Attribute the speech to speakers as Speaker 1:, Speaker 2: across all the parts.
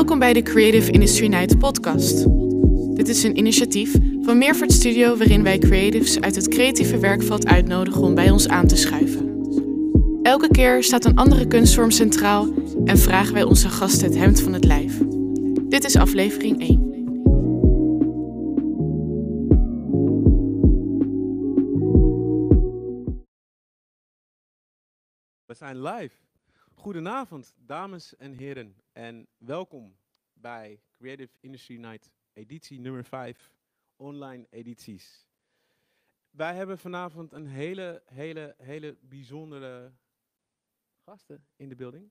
Speaker 1: Welkom bij de Creative Industry Night podcast. Dit is een initiatief van Meervoort Studio waarin wij creatives uit het creatieve werkveld uitnodigen om bij ons aan te schuiven. Elke keer staat een andere kunstvorm centraal en vragen wij onze gasten het hemd van het lijf. Dit is aflevering 1.
Speaker 2: We zijn live. Goedenavond, dames en heren. En welkom bij Creative Industry Night, editie nummer 5, online edities. Wij hebben vanavond een hele, hele, hele bijzondere gasten in de building.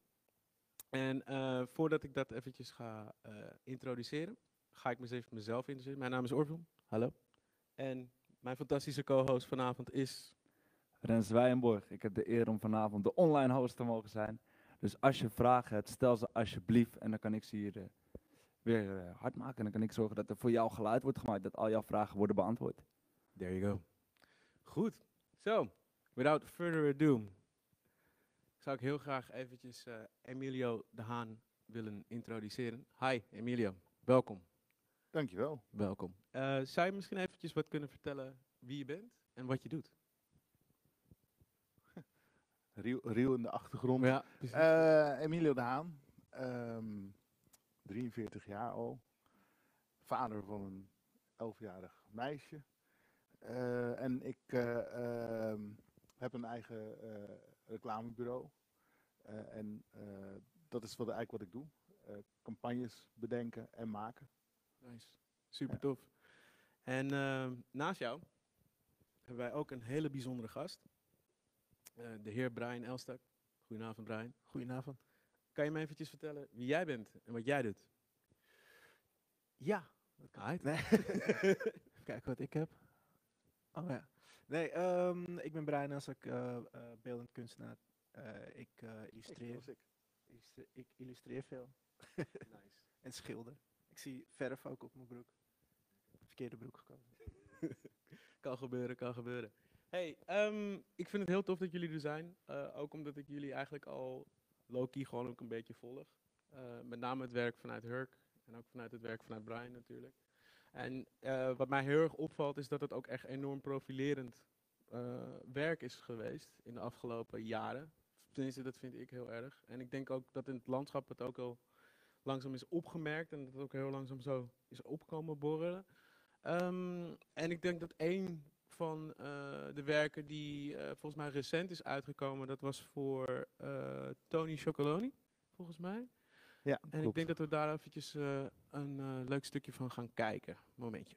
Speaker 2: En eh, voordat ik dat eventjes ga eh, introduceren, ga ik me eens even mezelf introduceren. Mijn naam is Orville. Hallo. En mijn fantastische co-host vanavond is
Speaker 3: Rens Wijenborg. Ik heb de eer om vanavond de online host te mogen zijn. Dus als je vragen hebt, stel ze alsjeblieft. En dan kan ik ze hier eh, weer eh, hard maken. En dan kan ik zorgen dat er voor jou geluid wordt gemaakt. Dat al jouw vragen worden beantwoord.
Speaker 2: There you go. Goed. Zo, without further ado, zou ik heel graag eventjes eh, Emilio de Haan willen introduceren. Hi Emilio, welkom.
Speaker 4: Dankjewel.
Speaker 2: Welkom. Eh, zou je misschien eventjes wat kunnen vertellen wie je bent en wat je doet?
Speaker 4: Riel, Riel in de achtergrond.
Speaker 2: Ja, precies.
Speaker 4: Eh, Emilio de Haan, ehm, 43 jaar al. Vader van een 11-jarig meisje. Eh, en ik eh, ehm, heb een eigen eh, reclamebureau. Eh, en eh, dat is wat, eigenlijk wat ik doe. Eh, campagnes bedenken en maken.
Speaker 2: Nice. Super
Speaker 4: Ja.
Speaker 2: tof. En ehm, naast jou hebben wij ook een hele bijzondere gast. Eh, de heer Brian Elstak. Goedenavond Brian.
Speaker 5: Goedenavond.
Speaker 2: Kan je me eventjes vertellen wie jij bent en wat jij doet?
Speaker 5: Ja. Nee. Even kijken wat ik heb. Oh ja. Nee, ehm, ik ben Brian als ik eh, beeldend kunstenaar. Eh, ik eh, illustreer.
Speaker 4: ik.
Speaker 5: illustre- ik illustreer veel.
Speaker 2: nice.
Speaker 5: En schilder. Ik zie verf ook op mijn broek. Verkeerde broek gekomen.
Speaker 2: Kan gebeuren, kan gebeuren. Hey, ehm, ik vind het heel tof dat jullie er zijn. Eh, ook omdat ik jullie eigenlijk al low-key gewoon ook een beetje volg. Eh, met name het werk vanuit Hurk en ook vanuit het werk vanuit Brian natuurlijk. En eh, wat mij heel erg opvalt is dat het ook echt enorm profilerend eh, werk is geweest in de afgelopen jaren. Tenminste, dat vind ik heel erg. En ik denk ook dat in het landschap het ook al langzaam is opgemerkt en dat het ook heel langzaam zo is opkomen borrelen. Ehm, en ik denk dat één van eh, de werken die eh, volgens mij recent is uitgekomen, dat was voor eh, Tony Chocoloni, volgens mij.
Speaker 4: Ja,
Speaker 2: En ik denk dat we daar eventjes eh, een eh, leuk stukje van gaan kijken. Momentje.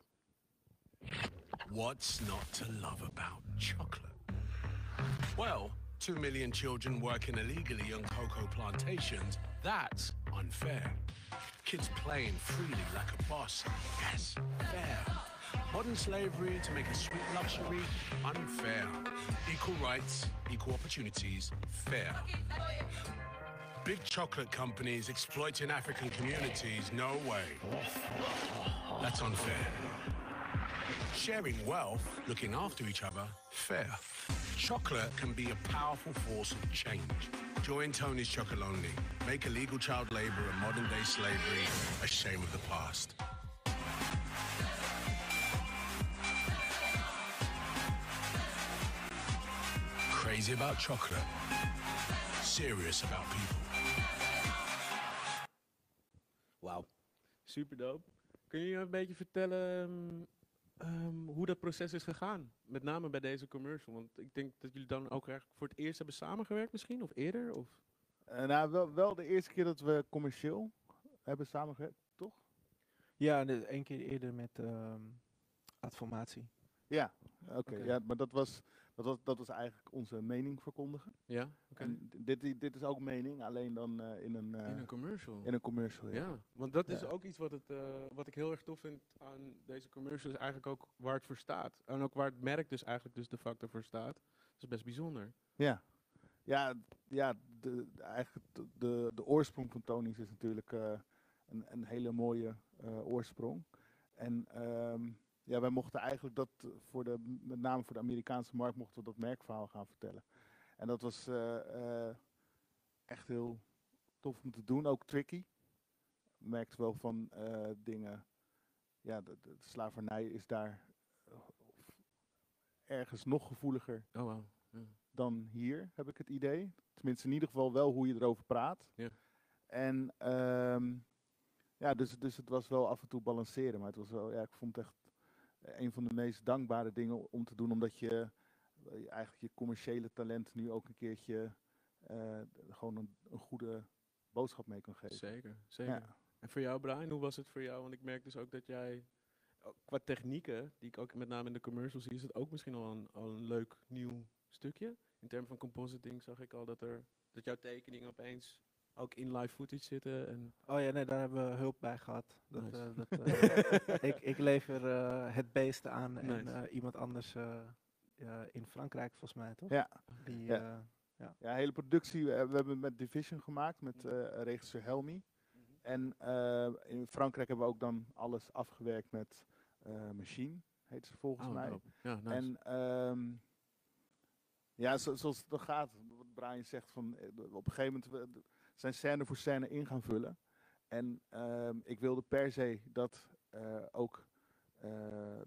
Speaker 6: What's not to love about chocolate? Well, two million children working illegally on cocoa plantations, that's unfair. Kids playing freely like a boss, yes, fair. Modern slavery to make a sweet luxury, unfair. Equal rights, equal opportunities, fair. Big chocolate companies exploiting African communities, no way. That's unfair. Sharing wealth, looking after each other, fair. Chocolate can be a powerful force of change. Join Tony's Chocolonely. Make illegal child labor and modern day slavery a shame of the past. Crazy about chocolate. Serious about people.
Speaker 2: Wauw. Super dope. Kun je een beetje vertellen ehm, ehm, hoe dat proces is gegaan? Met name bij deze commercial. Want ik denk dat jullie dan ook echt voor het eerst hebben samengewerkt misschien? Of eerder? Of?
Speaker 4: Eh, nou, wel, wel de eerste keer dat we commercieel hebben samengewerkt, toch?
Speaker 5: Ja, één keer eerder met ehm Adformatie.
Speaker 4: Ja, oké.
Speaker 2: Oké.
Speaker 4: Ja, maar dat was, dat, was, dat was eigenlijk onze mening verkondigen.
Speaker 2: Ja? Oké.
Speaker 4: Dit, dit is ook mening, alleen dan eh, in, een, eh,
Speaker 2: In een commercial?
Speaker 4: in een commercial. Ja.
Speaker 2: Ja, want dat is ook iets wat, het, eh, wat ik heel erg tof vind aan deze commercial, is eigenlijk ook waar het voor staat. En ook waar het merk dus eigenlijk dus de factor voor staat. Dat is best bijzonder.
Speaker 4: Ja, ja, ja de, de- eigenlijk de, de, de oorsprong van Tony's is natuurlijk eh, een, een hele mooie eh, oorsprong. En ehm, ja, wij mochten eigenlijk dat eh, voor de, met name voor de Amerikaanse markt, mochten we dat merkverhaal gaan vertellen. En dat was eh, eh, echt heel tof om te doen, ook tricky. merkt wel van dingen. Ja, de, de slavernij is daar ergens nog gevoeliger
Speaker 2: Oh, wow. Ja.
Speaker 4: dan hier, heb ik het idee. Tenminste, in ieder geval wel hoe je erover praat.
Speaker 2: Ja.
Speaker 4: En ehm, ja, dus, dus het was wel af en toe balanceren. Maar het was wel, ja, ik vond het echt een van de meest dankbare dingen om te doen. Omdat je eh, eigenlijk je commerciële talent nu ook een keertje eh, gewoon een, een goede boodschap mee kan geven.
Speaker 2: Zeker, zeker.
Speaker 4: Ja.
Speaker 2: En voor jou, Brian, hoe was het voor jou? Want ik merk dus ook dat jij, qua technieken, die ik ook met name in de commercials zie, is het ook misschien al een, al een leuk nieuw stukje. In termen van compositing zag ik al dat, er, dat jouw tekeningen opeens ook in live footage zitten. En
Speaker 5: Oh ja, nee, daar hebben we hulp bij gehad. Dat,
Speaker 2: Nice.
Speaker 5: eh, dat, eh, ik, ik lever eh, het beest aan en
Speaker 2: Nice.
Speaker 5: eh, iemand anders eh, in Frankrijk volgens mij, toch?
Speaker 4: Ja.
Speaker 5: Die,
Speaker 4: Ja.
Speaker 5: eh,
Speaker 4: Ja, hele productie. We, we hebben het met Division gemaakt, met eh, regisseur Helmi. En eh, in Frankrijk hebben we ook dan alles afgewerkt met eh, Machine, heet ze volgens
Speaker 2: Oh,
Speaker 4: mij.
Speaker 2: dope. Ja, nice.
Speaker 4: En ehm, ja, zo, zoals het dan gaat, wat Brian zegt, van, op een gegeven moment zijn scène voor scène in gaan vullen. En ehm, ik wilde per se dat eh, ook eh,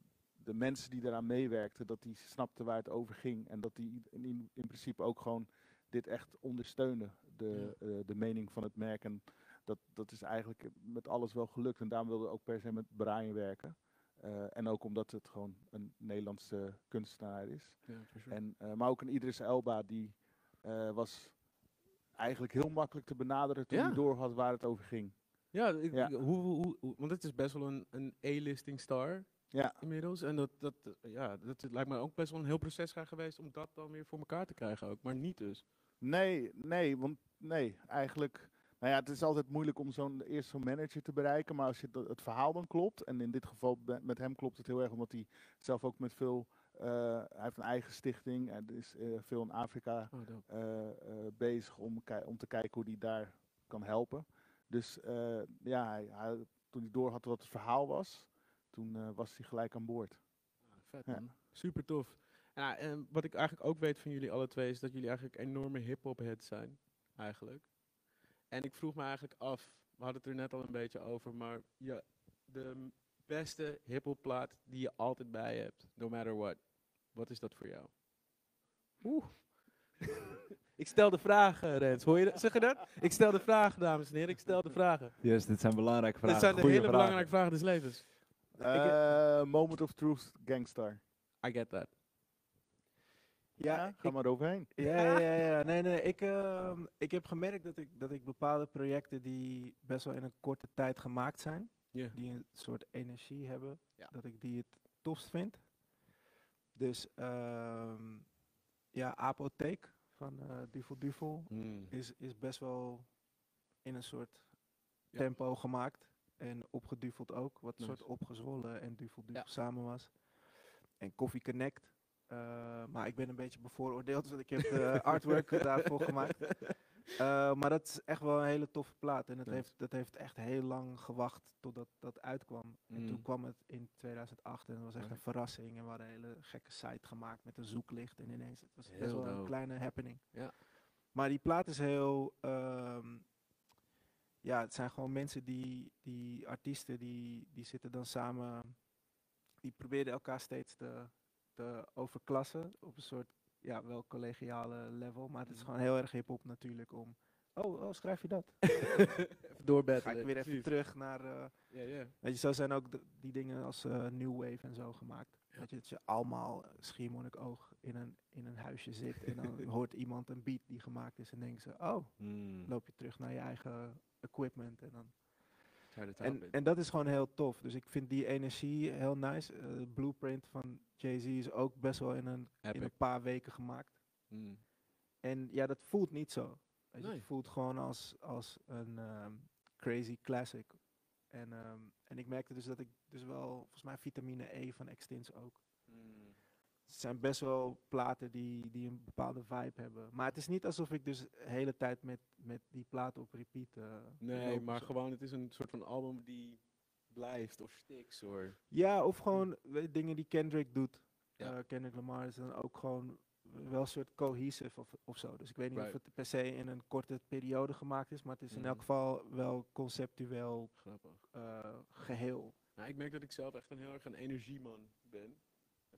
Speaker 4: de mensen die daaraan meewerkten, dat die snapten waar het over ging. En dat die in, in, in principe ook gewoon dit echt ondersteunen, de, eh, de mening van het merk. En dat, dat is eigenlijk met alles wel gelukt. En daarom wilde ik ook per se met Brian werken. En ook omdat het gewoon een Nederlandse kunstenaar is.
Speaker 2: ja.
Speaker 4: En, maar ook een Idris Elba, die was eigenlijk heel makkelijk te benaderen toen
Speaker 2: Ja.
Speaker 4: hij door had waar het over ging.
Speaker 2: Ja, ik,
Speaker 4: Ja.
Speaker 2: ik- Hoe, hoe, hoe- want het is best wel een, een A-listing star
Speaker 4: Ja,
Speaker 2: inmiddels. En dat, dat, ja, dat het lijkt me ook best wel een heel proces gaan geweest om dat dan weer voor elkaar te krijgen ook. Maar niet dus.
Speaker 4: nee, nee, want nee, eigenlijk. Nou ja, het is altijd moeilijk om zo'n eerst zo'n manager te bereiken, maar als je dat- het verhaal dan klopt, en in dit geval met hem klopt het heel erg, omdat hij zelf ook met veel, hij heeft een eigen stichting en is eh, veel in Afrika
Speaker 2: Oh,
Speaker 4: eh, eh, bezig om, om te kijken hoe hij daar kan helpen. Dus eh, ja, hij, hij- toen hij door had wat het verhaal was, toen eh, was hij gelijk aan boord.
Speaker 2: Ah, vet
Speaker 4: Ja.
Speaker 2: Super tof. Ja, en wat ik eigenlijk ook weet van jullie alle twee is dat jullie eigenlijk enorme hip-hop heads zijn. Eigenlijk. En ik vroeg me eigenlijk af, we hadden het er net al een beetje over, maar ja, de beste hip-hop plaat die je altijd bij je hebt, no matter what. Wat is dat voor jou? Oeh. ik stel de vragen, Rens. Hoor je dat? Zeg je dat? Ik stel de vragen, dames en heren. Ik stel de vragen.
Speaker 3: Yes, dit zijn belangrijke vragen.
Speaker 2: Dit zijn de
Speaker 3: goeie
Speaker 2: hele
Speaker 3: vragen.
Speaker 2: belangrijke vragen des levens.
Speaker 4: Eh, Moment of Truth, Gangstar.
Speaker 2: I get that.
Speaker 4: Ja,
Speaker 5: ja,
Speaker 4: ga maar overheen.
Speaker 5: Ja, ja, ja, ja. Nee, nee. Ik, ehm, ik heb gemerkt dat ik, dat ik bepaalde projecten die best wel in een korte tijd gemaakt zijn, Die een soort energie hebben,
Speaker 2: Ja.
Speaker 5: dat ik die het tofst vind. Dus ehm, ja, Apotheek van eh Duvel Duvel
Speaker 2: Mm.
Speaker 5: is, is best wel in een soort
Speaker 2: Ja.
Speaker 5: tempo gemaakt. En opgeduveld ook, wat een
Speaker 2: Nice.
Speaker 5: soort opgezwollen en duvel duvel
Speaker 2: Ja.
Speaker 5: samen was. En Coffee Connect. eh, maar ik ben een beetje bevooroordeeld, want ik heb de artwork daarvoor gemaakt. Eh, maar dat is echt wel een hele toffe plaat. En dat,
Speaker 2: Nice.
Speaker 5: heeft, dat heeft echt heel lang gewacht totdat dat uitkwam. En
Speaker 2: Mm.
Speaker 5: toen kwam het in 2008 en dat was echt een verrassing. En we hadden een hele gekke site gemaakt met een zoeklicht. En ineens, het was best
Speaker 2: Heel
Speaker 5: wel een kleine happening.
Speaker 2: Ja.
Speaker 5: Maar die plaat is heel... ehm, ja, het zijn gewoon mensen die, die artiesten, die, die zitten dan samen... Die probeerden elkaar steeds te, te overklassen op een soort, ja, wel collegiale level. Maar het is
Speaker 2: Mhm.
Speaker 5: gewoon heel erg hip-hop natuurlijk om... Oh, oh, schrijf je dat?
Speaker 2: even
Speaker 5: Ga
Speaker 2: doorbettelen.
Speaker 5: ik weer even
Speaker 2: precies.
Speaker 5: terug naar... eh. Weet je, zo zijn ook de- die dingen als eh, New Wave en zo gemaakt.
Speaker 2: Ja.
Speaker 5: Je, dat je allemaal schiermonnik-oog in een, in een huisje zit en dan hoort iemand een beat die gemaakt is en denken ze, oh,
Speaker 2: Mm.
Speaker 5: loop je terug naar je eigen equipment en dan... En, en dat is gewoon heel tof. Dus ik vind die energie heel nice. Eh, de blueprint van Jay-Z is ook best wel in een, in een paar weken gemaakt.
Speaker 2: Mm.
Speaker 5: En ja, dat voelt niet zo.
Speaker 2: Nee.
Speaker 5: Het voelt gewoon als, als een ehm, crazy classic. En, ehm, en ik merkte dus dat ik dus wel, volgens mij vitamine E van Extins ook.
Speaker 2: Mm.
Speaker 5: Het zijn best wel platen die, die een bepaalde vibe hebben. Maar het is niet alsof ik dus de hele tijd met, met die platen op repeat eh,
Speaker 2: Nee, maar
Speaker 5: zo.
Speaker 2: gewoon het is een soort van album die blijft of sticks hoor.
Speaker 5: Ja, of gewoon dingen die Kendrick doet.
Speaker 2: Ja.
Speaker 5: Eh, Kendrick Lamar is dan ook gewoon wel een soort cohesive of, of zo. Dus ik weet niet
Speaker 2: Right.
Speaker 5: of het per se in een korte periode gemaakt is, maar het is in elk
Speaker 2: Mhm.
Speaker 5: geval wel conceptueel eh, geheel.
Speaker 2: Nou, ik merk dat ik zelf echt een heel erg een energieman ben.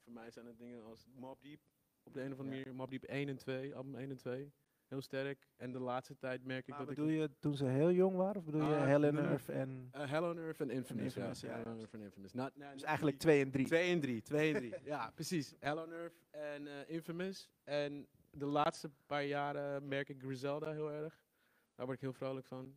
Speaker 2: Voor mij zijn het dingen als Mob Deep, op de een of andere
Speaker 4: Ja.
Speaker 2: manier, Mob Deep 1 en 2, album 1 en 2. Heel sterk. En de laatste tijd merk ik
Speaker 5: Maar
Speaker 2: dat ik...
Speaker 5: bedoel je toen ze heel jong waren, of bedoel je
Speaker 2: Ah,
Speaker 5: Hell
Speaker 2: nee.
Speaker 5: Earth en...
Speaker 2: Eh, Hell on Earth en Infamous,
Speaker 5: Infamous,
Speaker 2: ja.
Speaker 5: ja.
Speaker 2: Hell on Earth en Infamous. Nou, nou,
Speaker 5: Dus eigenlijk
Speaker 2: die-
Speaker 5: twee en drie.
Speaker 2: 2 en 3, 2 en 3. ja, precies. Hell on Earth en eh, Infamous. En de laatste paar jaren merk ik Griselda heel erg. Daar word ik heel vrolijk van.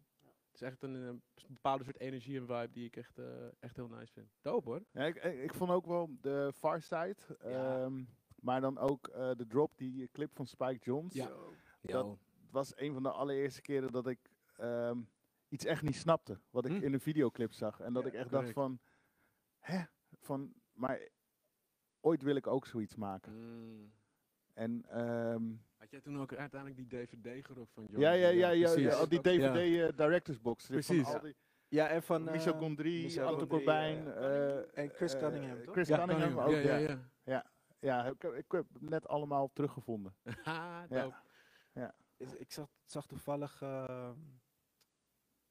Speaker 2: Het is echt een, eh, bepaalde soort energie en vibe die ik echt, eh, echt heel nice vind. Dope hoor.
Speaker 4: Ja, ik, ik, ik vond ook wel de Far Side,
Speaker 2: Ja.
Speaker 4: ehm, maar dan ook eh, de drop, die clip van Spike Jones.
Speaker 2: Ja.
Speaker 4: Dat- Het was een van de allereerste keren dat ik ehm, iets echt niet snapte. Wat ik
Speaker 2: Hm.
Speaker 4: in een videoclip zag. En dat
Speaker 2: Ja,
Speaker 4: ik echt
Speaker 2: correct.
Speaker 4: dacht van, hè? Van, maar ooit wil ik ook zoiets maken.
Speaker 2: Mm.
Speaker 4: En ehm,
Speaker 2: Had jij toen ook uiteindelijk die DVD gerokt van John?
Speaker 4: ja, ja, ja, ja,
Speaker 2: precies.
Speaker 4: ja, al die
Speaker 2: Ja.
Speaker 4: DVD eh, Directors Box. Van
Speaker 2: Precies.
Speaker 4: al die,
Speaker 5: Ja, en van...
Speaker 4: Michel
Speaker 5: eh,
Speaker 4: Gondry, Anton
Speaker 5: Gondry,
Speaker 4: Corbijn.
Speaker 5: eh, en Chris Cunningham, toch?
Speaker 4: Chris
Speaker 2: Ja,
Speaker 4: Cunningham ook,
Speaker 2: ja, ja,
Speaker 4: ja.
Speaker 2: ja.
Speaker 4: Ja, ik, heb- ik heb net allemaal teruggevonden.
Speaker 2: Ha,
Speaker 4: Ja.
Speaker 2: dope.
Speaker 5: Ik zag, zag toevallig... ehm,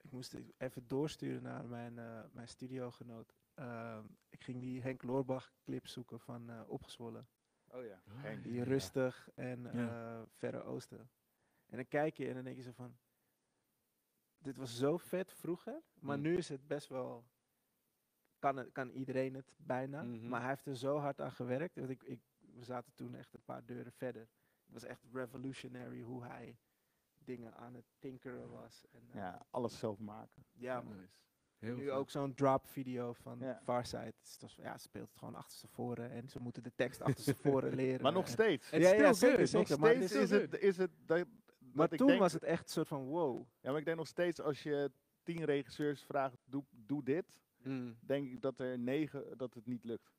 Speaker 5: ik moest even doorsturen naar mijn, eh, mijn studiogenoot. Ehm, ik ging die Henk Loorbach clip zoeken van eh, Opgezwollen.
Speaker 4: Oh ja,
Speaker 2: Ah,
Speaker 4: Henk.
Speaker 5: Die
Speaker 2: Ja.
Speaker 5: rustig en
Speaker 2: Ja.
Speaker 5: eh, Verre Oosten. En dan kijk je en dan denk je zo van... Dit was zo vet vroeger, maar
Speaker 2: Mm.
Speaker 5: nu is het best wel... Kan, het, kan iedereen het bijna,
Speaker 2: Mhm.
Speaker 5: maar hij heeft er zo hard aan gewerkt. Dat ik, ik, we zaten toen echt een paar deuren verder. Het was echt revolutionary hoe hij dingen aan het tinkeren was. En, eh,
Speaker 4: Ja, alles zelf maken.
Speaker 5: ja man.
Speaker 2: Nice. Heel
Speaker 5: nu
Speaker 2: vet.
Speaker 5: ook zo'n drop video van
Speaker 4: Ja.
Speaker 5: Is toch- ja, ze speelt het gewoon achterstevoren en ze moeten de tekst achterstevoren leren.
Speaker 4: Maar nog steeds.
Speaker 2: Het
Speaker 5: Ja,
Speaker 2: is
Speaker 5: ja, zeker,
Speaker 2: good.
Speaker 5: zeker.
Speaker 4: nog
Speaker 5: maar
Speaker 4: steeds
Speaker 5: dit
Speaker 4: is
Speaker 2: is
Speaker 4: het, is het dat,
Speaker 5: Maar toen
Speaker 4: denk,
Speaker 5: was het echt een soort van wow.
Speaker 4: Ja, maar ik denk nog steeds als je tien regisseurs vraagt, doe, doe dit,
Speaker 2: Mm.
Speaker 4: denk ik dat er negen, dat het niet lukt.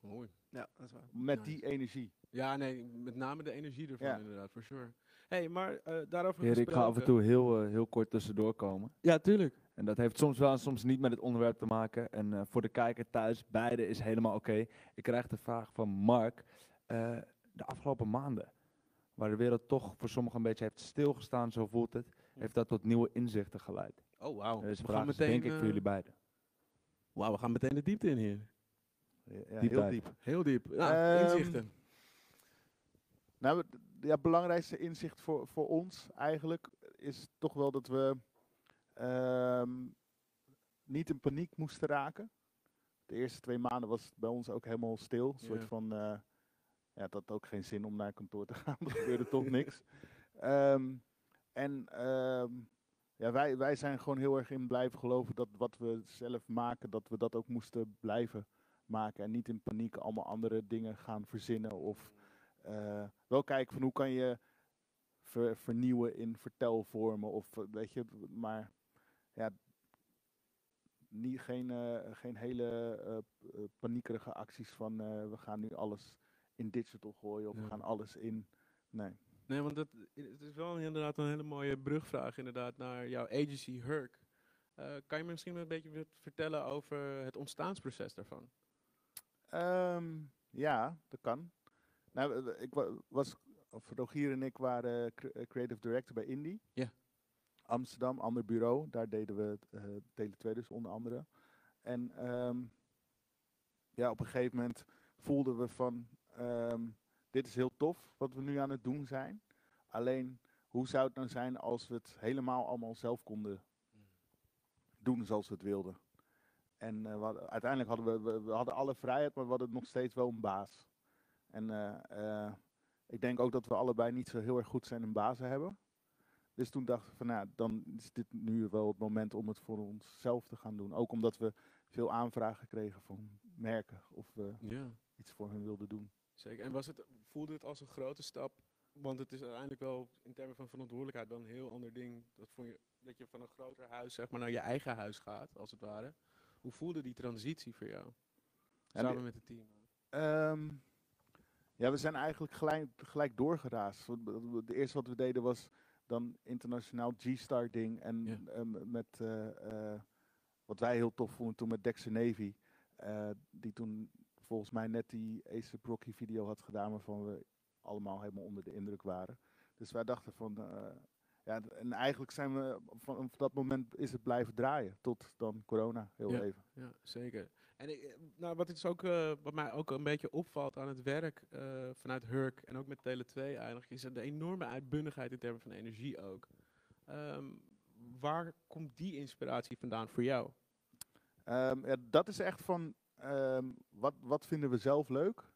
Speaker 2: Mooi.
Speaker 5: Ja, dat is waar.
Speaker 4: Met
Speaker 2: Nice.
Speaker 4: die energie.
Speaker 2: Ja, nee, met name de energie ervan
Speaker 4: Ja.
Speaker 2: inderdaad, for sure. Hey, maar eh, daarover
Speaker 3: Heer, ik ga af en toe heel, eh, heel kort tussendoor komen.
Speaker 2: Ja, tuurlijk.
Speaker 3: En dat heeft soms wel en soms niet met het onderwerp te maken. En eh, voor de kijker thuis, beide is helemaal oké. Ik krijg de vraag van Mark. eh, de afgelopen maanden, waar de wereld toch voor sommigen een beetje heeft stilgestaan, zo voelt het, heeft dat tot nieuwe inzichten geleid.
Speaker 2: Oh, wauw.
Speaker 3: Dus
Speaker 2: we gaan meteen,
Speaker 3: denk ik voor jullie beiden.
Speaker 2: Wauw, we gaan meteen de diepte in hier.
Speaker 4: Ja, ja,
Speaker 3: Diep
Speaker 4: heel diep.
Speaker 2: Heel diep. Ja,
Speaker 4: Ehm,
Speaker 2: inzichten.
Speaker 4: Nou, ja, belangrijkste inzicht voor, voor ons eigenlijk is toch wel dat we ehm, niet in paniek moesten raken. De eerste twee maanden was het bij ons ook helemaal stil. Een soort
Speaker 2: Ja.
Speaker 4: van, eh, ja, het had ook geen zin om naar kantoor te gaan. Er gebeurde toch niks. Ehm, en ehm, ja, wij, wij zijn gewoon heel erg in blijven geloven dat wat we zelf maken, dat we dat ook moesten blijven maken. En niet in paniek allemaal andere dingen gaan verzinnen of eh, wel kijken van hoe kan je ver- vernieuwen in vertelvormen of eh, weet je, maar ja, niet, geen, eh, geen hele paniekerige acties van we gaan nu alles in digital gooien of we gaan alles in. Nee.
Speaker 2: Nee, want dat, het is wel inderdaad een hele mooie brugvraag inderdaad naar jouw agency Hurk. Eh, kan je me misschien een beetje vertellen over het ontstaansproces daarvan?
Speaker 4: Ehm, ja, dat kan. Nou, eh, ik wa- was, of Rogier en ik waren eh, creative director bij Indie.
Speaker 2: Ja.
Speaker 4: Amsterdam, ander bureau. Daar deden we uh, Tele2 dus onder andere. En ehm, ja, op een gegeven moment voelden we van, ehm, dit is heel tof wat we nu aan het doen zijn. Alleen, hoe zou het nou zijn als we het helemaal allemaal zelf konden doen zoals we het wilden? En eh, we hadden- uiteindelijk hadden we, we, we hadden alle vrijheid, maar we hadden nog steeds wel een baas. En eh, eh, ik denk ook dat we allebei niet zo heel erg goed zijn in bazen hebben. Dus toen dachten we van, nou, dan is dit nu wel het moment om het voor onszelf te gaan doen. Ook omdat we veel aanvragen kregen van merken of we
Speaker 2: Ja,
Speaker 4: iets voor hen wilden doen.
Speaker 2: zeker. En was het, voelde het als een grote stap? Want het is uiteindelijk wel in termen van verantwoordelijkheid wel een heel ander ding. Dat, vond je, dat je van een groter huis zeg maar, naar je eigen huis gaat, als het ware. Hoe voelde die transitie voor jou?
Speaker 4: Ja,
Speaker 2: Samen
Speaker 4: die-
Speaker 2: met het team.
Speaker 4: Ehm, ja, we zijn eigenlijk gelijk, gelijk doorgeraasd. Het eerste wat we deden was dan internationaal G-Star ding. En
Speaker 2: Ja.
Speaker 4: met eh, eh, wat wij heel tof vonden toen met Dexter Navy. eh, die toen volgens mij net die Ace Rocky video had gedaan waarvan we allemaal helemaal onder de indruk waren. Dus wij dachten van, ja, en eigenlijk zijn we van, dat moment is het blijven draaien tot dan corona heel
Speaker 2: Ja.
Speaker 4: even.
Speaker 2: Ja, zeker. En eh, nou, wat, is ook, eh, wat mij ook een beetje opvalt aan het werk eh, vanuit Hurk en ook met Tele 2 eigenlijk, is de enorme uitbundigheid in termen van energie ook. Ehm, waar komt die inspiratie vandaan voor jou?
Speaker 4: Ehm, dat is echt van, ehm, wat, wat vinden we zelf leuk?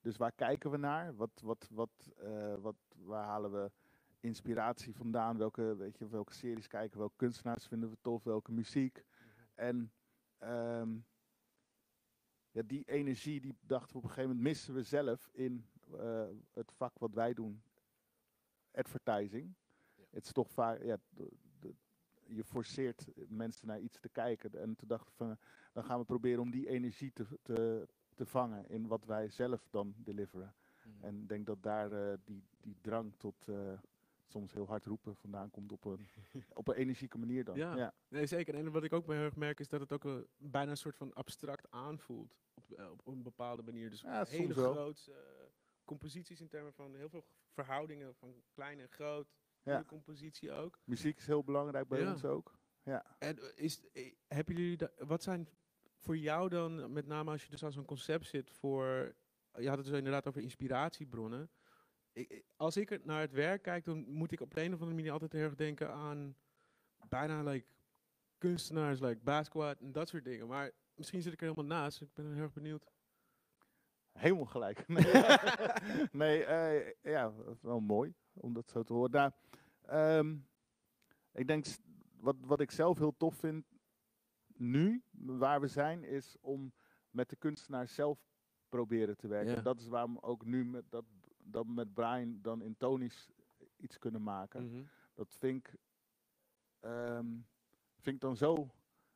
Speaker 4: Dus waar kijken we naar? Wat, wat, wat, wat, waar halen we inspiratie vandaan? Welke, weet je, welke series kijken we? Welke kunstenaars vinden we tof? Welke muziek? En ja, die energie, die dachten we op een gegeven moment missen we zelf in eh, het vak wat wij doen. Advertising. Het is toch vaak, ja, de- de- je forceert mensen naar iets te kijken. En toen dachten we van, dan gaan we proberen om die energie te, te, te vangen in wat wij zelf dan deliveren. En ik denk dat daar eh, die, die drang tot eh, soms heel hard roepen vandaan komt op een, op een energieke manier dan.
Speaker 2: Ja.
Speaker 4: Ja.
Speaker 2: Nee, zeker. En wat ik ook bij heel erg merk is dat het ook een, bijna een soort van abstract aanvoelt op, eh, op een bepaalde manier. Dus
Speaker 4: Ja,
Speaker 2: hele grote eh, composities in termen van heel veel verhoudingen van klein en groot.
Speaker 4: Ja.
Speaker 2: Goede compositie ook.
Speaker 4: Muziek is heel belangrijk bij
Speaker 2: Ja.
Speaker 4: ons ook. Ja.
Speaker 2: En is, eh, hebben jullie wat zijn voor jou dan, met name als je dus aan zo'n concept zit, voor, je had het dus inderdaad over inspiratiebronnen. Ik, als ik naar het werk kijk, dan moet ik op de een of andere manier altijd heel erg denken aan bijna like, kunstenaars, like Basquiat en dat soort dingen. Maar misschien zit ik er helemaal naast, ik ben heel erg benieuwd.
Speaker 4: Helemaal gelijk. Nee, eh, ja, wel mooi om dat zo te horen. Nou, ehm, ik denk, wat, wat ik zelf heel tof vind nu, waar we zijn, is om met de kunstenaar zelf proberen te werken.
Speaker 2: Ja.
Speaker 4: Dat is waarom ook nu met, dat, dat we met Brian dan in Tony's iets kunnen maken.
Speaker 2: Mhm.
Speaker 4: Dat vind ik, ehm, vind ik dan zo,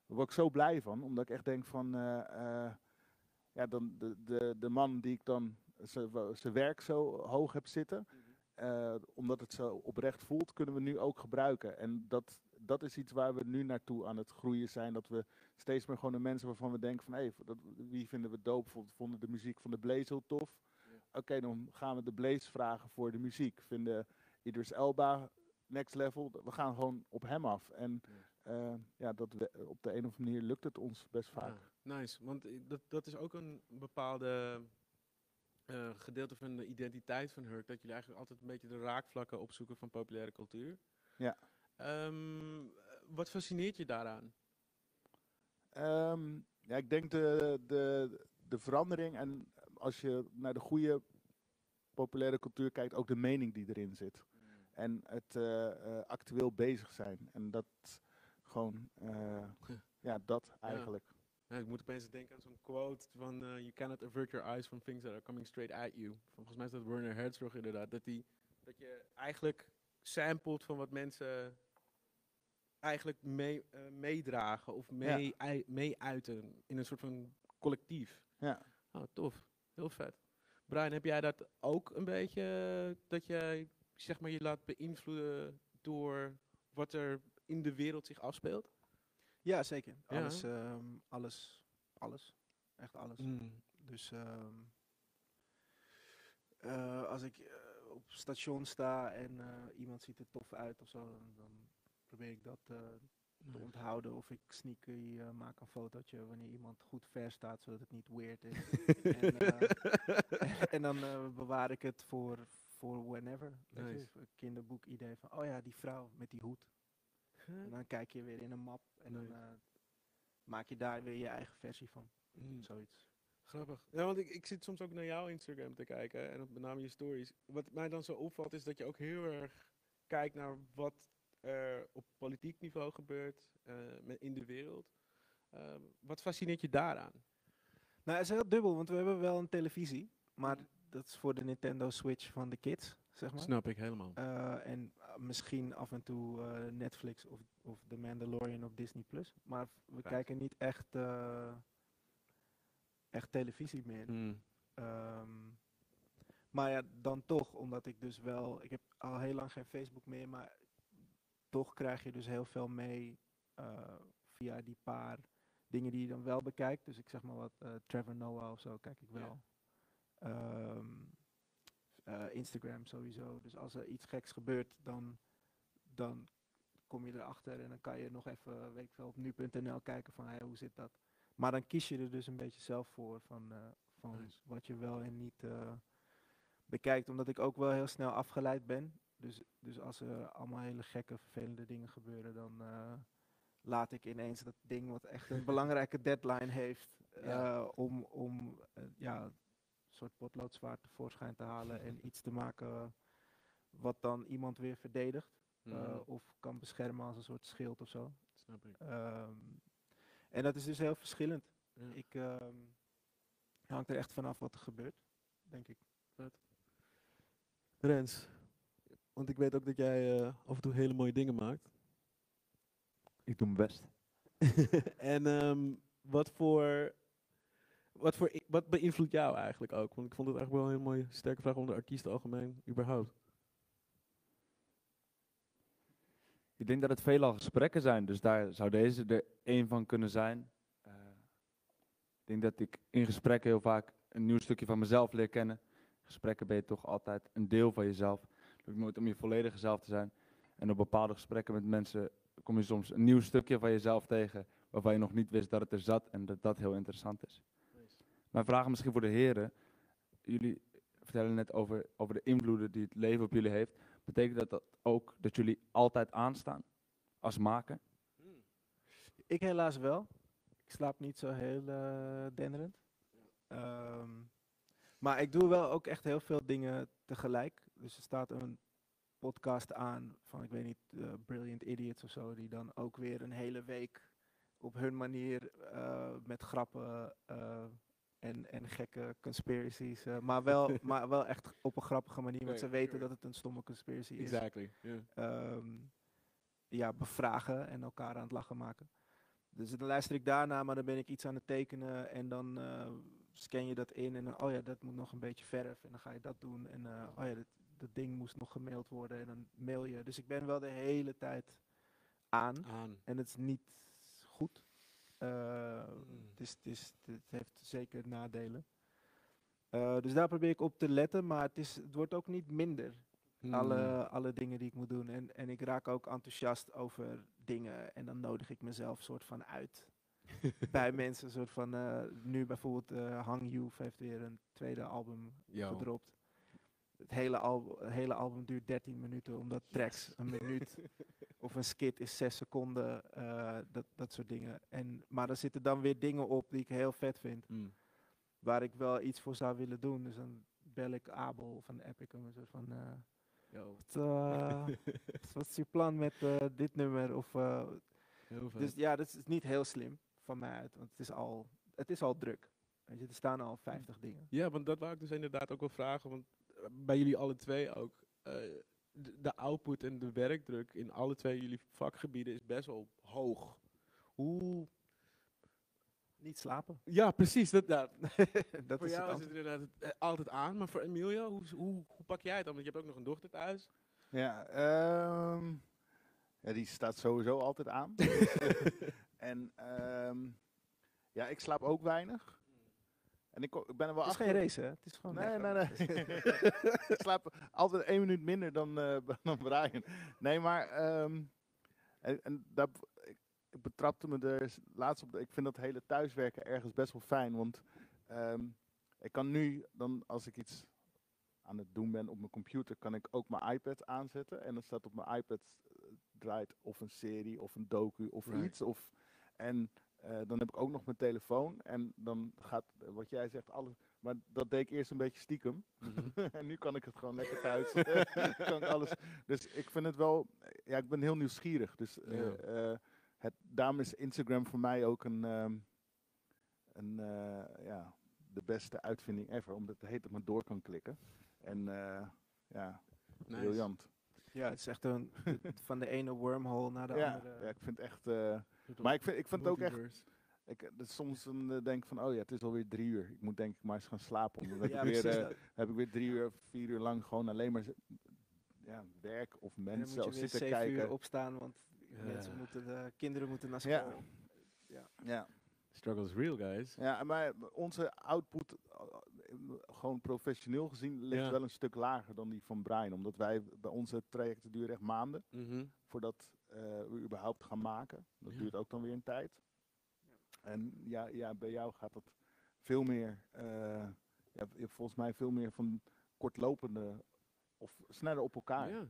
Speaker 4: daar word ik zo blij van. Omdat ik echt denk van, eh, eh, ja, dan de, de, de man die ik dan zijn werk zo hoog heb zitten, eh, omdat het zo oprecht voelt, kunnen we nu ook gebruiken. En dat, dat is iets waar we nu naartoe aan het groeien zijn. Dat we steeds meer gewoon de mensen waarvan we denken van, dat, wie vinden we dope? Bijvoorbeeld vonden de muziek van de Blaze heel tof. Oké, dan gaan we de Blaze vragen voor de muziek. Vinden Idris Elba next level? We gaan gewoon op hem af. En eh, ja, dat we, op de een of andere manier lukt het ons best vaak.
Speaker 2: Ja, nice, want i- dat, dat is ook een bepaalde eh, gedeelte van de identiteit van Hurk. Dat jullie eigenlijk altijd een beetje de raakvlakken opzoeken van populaire cultuur.
Speaker 4: Ja.
Speaker 2: Ehm, wat fascineert je daaraan?
Speaker 4: Ehm, ja, ik denk de, de, de verandering en als je naar de goede populaire cultuur kijkt, ook de mening die erin zit. En het eh, eh, actueel bezig zijn. En dat gewoon, eh, ja, dat eigenlijk.
Speaker 2: Ja, ik moet opeens denken aan zo'n quote van You cannot avert your eyes from things that are coming straight at you. Volgens mij is dat Werner Herzog inderdaad. Dat, die, dat je eigenlijk samplet van wat mensen eigenlijk mee, meedragen of mee, ei- mee-uiten in een soort van collectief.
Speaker 4: Ja.
Speaker 2: Oh, tof. Heel vet. Brian, heb jij dat ook een beetje, eh, dat jij zeg maar je laat beïnvloeden door wat er in de wereld zich afspeelt?
Speaker 5: Ja, zeker.
Speaker 2: Ja,
Speaker 5: Alles, ehm, alles, alles. Echt alles. Dus ehm, eh, als ik eh, op station sta en eh, iemand ziet er tof uit of zo, dan, dan probeer ik dat eh, te onthouden. Of ik sneaky eh, maak een fotootje wanneer iemand goed ver staat, zodat het niet weird is. en, eh, en dan eh, bewaar ik het voor, voor whenever. Een kinderboek idee van, oh ja, die vrouw met die hoed. En dan kijk je weer in een map en dan
Speaker 2: Nice.
Speaker 5: maak je daar weer je eigen versie van.
Speaker 2: Mm.
Speaker 5: Zoiets.
Speaker 2: Grappig. Ja, want ik, ik zit soms ook naar jouw Instagram te kijken en op met name je stories. Wat mij dan zo opvalt is dat je ook heel erg kijkt naar wat er op politiek niveau gebeurt eh, in de wereld. Ehm, wat fascineert je daaraan?
Speaker 5: Nou, het is heel dubbel, want we hebben wel een televisie, maar dat is voor de Nintendo Switch van de kids, zeg maar.
Speaker 2: Snap ik helemaal.
Speaker 5: Eh, en eh, misschien af en toe eh, Netflix of, of The Mandalorian op Disney Plus. Maar we
Speaker 2: Right.
Speaker 5: kijken niet echt, eh, echt televisie meer.
Speaker 2: Mm.
Speaker 5: Ehm, maar ja, dan toch, omdat ik dus wel, ik heb al heel lang geen Facebook meer, maar toch krijg je dus heel veel mee eh, via die paar dingen die je dan wel bekijkt. Dus ik zeg maar wat, eh, Trevor Noah of zo kijk ik
Speaker 2: Ja.
Speaker 5: wel. Ehm, Eh, Instagram sowieso. Dus als er iets geks gebeurt, dan, dan kom je erachter en dan kan je nog even, weet ik veel, op nu.nl kijken van hey, hoe zit dat. Maar dan kies je er dus een beetje zelf voor van, van
Speaker 2: Nice.
Speaker 5: wat je wel en niet bekijkt. Omdat ik ook wel heel snel afgeleid ben. Dus, dus als er allemaal hele gekke, vervelende dingen gebeuren, dan eh, laat ik ineens dat ding wat echt een belangrijke deadline heeft,
Speaker 2: Ja.
Speaker 5: eh, om, om eh, ja, een soort potloodzwaard tevoorschijn te halen en iets te maken wat dan iemand weer verdedigt.
Speaker 2: Mhm,
Speaker 5: of kan beschermen als een soort schild of zo.
Speaker 2: snap ik.
Speaker 5: Ehm, en dat is dus heel verschillend.
Speaker 2: Ja.
Speaker 5: Ik ehm, hangt er echt vanaf wat er gebeurt, denk ik.
Speaker 2: Rens, want ik weet ook dat jij eh, af en toe hele mooie dingen maakt.
Speaker 3: Ik doe mijn best.
Speaker 2: en ehm, wat voor. Wat, voor, wat beïnvloedt jou eigenlijk ook? Want ik vond het eigenlijk wel een hele mooie, sterke vraag onder artiesten algemeen, überhaupt.
Speaker 3: Ik denk dat het veelal gesprekken zijn, dus daar zou deze er één van kunnen zijn. Eh, ik denk dat ik in gesprekken heel vaak een nieuw stukje van mezelf leer kennen. Gesprekken ben je toch altijd een deel van jezelf. Lukt nooit om je volledige zelf te zijn. En op bepaalde gesprekken met mensen kom je soms een nieuw stukje van jezelf tegen, waarvan je nog niet wist dat het er zat en dat dat heel interessant is. Mijn vraag misschien voor de heren. Jullie vertellen net over, over de invloeden die het leven op jullie heeft. Betekent dat, dat ook dat jullie altijd aanstaan als maker?
Speaker 5: Ik helaas wel. Ik slaap niet zo heel eh, denderend. Ehm, maar ik doe wel ook echt heel veel dingen tegelijk. Dus er staat een podcast aan van, ik weet niet, eh, Brilliant Idiots of zo, die dan ook weer een hele week op hun manier eh, met grappen eh, en, en gekke conspiracies, maar, wel, maar wel echt op een grappige manier, want ze weten dat het een stomme conspiracy is
Speaker 2: Exactly. Yeah.
Speaker 5: ehm, ja, bevragen en elkaar aan het lachen maken. Dus dan luister ik daarna, maar dan ben ik iets aan het tekenen en dan eh, scan je dat in en dan, oh ja, dat moet nog een beetje verf en dan ga je dat doen en oh ja, dat, dat ding moest nog gemaild worden en dan mail je. Dus ik ben wel de hele tijd aan
Speaker 2: Aan.
Speaker 5: en het is niet goed. Eh,
Speaker 2: Mm.
Speaker 5: het, is, het, is, het heeft zeker nadelen. Eh, dus daar probeer ik op te letten, maar het, is, het wordt ook niet minder
Speaker 2: Hmm.
Speaker 5: alle, alle dingen die ik moet doen. En, en ik raak ook enthousiast over dingen. En dan nodig ik mezelf soort van uit. bij mensen. Soort van, eh, nu bijvoorbeeld Hang Youth heeft weer een tweede album
Speaker 2: Yo.
Speaker 5: gedropt. Het hele, al, het hele album duurt 13 minuten, omdat tracks een minuut of een skit is 6 seconden. eh, dat, dat soort dingen. En, maar er zitten dan weer dingen op die ik heel vet vind.
Speaker 2: Mm.
Speaker 5: Waar ik wel iets voor zou willen doen. Dus dan bel ik Abel van Epic om een soort van... eh,
Speaker 2: Yo.
Speaker 5: wat, eh, wat- is je plan met dit nummer? Of,
Speaker 2: Heel vet.
Speaker 5: dus ja, dat is niet heel slim van mij uit, want het is al, het is al druk. Weet je, er staan al 50 dingen.
Speaker 2: Ja, want dat wou ik dus inderdaad ook wel vragen. Want bij jullie alle twee ook. eh, de, de output en de werkdruk in alle twee jullie vakgebieden is best wel hoog. Hoe.
Speaker 5: Niet slapen.
Speaker 2: Ja, precies. Dat,
Speaker 5: dat
Speaker 2: voor
Speaker 5: is
Speaker 2: jou
Speaker 5: het
Speaker 2: is het inderdaad eh, altijd aan. Maar voor Emilia, hoe, hoe, hoe pak jij het dan? Want je hebt ook nog een dochter thuis.
Speaker 4: Ja, ehm, ja, die staat sowieso altijd aan. en ehm, ja, ik slaap ook weinig. En ik, ik ben er wel
Speaker 5: Het is geen race, hè? Het is gewoon...
Speaker 4: Nee, nee, nee. ik slaap altijd één minuut minder dan, eh, dan Brian. Nee, maar ehm, en, en daar, ik, ik betrapte me er laatst op. de- Ik vind dat hele thuiswerken ergens best wel fijn. Want ehm, ik kan nu, dan als ik iets aan het doen ben op mijn computer, kan ik ook mijn iPad aanzetten. En dan staat op mijn iPad eh, draait of een serie of een docu of
Speaker 2: Right.
Speaker 4: iets. Of, en dan heb ik ook nog mijn telefoon. En dan gaat, eh, wat jij zegt, alles. Maar dat deed ik eerst een beetje stiekem. en nu kan ik het gewoon lekker thuis. kan ik alles. Dus ik vind het wel. Ja, ik ben heel nieuwsgierig. Dus eh,
Speaker 2: Ja.
Speaker 4: eh, het, daarom is Instagram voor mij ook een. ehm, een eh, ja, de beste uitvinding ever. Omdat het heet dat maar door kan klikken. En eh, ja,
Speaker 2: Nice.
Speaker 4: briljant.
Speaker 5: Ja, het is echt een, van de ene wormhole naar de
Speaker 4: Ja,
Speaker 5: andere.
Speaker 4: ja, ik vind het echt. eh, maar ik vind, ik vind het ook echt. Ik, dus soms dan, eh, denk ik van, oh ja, het is alweer drie uur. Ik moet denk ik maar eens gaan slapen. Dan heb,
Speaker 5: Ja,
Speaker 4: ik, weer,
Speaker 5: precies
Speaker 4: eh, heb ik weer drie uur, vier uur lang gewoon alleen maar ja, werk of mensen zitten
Speaker 5: zeven uur
Speaker 4: kijken.
Speaker 5: opstaan, want
Speaker 2: Ja.
Speaker 5: mensen moeten, de kinderen moeten naar
Speaker 4: Ja.
Speaker 5: school.
Speaker 4: Ja.
Speaker 2: Struggle is real, guys.
Speaker 4: Ja, maar onze output, eh, gewoon professioneel gezien, ligt
Speaker 2: Ja.
Speaker 4: wel een stuk lager dan die van Brian. Omdat wij, bij onze trajecten duren echt maanden
Speaker 2: Mhm.
Speaker 4: voordat eh, we überhaupt gaan maken. Dat
Speaker 2: Ja.
Speaker 4: duurt ook dan weer een tijd. En ja, ja, bij jou gaat dat veel meer, eh, je hebt- je hebt volgens mij veel meer van kortlopende of sneller op elkaar.
Speaker 2: Ja.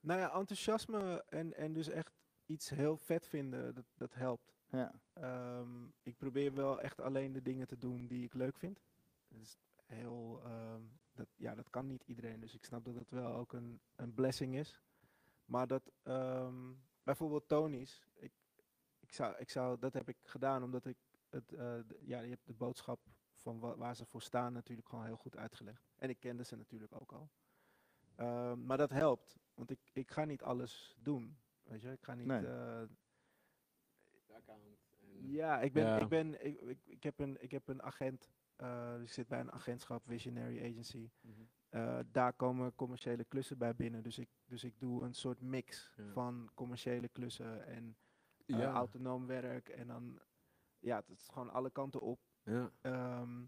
Speaker 5: Nou ja, enthousiasme en, en dus echt iets heel vet vinden, dat, dat helpt.
Speaker 4: Ja.
Speaker 5: Ehm, ik probeer wel echt alleen de dingen te doen die ik leuk vind. Dat is heel, ehm, dat, ja, dat kan niet iedereen, dus ik snap dat het wel ook een, een blessing is. Maar dat, ehm, bijvoorbeeld Tony's, ik, ik zou, ik zou, dat heb ik gedaan omdat ik het, eh, de- ja, je hebt de boodschap van wa- waar ze voor staan natuurlijk gewoon heel goed uitgelegd. En ik kende ze natuurlijk ook al. Maar dat helpt, want ik, ik ga niet alles doen. Weet je, ik ga niet.
Speaker 4: Nee.
Speaker 5: eh,
Speaker 2: Account en-
Speaker 5: ja, ik ben,
Speaker 2: Ja.
Speaker 5: ik ben, ik, ik, ik heb een, ik heb een agent. eh, dus ik zit bij een agentschap, Visionary Agency.
Speaker 2: Mhm.
Speaker 5: Eh, daar komen commerciële klussen bij binnen. Dus ik, dus ik doe een soort mix
Speaker 2: Ja.
Speaker 5: van commerciële klussen en eh,
Speaker 2: Ja.
Speaker 5: autonoom werk. En dan, ja, het is gewoon alle kanten op.
Speaker 2: Ja.
Speaker 5: Ehm,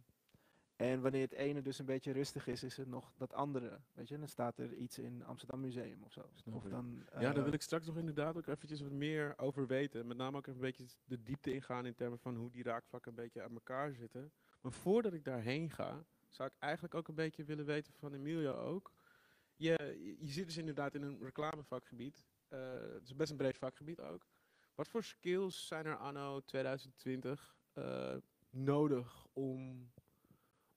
Speaker 5: en wanneer het ene dus een beetje rustig is, is er nog dat andere. Weet je, dan staat er iets in Amsterdam Museum of zo.
Speaker 2: Snap
Speaker 5: Of dan,
Speaker 2: Ja, daar
Speaker 5: eh,
Speaker 2: wil ik straks nog inderdaad ook eventjes wat meer over weten. Met name ook even een beetje de diepte ingaan in termen van hoe die raakvlakken een beetje aan elkaar zitten. Maar voordat ik daarheen ga, zou ik eigenlijk ook een beetje willen weten van Emilio ook. Je, je- je zit dus inderdaad in een reclamevakgebied. Eh het is best een breed vakgebied ook. Wat voor skills zijn er anno 2020 eh, nodig om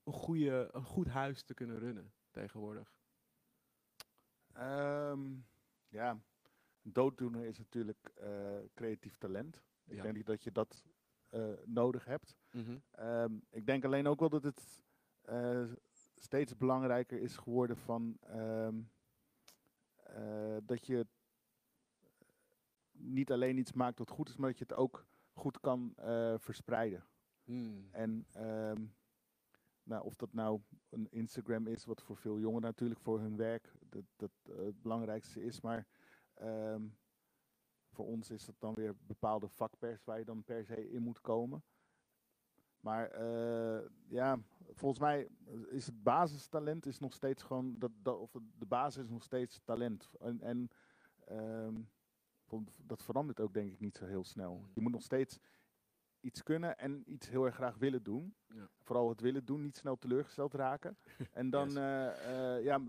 Speaker 2: een, goede, een goed huis te kunnen runnen tegenwoordig?
Speaker 4: Ehm, ja, dooddoener is natuurlijk eh, creatief talent. Ik
Speaker 2: Ja.
Speaker 4: denk niet dat je dat eh, nodig hebt.
Speaker 2: Mhm.
Speaker 4: Ehm, ik denk alleen ook wel dat het eh, steeds belangrijker is geworden van ehm, eh, dat je niet alleen iets maakt wat goed is, maar dat je het ook goed kan verspreiden.
Speaker 2: Hmm.
Speaker 4: En ehm, nou, of dat nou een Instagram is, wat voor veel jongeren natuurlijk voor hun werk dat, dat, eh, het belangrijkste is. Maar ehm, voor ons is dat dan weer bepaalde vakpers waar je dan per se in moet komen. Maar eh, ja, volgens mij is het basistalent is nog steeds gewoon, dat, dat, of de basis is nog steeds talent. En, en ehm, dat verandert ook denk ik niet zo heel snel. Je moet nog steeds iets kunnen en iets heel erg graag willen doen.
Speaker 2: Ja.
Speaker 4: Vooral het willen doen, niet snel teleurgesteld raken. En dan,
Speaker 2: Yes.
Speaker 4: eh, eh, ja,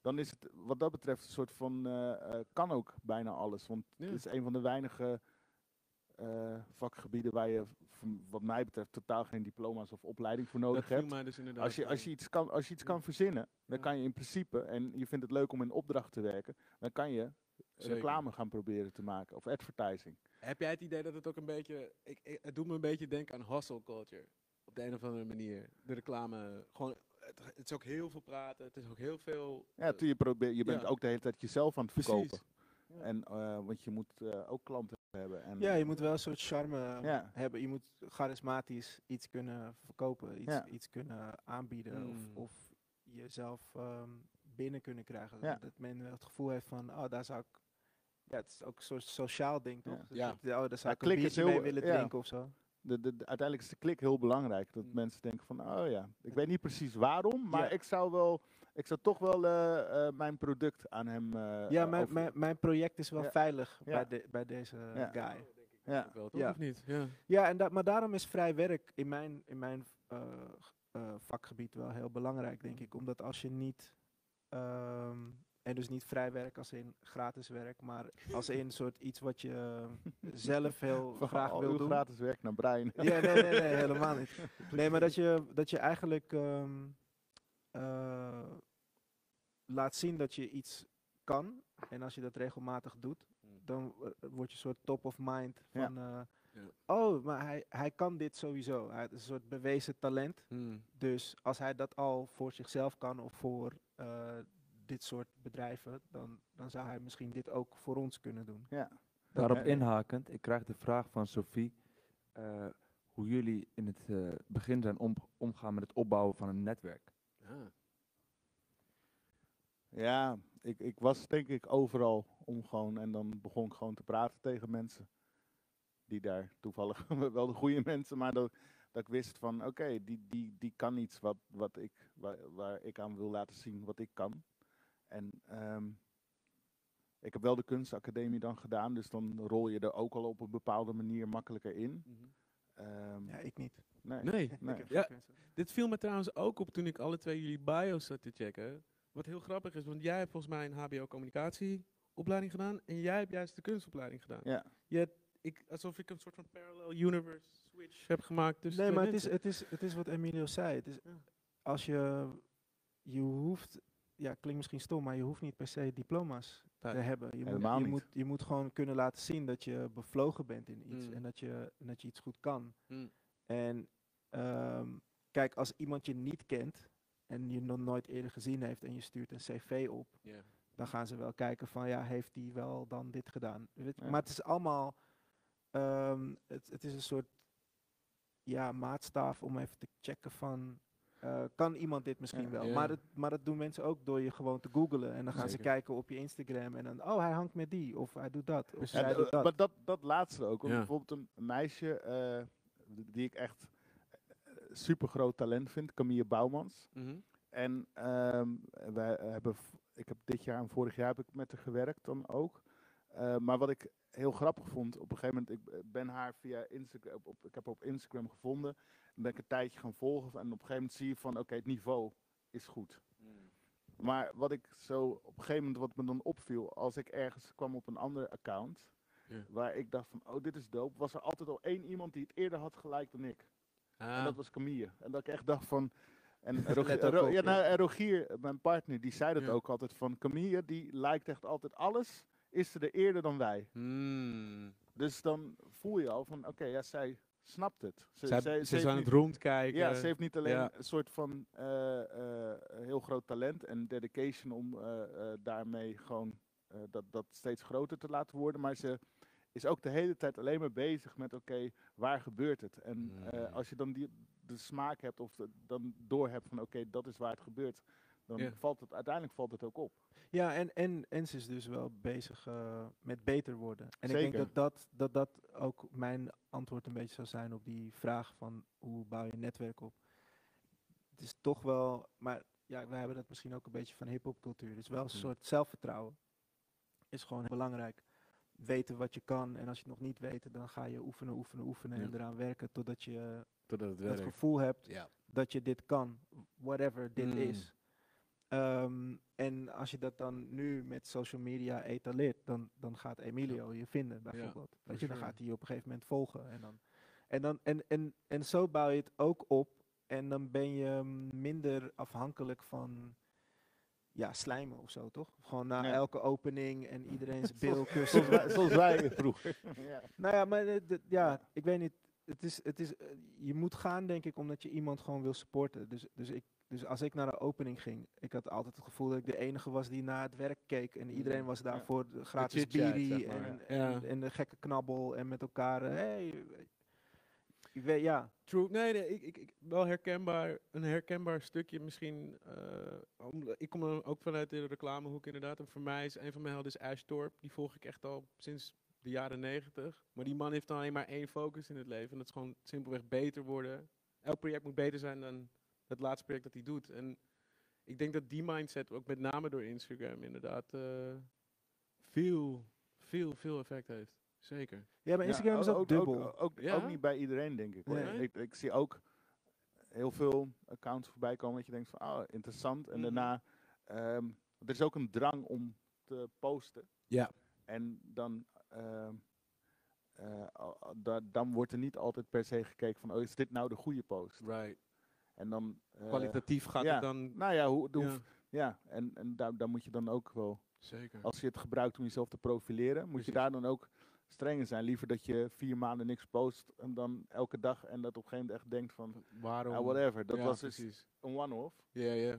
Speaker 4: dan is het wat dat betreft een soort van, eh, kan ook bijna alles. Want
Speaker 2: Ja.
Speaker 4: het is een van de weinige vakgebieden waar je, wat mij betreft, totaal geen diploma's of opleiding voor nodig
Speaker 2: dat
Speaker 4: hebt.
Speaker 2: dus inderdaad
Speaker 4: Als je, als, je iets kan, als je iets kan verzinnen, dan kan je in principe, en je vindt het leuk om in opdracht te werken, dan kan je
Speaker 2: Zeker.
Speaker 4: reclame gaan proberen te maken of advertising.
Speaker 2: Heb jij het idee dat het ook een beetje... Ik, ik- het doet me een beetje denken aan hustle culture. Op de een of andere manier. De reclame. Gewoon, het, het is ook heel veel praten. Het is ook heel veel...
Speaker 4: Ja,
Speaker 2: eh,
Speaker 4: tu- je, probeert, je bent
Speaker 2: ja.
Speaker 4: ook de hele tijd jezelf aan het
Speaker 2: Precies.
Speaker 4: verkopen.
Speaker 2: Ja.
Speaker 4: En, eh, want je moet eh, ook klanten hebben. En,
Speaker 5: Ja, je moet wel een soort charme
Speaker 4: Ja.
Speaker 5: hebben. Je moet charismatisch iets kunnen verkopen, iets,
Speaker 4: Ja.
Speaker 5: iets kunnen aanbieden
Speaker 2: Mm.
Speaker 5: of, of jezelf ehm, binnen kunnen krijgen.
Speaker 4: Ja.
Speaker 5: Dat men wel het gevoel heeft van, oh, daar zou ik... Ja, het is ook een soort sociaal ding, toch?
Speaker 4: Ja.
Speaker 5: Dus
Speaker 2: Ja.
Speaker 5: dat je, oh, daar zou
Speaker 4: Ja,
Speaker 5: ik een biertje
Speaker 4: heel-
Speaker 5: mee willen
Speaker 4: ja.
Speaker 5: drinken of zo.
Speaker 4: de, de, de- uiteindelijk is de klik heel belangrijk. Dat
Speaker 2: Mm.
Speaker 4: mensen denken van, oh ja, ik weet niet precies waarom, maar
Speaker 5: Ja.
Speaker 4: ik zou wel, ik zou toch wel eh, eh, mijn product aan hem eh,
Speaker 5: ja, mijn,
Speaker 4: over-
Speaker 5: mijn, mijn project is wel
Speaker 4: Ja.
Speaker 5: veilig
Speaker 4: Ja.
Speaker 5: bij, de, bij deze
Speaker 4: Ja.
Speaker 5: guy.
Speaker 4: Ja.
Speaker 2: Ook wel, toch?
Speaker 5: Ja.
Speaker 2: Of niet? Ja.
Speaker 5: Ja, en da maar daarom is vrij werk in mijn, in mijn eh, eh, vakgebied wel heel belangrijk, denk ik. Omdat als je niet, ehm, en dus niet vrij werk als in gratis werk, maar als in soort iets wat je zelf heel
Speaker 4: Van
Speaker 5: graag
Speaker 4: al
Speaker 5: wil doen.
Speaker 4: gratis werk naar Brian.
Speaker 5: Ja, nee, nee, nee, helemaal niet. Nee, maar dat je, dat je eigenlijk ehm, eh, laat zien dat je iets kan. En als je dat regelmatig doet, dan eh, word je een soort top of mind van... eh. Oh, maar hij, hij kan dit sowieso. Hij is een soort bewezen talent.
Speaker 2: Hmm.
Speaker 5: Dus als hij dat al voor zichzelf kan of voor eh, dit soort bedrijven, dan, dan zou hij misschien dit ook voor ons kunnen doen.
Speaker 4: Ja.
Speaker 3: Daarop inhakend, ik krijg de vraag van Sophie eh, hoe jullie in het eh, begin zijn om, omgaan met het opbouwen van een netwerk.
Speaker 2: Ja.
Speaker 4: Ja, ik, ik was denk ik overal om gewoon en dan begon ik gewoon te praten tegen mensen. die daar toevallig wel de goede mensen, maar dat, dat ik wist van oké, die, die, die kan iets wat, wat ik, waar, waar ik aan wil laten zien wat ik kan. En ehm, ik heb wel de kunstacademie dan gedaan, dus dan rol je er ook al op een bepaalde manier makkelijker in. Ehm,
Speaker 5: Ja, ik niet.
Speaker 4: nee.
Speaker 2: Nee. Ja. Dit viel me trouwens ook op toen ik alle twee jullie bio's zat te checken. Wat heel grappig is, want jij hebt volgens mij een HBO-communicatieopleiding gedaan en jij hebt juist de kunstopleiding gedaan.
Speaker 4: Ja.
Speaker 2: Je hebt, ik, alsof ik een soort van parallel universe switch heb gemaakt. tussen
Speaker 5: nee, maar het is, het, is, het is wat Emilio zei. Het is,
Speaker 2: Ja.
Speaker 5: Als je, je hoeft, ja, klinkt misschien stom, maar je hoeft niet per se diploma's te
Speaker 2: Nee.
Speaker 5: hebben. Je, moet, je,
Speaker 4: niet.
Speaker 5: moet, je moet gewoon kunnen laten zien dat je bevlogen bent in iets
Speaker 2: Mm.
Speaker 5: en dat je, dat je iets goed kan.
Speaker 2: Mm.
Speaker 5: En ehm, kijk, als iemand je niet kent en je nog nooit eerder gezien heeft en je stuurt een cv op, dan gaan ze wel kijken van ja, heeft die wel dan dit gedaan?
Speaker 4: Ja.
Speaker 5: Maar het is allemaal, ehm, het, het is een soort ja, maatstaaf om even te checken van, eh, kan iemand dit misschien
Speaker 4: Ja.
Speaker 5: wel?
Speaker 2: Ja.
Speaker 5: Maar, dat, maar dat doen mensen ook door je gewoon te googlen en dan gaan ze kijken op je Instagram en dan, oh hij hangt met die of hij doet dat of zij doet dat.
Speaker 4: maar dat, dat laatste ook. Want bijvoorbeeld een meisje eh, die ik echt super groot talent vind, Camille Bouwmans.
Speaker 2: Mhm.
Speaker 4: En ehm, wij hebben, ik heb dit jaar en vorig jaar heb ik met haar gewerkt dan ook. Eh, maar wat ik heel grappig vond, op een gegeven moment, ik eh, ben haar via Instagram, op, op- ik heb haar op Instagram gevonden. Ben ik een tijdje gaan volgen en op een gegeven moment zie je van, oké, het niveau is goed. Maar wat ik zo op een gegeven moment, wat me dan opviel, als ik ergens kwam op een ander account, waar ik dacht van, oh dit is dope, was er altijd al één iemand die het eerder had gelijk dan ik. En
Speaker 2: Ah,
Speaker 4: dat was Camille. En dat ik echt dacht van. En Rogier, Ro- ja, nou, en Rogier, mijn partner, die zei dat
Speaker 2: Ja.
Speaker 4: ook altijd van Camille, die lijkt echt altijd alles, is ze er eerder dan wij.
Speaker 2: mm.
Speaker 4: Dus dan voel je al van, oké, ja, zij snapt het. Ze,
Speaker 2: Zij,
Speaker 4: ze-
Speaker 2: ze, is aan het rondkijken.
Speaker 4: ja, ze heeft niet alleen
Speaker 2: ja.
Speaker 4: een soort van eh, eh, heel groot talent en dedication om eh, daarmee gewoon dat, dat steeds groter te laten worden, maar ze is ook de hele tijd alleen maar bezig met, oké, waar gebeurt het? En
Speaker 2: Mm.
Speaker 4: als je dan die, de smaak hebt of de- dan doorhebt van, oké, dat is waar het gebeurt, dan
Speaker 2: Ja.
Speaker 4: valt het uiteindelijk valt het ook op.
Speaker 5: Ja, en, en, en ze is dus wel bezig eh, met beter worden. En ik denk dat dat, dat dat ook mijn antwoord een beetje zou zijn op die vraag van hoe bouw je een netwerk op. Het is toch wel, maar ja, wij hebben dat misschien ook een beetje van hip-hop cultuur. Het is wel een
Speaker 2: Mhm.
Speaker 5: soort zelfvertrouwen. Is gewoon heel belangrijk. Weten wat je kan en als je het nog niet weet, dan ga je oefenen, oefenen, oefenen en eraan werken totdat je
Speaker 2: Totdat het
Speaker 5: het
Speaker 2: werkt.
Speaker 5: gevoel hebt
Speaker 2: Ja.
Speaker 5: dat je dit kan, whatever dit
Speaker 2: Mm.
Speaker 5: is. Ehm, en als je dat dan nu met social media etaleert, dan, dan gaat Emilio je vinden, bijvoorbeeld. Weet je, dan gaat hij je op een gegeven moment volgen. En, dan, en, dan, en, en, en zo bouw je het ook op. En dan ben je minder afhankelijk van ja, slijmen of zo, toch? Gewoon na elke opening en iedereen's
Speaker 4: Zoals-
Speaker 5: bil kussen.
Speaker 4: Zoals wij, vroeger. ja.
Speaker 5: Nou ja, maar ja, ik weet niet. Het is, het is, eh, je moet gaan, denk ik, omdat je iemand gewoon wil supporten. Dus, dus, ik, dus als ik naar de opening ging, ik had altijd het gevoel dat ik de enige was die naar het werk keek. En iedereen was daar
Speaker 4: Ja.
Speaker 5: voor de gratis bierie
Speaker 2: zeg maar.
Speaker 5: en,
Speaker 2: Ja.
Speaker 5: en, en de gekke knabbel en met elkaar. eh, hey, ik weet, ja.
Speaker 2: True. Nee, nee ik, ik, ik, wel herkenbaar. Een herkenbaar stukje misschien. eh, om- ik kom dan ook vanuit de reclamehoek inderdaad. En voor mij is een van mijn helden is Ash Thorpe. Die volg ik echt al sinds de jaren negentig. Maar die man heeft dan alleen maar één focus in het leven. En dat is gewoon simpelweg beter worden. Elk project moet beter zijn dan het laatste project dat hij doet. En ik denk dat die mindset ook met name door Instagram inderdaad eh, veel, veel, veel effect heeft. Zeker.
Speaker 5: Ja, maar Instagram is ook, dubbel.
Speaker 4: Ook, ook,
Speaker 2: Ja?
Speaker 4: ook niet bij iedereen, denk ik. Hoor.
Speaker 5: Nee.
Speaker 4: Ik, ik zie ook heel veel accounts voorbij komen dat je denkt van, oh, interessant. En
Speaker 2: Mhm.
Speaker 4: daarna, ehm, er is ook een drang om te posten.
Speaker 2: Ja.
Speaker 4: En dan, ehm, eh, da- dan wordt er niet altijd per se gekeken van, oh, is dit nou de goede post?
Speaker 2: Right.
Speaker 4: En dan, eh,
Speaker 2: Kwalitatief gaat
Speaker 4: ja.
Speaker 2: het dan.
Speaker 4: nou ja, hoe,
Speaker 2: Ja,
Speaker 4: en, en daar, daar moet je dan ook wel
Speaker 2: zeker.
Speaker 4: als je het gebruikt om jezelf te profileren, moet
Speaker 2: Precies.
Speaker 4: je daar dan ook strenger zijn. Liever dat je vier maanden niks post en dan elke dag en dat op een gegeven moment echt denkt van,
Speaker 2: Waarom?
Speaker 4: ah, whatever, dat
Speaker 2: Ja,
Speaker 4: was dus
Speaker 2: precies.
Speaker 4: een one-off.
Speaker 2: Ja, ja.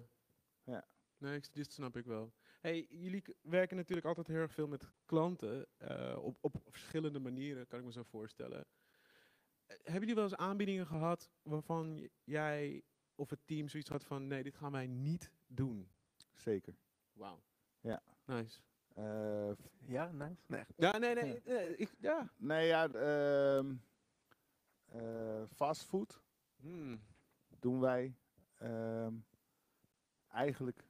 Speaker 4: Ja.
Speaker 2: Nee, ik- dit snap ik wel. Hey, jullie werken natuurlijk altijd heel erg veel met klanten. eh, op, op verschillende manieren, kan ik me zo voorstellen. Hebben jullie wel eens aanbiedingen gehad waarvan jij of het team zoiets had van... Nee, dit gaan wij niet doen.
Speaker 4: Zeker.
Speaker 2: Wauw.
Speaker 4: Ja.
Speaker 2: Nice.
Speaker 4: Eh,
Speaker 5: Ja, nice. Nee.
Speaker 2: Ja, nee, nee. nee, ik, ja.
Speaker 4: Nee, ja, ehm eh, fastfood
Speaker 2: Hmm.
Speaker 4: doen wij ehm, eigenlijk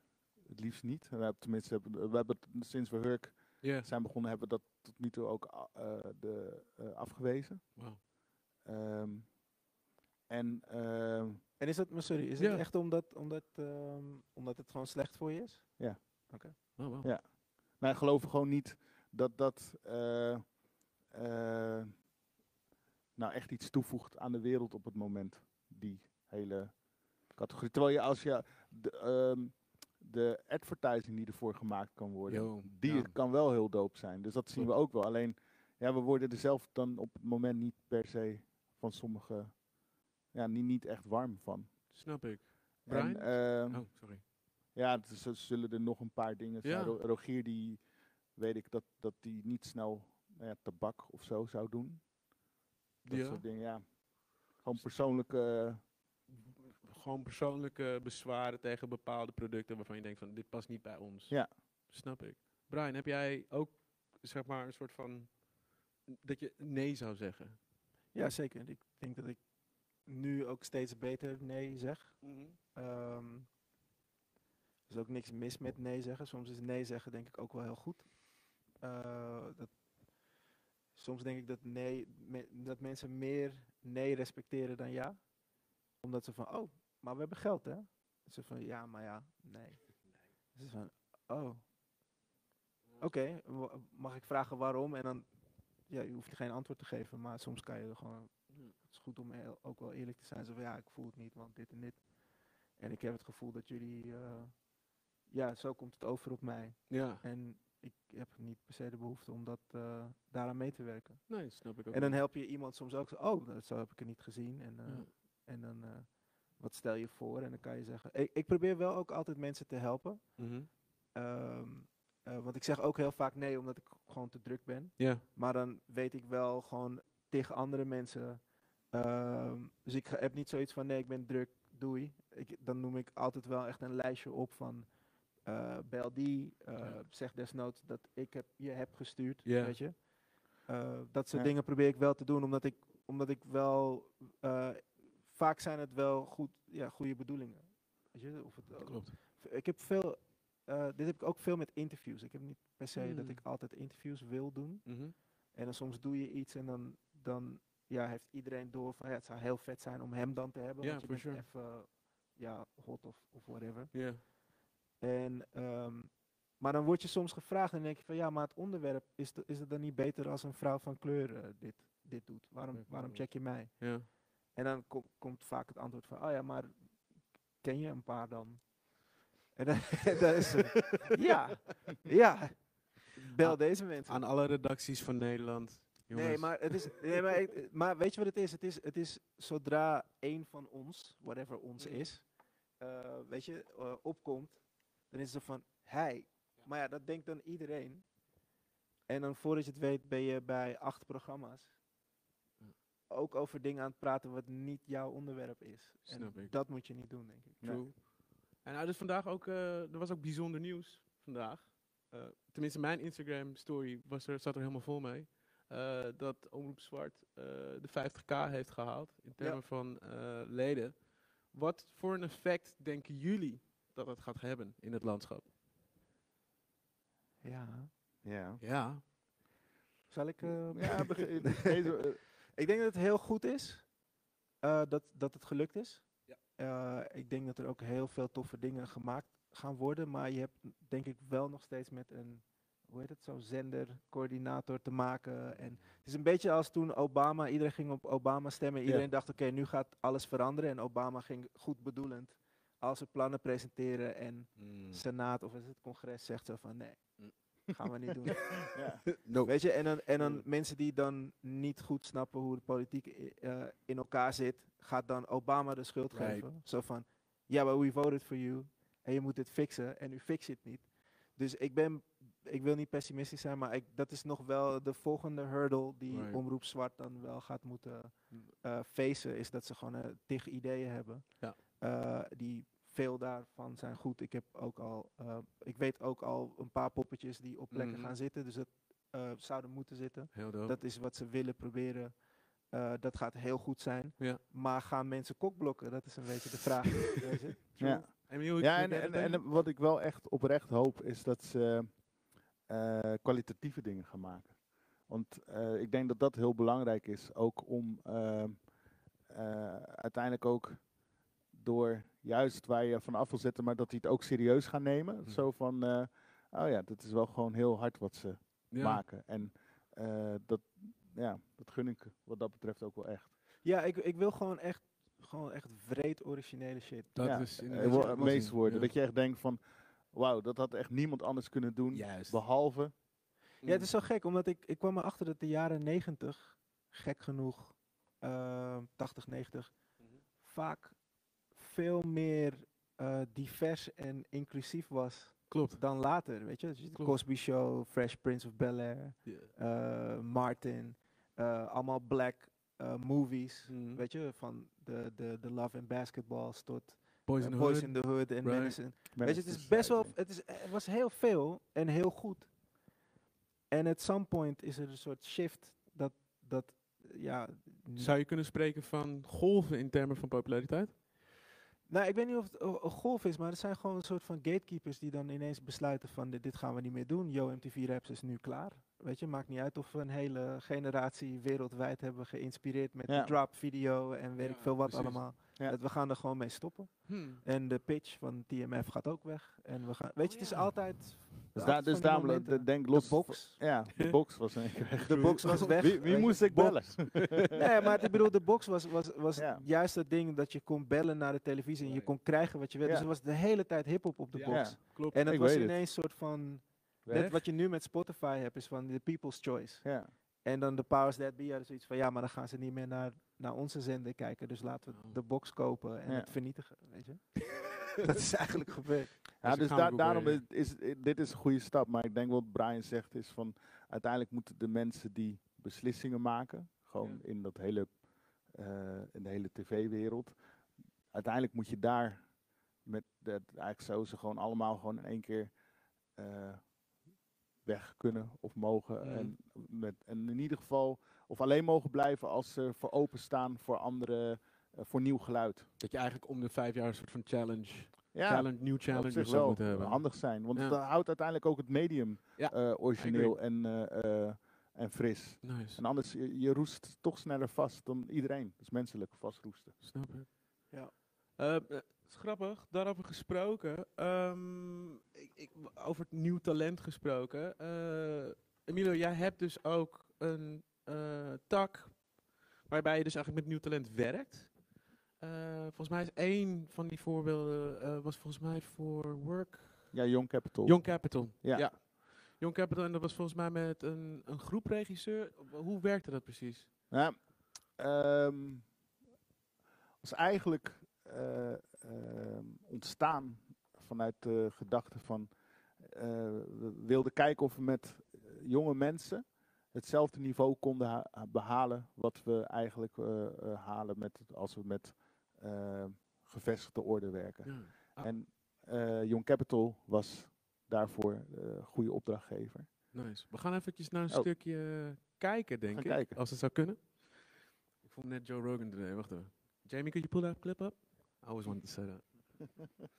Speaker 4: het liefst niet. We hebben, tenminste, we hebben het sinds we Hurk
Speaker 2: Ja.
Speaker 4: zijn begonnen, hebben we dat tot nu toe ook eh, de, eh, afgewezen.
Speaker 2: Wauw.
Speaker 4: Ehm, en ehm,
Speaker 5: En is dat, sorry, is
Speaker 2: Ja.
Speaker 5: het echt omdat, omdat, ehm, omdat het gewoon slecht voor je is?
Speaker 2: Oh, wow.
Speaker 4: Ja. wij geloven gewoon niet dat dat eh, eh, nou echt iets toevoegt aan de wereld op het moment. Die hele categorie. Terwijl je als je de, ehm, de advertising die ervoor gemaakt kan worden,
Speaker 2: Yo,
Speaker 4: die
Speaker 2: ja.
Speaker 4: kan wel heel dope zijn. Dus dat zien we ook wel. Alleen, ja, we worden er zelf dan op het moment niet per se van sommige, ja, niet, niet echt warm van.
Speaker 2: Snap ik.
Speaker 4: En,
Speaker 2: Brian?
Speaker 4: ehm,
Speaker 2: oh, sorry.
Speaker 4: ja, er zullen er nog een paar dingen zijn.
Speaker 2: Ja.
Speaker 4: Rogier, die weet ik dat, dat die niet snel nou ja, tabak of zo zou doen. Dat
Speaker 2: Ja.
Speaker 4: soort dingen, ja. Gewoon persoonlijke...
Speaker 2: Gewoon persoonlijke bezwaren tegen bepaalde producten waarvan je denkt van dit past niet bij ons.
Speaker 4: Ja.
Speaker 2: Snap ik. Brian, heb jij ook zeg maar een soort van dat je nee zou zeggen?
Speaker 5: Ja, zeker. Ik denk dat ik nu ook steeds beter nee zeg. Ehm, er is ook niks mis met nee zeggen. Soms is nee zeggen denk ik ook wel heel goed. Eh, dat, soms denk ik dat, nee, me- dat mensen meer nee respecteren dan ja. Omdat ze van, oh, maar we hebben geld hè. Ze van, ja, maar ja, nee. Ze van, oh. Oké, mag ik vragen waarom? En dan, ja, je hoeft geen antwoord te geven, maar soms kan je er gewoon het is goed om ook wel eerlijk te zijn. Zo van, ja, ik voel het niet, want dit en dit. En ik heb het gevoel dat jullie, eh, ja, zo komt het over op mij.
Speaker 2: Ja.
Speaker 5: En ik heb niet per se de behoefte om dat, eh, daaraan mee te werken.
Speaker 2: Nee, snap ik ook.
Speaker 5: En dan help je iemand soms ook zo, oh, dat, zo heb ik het niet gezien. En, eh,
Speaker 2: Ja.
Speaker 5: en dan, wat stel je voor? En dan kan je zeggen, ik, ik probeer wel ook altijd mensen te helpen.
Speaker 2: Mhm.
Speaker 5: Ehm, eh, want ik zeg ook heel vaak nee, omdat ik gewoon te druk ben.
Speaker 2: Ja.
Speaker 5: Maar dan weet ik wel gewoon tegen andere mensen. ehm, dus ik ga- heb niet zoiets van nee, ik ben druk, doei. Ik, dan noem ik altijd wel echt een lijstje op van eh, bel die, eh,
Speaker 2: Ja.
Speaker 5: zeg desnoods dat ik heb, je heb gestuurd,
Speaker 2: Ja.
Speaker 5: weet je. Eh, dat soort
Speaker 4: Ja.
Speaker 5: dingen probeer ik wel te doen, omdat ik, omdat ik wel, eh, vaak zijn het wel goed, ja, goede bedoelingen. Weet je, of het,
Speaker 2: Klopt.
Speaker 5: ik heb veel, eh, dit heb ik ook veel met interviews. Ik heb niet per se dat ik altijd interviews wil doen.
Speaker 2: Mhm.
Speaker 5: En dan soms doe je iets en dan, dan ja, heeft iedereen door van ja, het zou heel vet zijn om hem dan te hebben.
Speaker 2: Ja,
Speaker 5: want je bent
Speaker 2: sure.
Speaker 5: even ja, hot of, of whatever.
Speaker 2: Ja.
Speaker 5: En, ehm, maar dan word je soms gevraagd en dan denk je van ja, maar het onderwerp, is, de- is het dan niet beter als een vrouw van kleur eh, dit, dit doet? Waarom, waarom check je mij?
Speaker 2: Ja.
Speaker 5: En dan kom- komt vaak het antwoord van, oh ja, maar ken je een paar dan? En dan is ja, ja, bel
Speaker 2: Ah,
Speaker 5: deze mensen.
Speaker 2: Aan alle redacties van Nederland.
Speaker 5: Nee,
Speaker 2: Jongens.
Speaker 5: maar, het is, nee maar, ik- maar weet je wat het is? Het is, het is zodra één van ons, whatever ons
Speaker 2: Mhm.
Speaker 5: is, eh, weet je, eh, opkomt, dan is het van, hij. Maar ja, dat denkt dan iedereen. En dan voordat je het weet ben je bij acht programma's. Ook over dingen aan het praten wat niet jouw onderwerp is.
Speaker 2: Snap
Speaker 5: en
Speaker 2: ik.
Speaker 5: dat moet je niet doen, denk ik.
Speaker 2: True. En nou, dus vandaag ook, eh, er was ook bijzonder nieuws vandaag. Eh, tenminste, mijn Instagram story was er, zat er helemaal vol mee. Eh, dat Omroep Zwart eh, de 50k heeft gehaald in termen van eh, leden. Wat voor een effect denken jullie dat het gaat hebben in het landschap?
Speaker 5: Ja.
Speaker 4: Ja.
Speaker 2: Ja.
Speaker 5: Zal ik... eh,
Speaker 4: Ja,
Speaker 5: Ik denk dat het heel goed is eh, dat, dat het gelukt is. Eh, ik denk dat er ook heel veel toffe dingen gemaakt gaan worden. Maar je hebt denk ik wel nog steeds met een, hoe heet het, zo'n zendercoördinator te maken. En het is een beetje als toen Obama, iedereen ging op Obama stemmen.
Speaker 2: Ja.
Speaker 5: Iedereen dacht, oké, nu gaat alles veranderen. En Obama ging goed bedoelend al zijn plannen presenteren. En Senaat of is het congres zegt zo van, nee,
Speaker 2: Mm.
Speaker 5: Gaan we niet doen.
Speaker 4: ja.
Speaker 2: No.
Speaker 5: Weet je, en dan, en dan mensen die dan niet goed snappen hoe de politiek eh, in elkaar zit, gaat dan Obama de schuld
Speaker 2: Right.
Speaker 5: geven. Zo van, ja, maar we voted for you en je moet dit fixen en u fix je het niet. Dus ik ben, ik wil niet pessimistisch zijn, maar ik, dat is nog wel de volgende hurdle die
Speaker 2: Right.
Speaker 5: Omroep Zwart dan wel gaat moeten eh facen, is dat ze gewoon uh, tig ideeën hebben.
Speaker 2: Ja.
Speaker 5: eh, die veel daarvan zijn goed. Ik, heb ook al, eh, ik weet ook al een paar poppetjes die op plekken
Speaker 2: Mhm.
Speaker 5: gaan zitten. Dus dat eh, zouden moeten zitten.
Speaker 2: Heel dope.
Speaker 5: Dat is wat ze willen proberen. Eh, dat gaat heel goed zijn.
Speaker 2: Ja.
Speaker 5: Maar gaan mensen kokblokken? Dat is een beetje de vraag.
Speaker 4: Ja.
Speaker 2: Emiel,
Speaker 4: Ja, en, en, en wat ik wel echt oprecht hoop, is dat ze eh, kwalitatieve dingen gaan maken. Want eh, ik denk dat dat heel belangrijk is, ook om ehm, eh, uiteindelijk ook door juist waar je van af wil zetten, maar dat die het ook serieus gaan nemen.
Speaker 2: Mhm.
Speaker 4: Zo van, eh, oh ja, dat is wel gewoon heel hard wat ze
Speaker 2: Ja.
Speaker 4: maken. En eh, dat, ja, dat gun ik wat dat betreft ook wel echt.
Speaker 5: Ja, ik, ik wil gewoon echt, gewoon echt vreed originele shit.
Speaker 2: Dat
Speaker 4: ja,
Speaker 2: is
Speaker 4: eh,
Speaker 2: inderdaad
Speaker 4: meest
Speaker 2: zien.
Speaker 4: Dat je echt denkt van, wauw, dat had echt niemand anders kunnen doen.
Speaker 2: Juist.
Speaker 4: Behalve
Speaker 5: Ja, het is zo gek, omdat ik, ik kwam erachter dat de jaren 90, gek genoeg, eh 80, 90,
Speaker 2: Mhm.
Speaker 5: vaak veel meer eh, divers en inclusief was
Speaker 2: Klopt.
Speaker 5: dan later. Weet je, Dus de
Speaker 2: Klopt.
Speaker 5: Cosby Show, Fresh Prince of Bel Air, eh, Martin, eh, allemaal black eh, movies.
Speaker 2: Mhm.
Speaker 5: Weet je, van de, de, de Love and Basketballs tot
Speaker 2: Boys in the
Speaker 5: Boys
Speaker 2: Hood.
Speaker 5: in the Hood en
Speaker 2: Right.
Speaker 5: Weet je, het is best wel, het, is, het was heel veel en heel goed. En at some point is er een soort shift dat, dat ja...
Speaker 2: Zou je kunnen spreken van golven in termen van populariteit?
Speaker 5: Nou, ik weet niet of het een golf is, maar het zijn gewoon een soort van gatekeepers die dan ineens besluiten van dit, dit gaan we niet meer doen. Yo, MTV Raps is nu klaar. Weet je, maakt niet uit of we een hele generatie wereldwijd hebben geïnspireerd met
Speaker 4: Ja.
Speaker 5: de drop video en weet ik veel wat
Speaker 2: precies.
Speaker 5: allemaal.
Speaker 4: Ja.
Speaker 5: Dat we gaan er gewoon mee stoppen.
Speaker 2: Hmm.
Speaker 5: En de pitch van TMF gaat ook weg. En we gaan, weet je, het is
Speaker 2: ja.
Speaker 5: altijd.
Speaker 4: Dus, daar, dus de- denk
Speaker 5: de
Speaker 4: los.
Speaker 5: box.
Speaker 4: Ja, de box was weg.
Speaker 5: De box was weg.
Speaker 4: Wie, wie moest ik bellen?
Speaker 5: Nee, maar ik bedoel, de box was, was, was
Speaker 4: Ja.
Speaker 5: juist het ding dat je kon bellen naar de televisie en je kon krijgen wat je wil.
Speaker 4: Ja.
Speaker 5: Dus er was de hele tijd hip-hop op de box.
Speaker 4: Ja.
Speaker 2: Klopt.
Speaker 5: En het
Speaker 4: Ik
Speaker 5: was
Speaker 4: het.
Speaker 5: ineens soort van.
Speaker 2: Weg.
Speaker 5: Net wat je nu met Spotify hebt, is van de people's choice.
Speaker 4: Ja.
Speaker 5: En dan de powers that be hadden zoiets van ja, maar dan gaan ze niet meer naar, naar onze zender kijken. Dus laten we
Speaker 2: Oh.
Speaker 5: de box kopen en
Speaker 4: Ja.
Speaker 5: het vernietigen. Weet je? dat is eigenlijk gebeurd.
Speaker 4: Ja,
Speaker 2: Dus
Speaker 4: dus da- daarom is, is, dit is een goede stap. Maar ik denk wat Brian zegt is van uiteindelijk moeten de mensen die beslissingen maken, gewoon in dat hele, eh, in de hele tv-wereld, uiteindelijk moet je daar met dat eigenlijk zo ze gewoon allemaal gewoon in één keer eh, weg kunnen of mogen. En, met, en in ieder geval, of alleen mogen blijven als ze voor openstaan voor andere, voor nieuw geluid.
Speaker 2: Dat je eigenlijk om de vijf jaar een soort van challenge,
Speaker 4: Ja,
Speaker 2: challenge nieuw challenge zou
Speaker 4: wel
Speaker 2: moeten hebben.
Speaker 4: handig zijn. Want
Speaker 2: Ja.
Speaker 4: dat houdt uiteindelijk ook het medium
Speaker 2: Ja,
Speaker 4: eh, origineel en, eh, eh, en fris.
Speaker 2: Nice.
Speaker 4: En anders, je, je roest toch sneller vast dan iedereen. Dat is menselijk, vastroesten.
Speaker 2: Snap ik.
Speaker 5: Ja.
Speaker 2: Eh, eh, is grappig, daarover gesproken. ehm, ik, ik, over het nieuw talent gesproken. eh Emilio, jij hebt dus ook een eh, tak waarbij je dus eigenlijk met nieuw talent werkt. Eh, volgens mij is één van die voorbeelden eh, was volgens mij voor Work
Speaker 4: Ja, Young Capital.
Speaker 2: Young Capital.
Speaker 4: Ja.
Speaker 2: Young Capital en dat was volgens mij met een, een groepregisseur. Hoe werkte dat precies?
Speaker 4: Ja, ehm, was eigenlijk eh, ehm, ontstaan vanuit de gedachte van we wilden kijken of we met jonge mensen hetzelfde niveau konden ha- behalen wat we eigenlijk halen met, als we met gevestigde orde werken.
Speaker 2: Ja. Ah.
Speaker 4: En eh, Young Capital was daarvoor een goede opdrachtgever.
Speaker 2: Nice. We gaan eventjes naar een
Speaker 4: Oh.
Speaker 2: stukje kijken, denk
Speaker 4: gaan
Speaker 2: ik.
Speaker 4: kijken.
Speaker 2: Als het zou kunnen. Ik vond net Joe Rogan today. Wacht even. Jamie, could you pull that clip up? I always wanted to say that.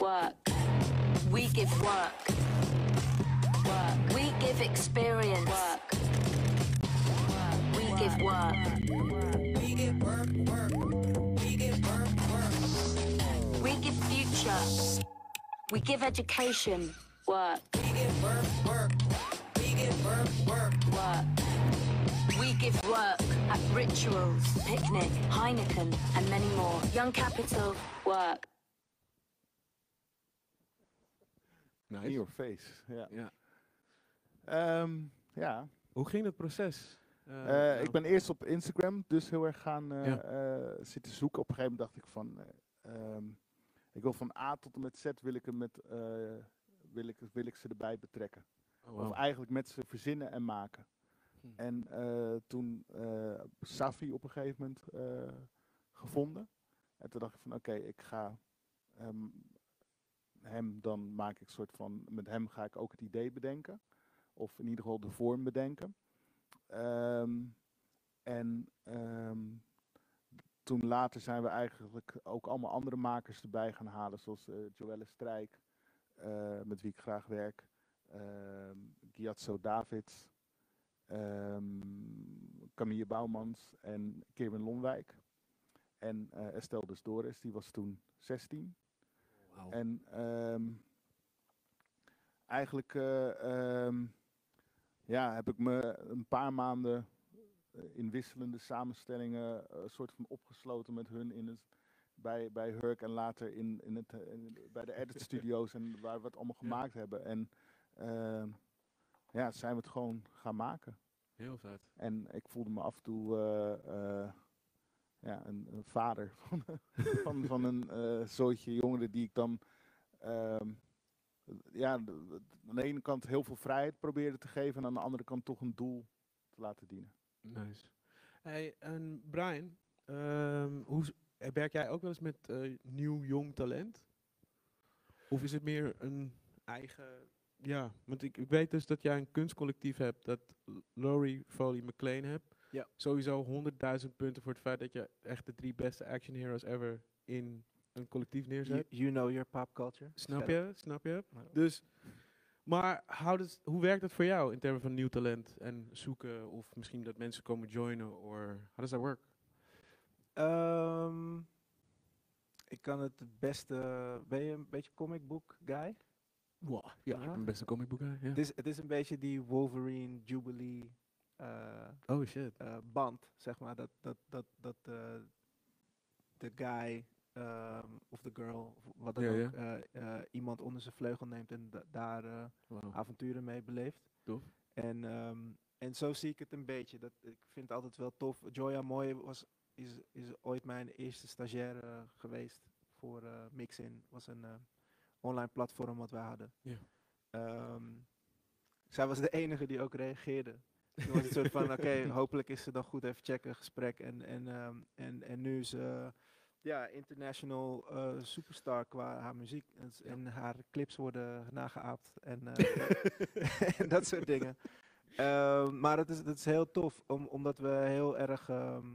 Speaker 7: Work. We give work. Work. We give experience. Work. We give work. We give work, work. We give work, work. We give future. We give education. Work. We give work, work. We give work, work. Work. We give work at rituals, picnic, Heineken, and many more. Young Capital, work.
Speaker 4: In
Speaker 2: Nice.
Speaker 4: your face. Ja.
Speaker 2: Ja.
Speaker 4: Ehm, ja.
Speaker 2: Hoe ging het proces? Eh,
Speaker 4: Eh,
Speaker 2: nou,
Speaker 4: Ik ben eerst op Instagram dus heel erg gaan eh,
Speaker 2: Ja.
Speaker 4: zitten zoeken. Op een gegeven moment dacht ik van, eh, ehm, ik wil van A tot en met Z wil ik, hem met, wil ik, wil ik ze erbij betrekken.
Speaker 2: oh, wow.
Speaker 4: Of eigenlijk met ze verzinnen en maken.
Speaker 2: Hm.
Speaker 4: En toen Safi op een gegeven moment gevonden. En toen dacht ik van oké, ik ga ehm, hem, dan maak ik soort van, met hem ga ik ook het idee bedenken. Of in ieder geval de vorm bedenken. Ehm, en ehm, toen later zijn we eigenlijk ook allemaal andere makers erbij gaan halen, zoals eh Joelle Strijk, eh, met wie ik graag werk, Gyatso Davids, Camille Bouwmans en Kevin Lonwijk. En eh Estelle dus Doris, die was toen 16. En eigenlijk ja, heb ik me een paar maanden eh, in wisselende samenstellingen eh, soort van opgesloten met hun in het, bij, bij Hurk en later in, in het, eh, in, bij de edit studio's en waar we het allemaal gemaakt hebben. En ehm, ja, zijn we het gewoon gaan maken.
Speaker 2: Heel vet.
Speaker 4: En ik voelde me af en toe ja, een, een vader van, van, van een zootje jongeren die ik dan ehm, ja, aan de ene kant heel veel vrijheid probeerde te geven en aan de andere kant toch een doel te laten dienen.
Speaker 2: Nice. Hey, en Brian, ehm, hoe, werk jij ook wel eens met eh, nieuw jong talent? Of is het meer een eigen... Ja, want ik, ik weet dus dat jij een kunstcollectief hebt dat Laurie Foley McLean hebt.
Speaker 5: Ja.
Speaker 2: Sowieso 100.000 punten voor het feit dat je echt de drie beste action heroes ever in een collectief neerzet.
Speaker 5: you know your pop culture.
Speaker 2: Snap je? Snap je? Dus, maar how does, hoe werkt het voor jou in termen van nieuw talent en zoeken of misschien dat mensen komen joinen or how does that work?
Speaker 5: Ehm, ik kan het het beste. Ben je een beetje comic book guy?
Speaker 2: Wow, ja, ik
Speaker 5: Ja?
Speaker 2: ben een beste comic book guy. Ja.
Speaker 5: Het, is, het is een beetje die Wolverine Jubilee eh,
Speaker 2: oh shit.
Speaker 5: eh, band, zeg maar. Dat, dat, dat, dat eh, de guy ehm, of de girl, of wat dan
Speaker 2: Ja, ja.
Speaker 5: ook, eh, eh, iemand onder zijn vleugel neemt en da- daar eh,
Speaker 2: Wow.
Speaker 5: avonturen mee beleeft.
Speaker 2: Tof.
Speaker 5: En, ehm, en zo zie ik het een beetje. Dat, ik vind het altijd wel tof. Joya Mooi was, is, is ooit mijn eerste stagiaire geweest voor Mixin. was een online platform wat wij hadden.
Speaker 2: Ja.
Speaker 5: Ehm, zij was de enige die ook reageerde. Toen was het soort van, oké, hopelijk is ze dan goed even checken, gesprek. En, en, en, en nu is ze ja, international eh, superstar qua haar muziek. En, haar clips worden nageaapt en, eh, en dat soort dingen. Ehm, maar het is, het is heel tof, om, omdat we heel erg, ehm,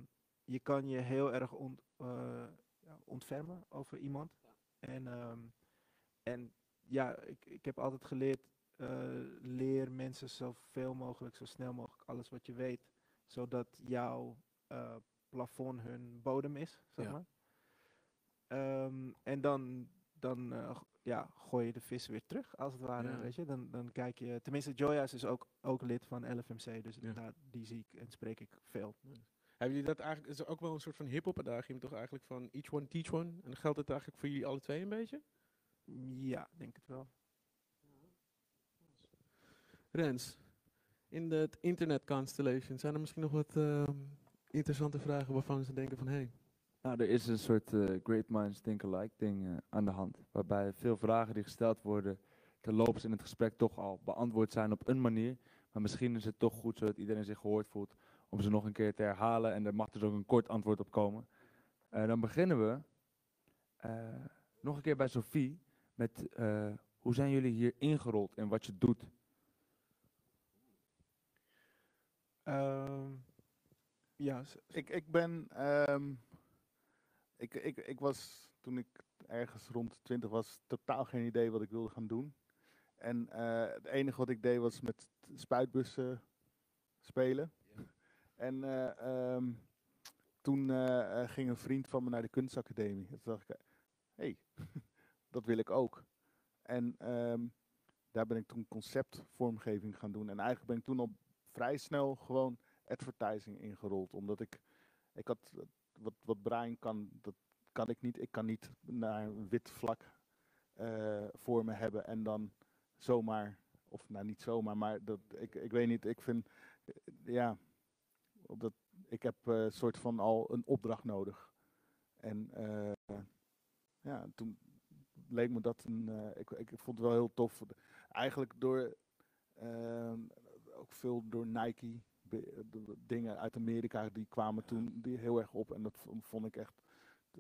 Speaker 5: je kan je heel erg ont, eh, ja, ontfermen over iemand. En, ehm, en ja, ik, ik heb altijd geleerd, leer mensen zoveel mogelijk, zo snel mogelijk alles wat je weet, zodat jouw plafond hun bodem is, zeg
Speaker 2: Ja.
Speaker 5: maar. Ehm, en dan, dan eh, ja, gooi je de vis weer terug, als het ware,
Speaker 2: Ja.
Speaker 5: weet je. Dan, dan kijk je, tenminste Joyous is ook, ook lid van LFMC, dus
Speaker 2: Ja.
Speaker 5: daar, die zie ik en spreek ik veel.
Speaker 2: Hebben jullie dat eigenlijk, is er ook wel een soort van hip-hop adagium toch eigenlijk van each one teach one? En geldt het eigenlijk voor jullie alle twee een beetje?
Speaker 5: Ja, denk het wel.
Speaker 2: Rens, in de internet constellation zijn er misschien nog wat ehm, interessante vragen waarvan ze denken van hé, hey,
Speaker 3: Nou, er is een soort eh, great minds think alike ding eh, aan de hand. Waarbij veel vragen die gesteld worden, terloops in het gesprek toch al beantwoord zijn op een manier. Maar misschien is het toch goed zodat iedereen zich gehoord voelt om ze nog een keer te herhalen. En er mag dus ook een kort antwoord op komen. Eh, dan beginnen we nog een keer bij Sophie met hoe zijn jullie hier ingerold in wat je doet?
Speaker 5: Ehm, ja,
Speaker 4: Ik, ik ben, ehm, ik, ik, ik was toen ik ergens rond 20 was, totaal geen idee wat ik wilde gaan doen. En eh, het enige wat ik deed was met spuitbussen spelen. En eh, ehm, toen eh, ging een vriend van me naar de kunstacademie. En toen dacht ik, hé, hey, dat wil ik ook. En ehm, daar ben ik toen conceptvormgeving gaan doen. En eigenlijk ben ik toen al vrij snel gewoon advertising ingerold. Omdat ik, ik had, wat, wat Brian kan, dat kan ik niet. Ik kan niet naar een wit vlak eh, voor me hebben en dan zomaar, of nou niet zomaar, maar dat, ik, ik weet niet, ik vind, eh, ja, dat, ik heb een soort van al een opdracht nodig. En eh, ja, toen leek me dat een, eh, ik, ik vond het wel heel tof. Eigenlijk door, eh, ook veel door Nike, dingen uit Amerika, die kwamen toen die heel erg op. En dat vond ik echt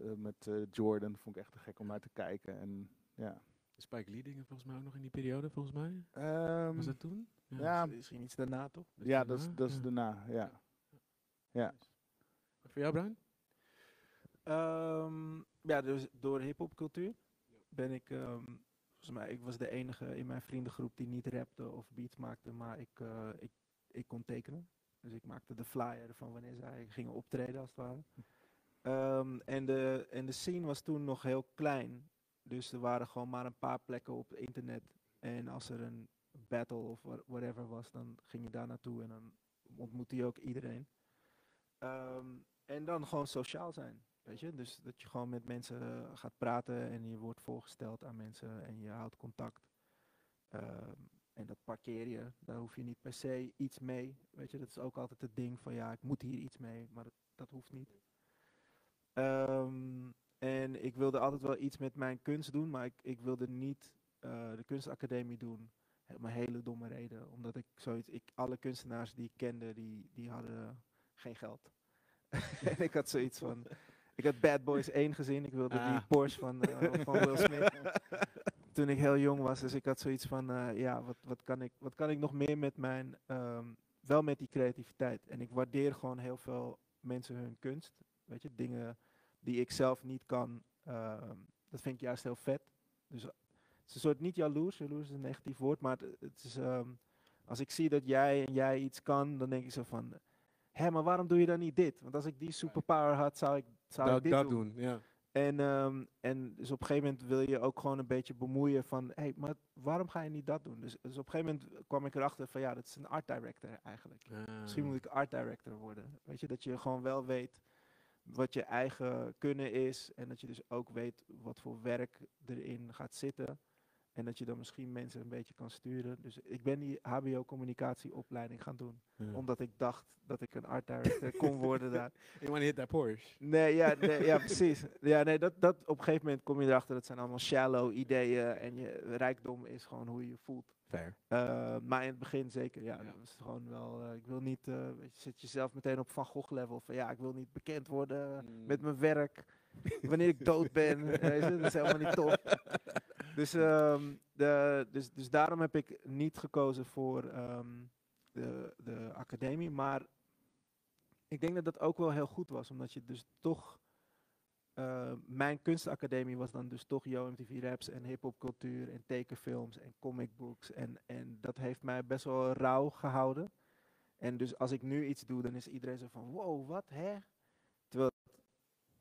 Speaker 4: eh, met eh, Jordan vond ik echt te gek om naar te kijken. En ja.
Speaker 2: Spike Lee dingen volgens mij ook nog in die periode, volgens mij.
Speaker 4: Ehm,
Speaker 2: Was dat toen?
Speaker 4: ja,
Speaker 5: Misschien iets daarna toch?
Speaker 4: ja, dat is,
Speaker 2: daarna?
Speaker 4: dat is
Speaker 2: Ja.
Speaker 4: daarna, ja. Ja.
Speaker 2: Voor jou, Bruin?
Speaker 5: Ehm, ja, dus door hip-hopcultuur ben ik, ehm, volgens mij, ik was de enige in mijn vriendengroep die niet rapte of beats maakte, maar ik, eh, ik, ik kon tekenen. Dus ik maakte de flyer van wanneer zij gingen optreden, als het ware. Ehm, en, de, en de scene was toen nog heel klein. Dus er waren gewoon maar een paar plekken op internet. En als er een battle of wha- whatever was, dan ging je daar naartoe en dan ontmoette je ook iedereen. Ehm, en dan gewoon sociaal zijn. Weet je? Dus dat je gewoon met mensen eh, gaat praten en je wordt voorgesteld aan mensen en je houdt contact. Ehm, en dat parkeer je, daar hoef je niet per se iets mee. Weet je, dat is ook altijd het ding van ja, ik moet hier iets mee, maar dat, dat hoeft niet. Ehm, en ik wilde altijd wel iets met mijn kunst doen, maar ik, ik wilde niet eh, de kunstacademie doen. Om een hele domme reden. Omdat ik zoiets, ik, alle kunstenaars die ik kende, die, die hadden geen geld. en ik had zoiets van, ik had Bad Boys 1 gezien, ik wilde die
Speaker 2: Ah.
Speaker 5: Porsche van, eh, van Will Smith. Toen ik heel jong was, dus ik had zoiets van, eh, ja, wat, wat, kan ik, wat kan ik nog meer met mijn, ehm, wel met die creativiteit. En ik waardeer gewoon heel veel mensen hun kunst. Weet je, dingen die ik zelf niet kan, ehm, dat vind ik juist heel vet. Dus eh, het is een soort niet jaloers, jaloers is een negatief woord, maar het, het is, ehm, als ik zie dat jij en jij iets kan, dan denk ik zo van, hé, maar waarom doe je dan niet dit? Want als ik die superpower had, zou ik, zou ik
Speaker 2: dat
Speaker 5: dit
Speaker 2: dat
Speaker 5: doen.
Speaker 2: doen, ja.
Speaker 5: En, ehm, en dus op een gegeven moment wil je ook gewoon een beetje bemoeien van, hé, hey, maar waarom ga je niet dat doen? Dus, dus op een gegeven moment kwam ik erachter van, ja, dat is een art director eigenlijk. Misschien moet ik art director worden. Weet je, dat je gewoon wel weet wat je eigen kunnen is. En dat je dus ook weet wat voor werk erin gaat zitten. En dat je dan misschien mensen een beetje kan sturen. Dus ik ben die HBO-communicatieopleiding gaan doen.
Speaker 2: Ja.
Speaker 5: Omdat ik dacht dat ik een art director kon worden daar.
Speaker 2: Ik wanna hit that Porsche.
Speaker 5: Nee, ja, nee, ja precies. Ja, nee, dat, dat, op een gegeven moment kom je erachter, dat zijn allemaal shallow ideeën. En je rijkdom is gewoon hoe je je voelt.
Speaker 2: Fair.
Speaker 5: Uh, maar in het begin zeker, ja.
Speaker 2: Ja.
Speaker 5: Dat was gewoon wel, uh, ik wil niet, uh, je, zet jezelf meteen op Van Gogh level. Van ja, ik wil niet bekend worden
Speaker 2: Mm.
Speaker 5: met mijn werk. Wanneer ik dood ben, dat is helemaal niet tof. Dus, um, de, dus, dus daarom heb ik niet gekozen voor um, de, de academie. Maar ik denk dat dat ook wel heel goed was, omdat je dus toch uh, mijn kunstacademie was dan dus toch YoMTV Raps en hip-hopcultuur en tekenfilms en comicbooks. En, en dat heeft mij best wel rauw gehouden. En dus als ik nu iets doe, dan is iedereen zo van: wow, wat hè? Terwijl,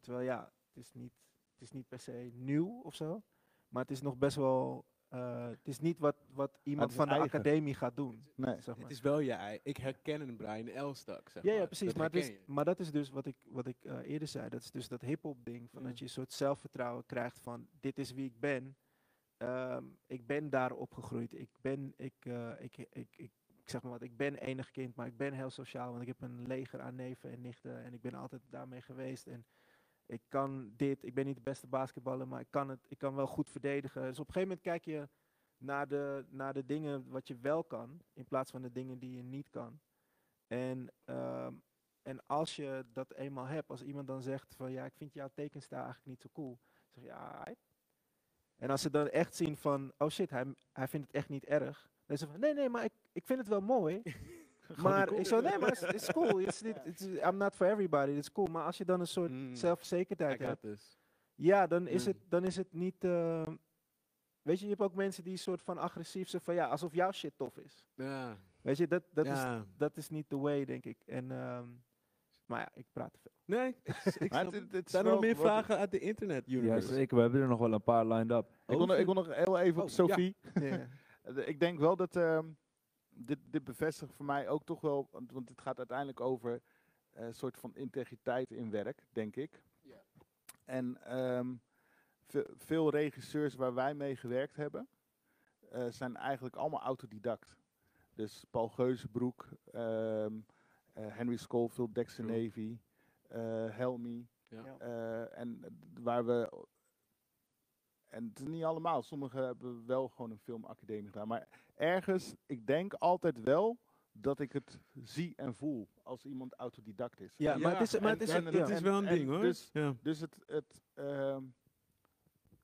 Speaker 5: terwijl ja, het is, niet, het is niet per se nieuw of zo. Maar het is nog best wel. Uh, het is niet wat, wat iemand van de
Speaker 4: eigen.
Speaker 5: academie gaat doen.
Speaker 4: Nee.
Speaker 5: Zeg maar.
Speaker 2: Het is wel je ei. Ik herken een Brian Elstak, zeg
Speaker 5: Ja,
Speaker 2: maar.
Speaker 5: ja, precies.
Speaker 2: Dat
Speaker 5: Maar, is, dat is dus wat ik, wat ik uh, eerder zei. Dat is dus dat hip-hop ding. Van
Speaker 2: Ja.
Speaker 5: Dat je een soort zelfvertrouwen krijgt van: dit is wie ik ben. Um, ik ben daar opgegroeid. Ik ben, ik, uh, ik, ik, ik, ik, zeg maar wat, ik ben enig kind, maar ik ben heel sociaal. Want ik heb een leger aan neven en nichten. En ik ben altijd daarmee geweest. En ik kan dit. Ik ben niet de beste basketballer, maar ik kan het. Ik kan wel goed verdedigen. Dus op een gegeven moment kijk je naar de, naar de dingen wat je wel kan, in plaats van de dingen die je niet kan. En, um, en als je dat eenmaal hebt, als iemand dan zegt van ja, ik vind jouw tekenstijl eigenlijk niet zo cool, zeg je ja. En als ze dan echt zien van oh shit, hij, hij vindt het echt niet erg, dan is ze van nee, nee, maar ik, ik vind het wel mooi. maar ik zo nee, maar het is cool. It's, it, it's, I'm not for everybody. It's cool. Maar als je dan een soort
Speaker 2: Mm.
Speaker 5: zelfverzekerdheid hebt,
Speaker 2: this.
Speaker 5: ja, dan is,
Speaker 2: Mm.
Speaker 5: het, dan is het niet. Uh, weet je, je hebt ook mensen die soort van agressief zijn van ja, alsof jouw shit tof is.
Speaker 2: Ja.
Speaker 5: Weet je, dat, dat,
Speaker 2: ja.
Speaker 5: is, dat is niet the way, denk ik. En, um, maar ja, ik praat te veel.
Speaker 2: Nee, ik,
Speaker 4: Maar het-
Speaker 2: het. Zijn er nog meer vragen uit de internet
Speaker 3: Ja, zeker. We hebben er nog wel een paar lined up.
Speaker 4: Ik wil, nog, ik wil nog heel even op
Speaker 2: Oh, ja.
Speaker 4: Sophie.
Speaker 5: Ja.
Speaker 4: Ik denk wel dat ehm, dit, dit bevestigt voor mij ook toch wel, want, het gaat uiteindelijk over eh, een soort van integriteit in werk, denk ik. En ehm, ve- veel regisseurs waar wij mee gewerkt hebben, eh, zijn eigenlijk allemaal autodidact. Dus Paul Geuzenbroek, ehm, eh, Henry Schofield, Dexter. Navy, Helmi.
Speaker 2: Ja.
Speaker 4: En waar we en het is niet allemaal. Sommigen hebben wel gewoon een filmacademie gedaan. Maar ergens, ik denk altijd wel dat ik het zie en voel als iemand autodidact is.
Speaker 5: Ja, maar het is, maar
Speaker 4: en-
Speaker 5: het is,
Speaker 4: en-
Speaker 5: ja.
Speaker 2: dat is wel een
Speaker 4: en
Speaker 2: ding hoor.
Speaker 4: dus-
Speaker 2: ja.
Speaker 4: Dus het, het ehm,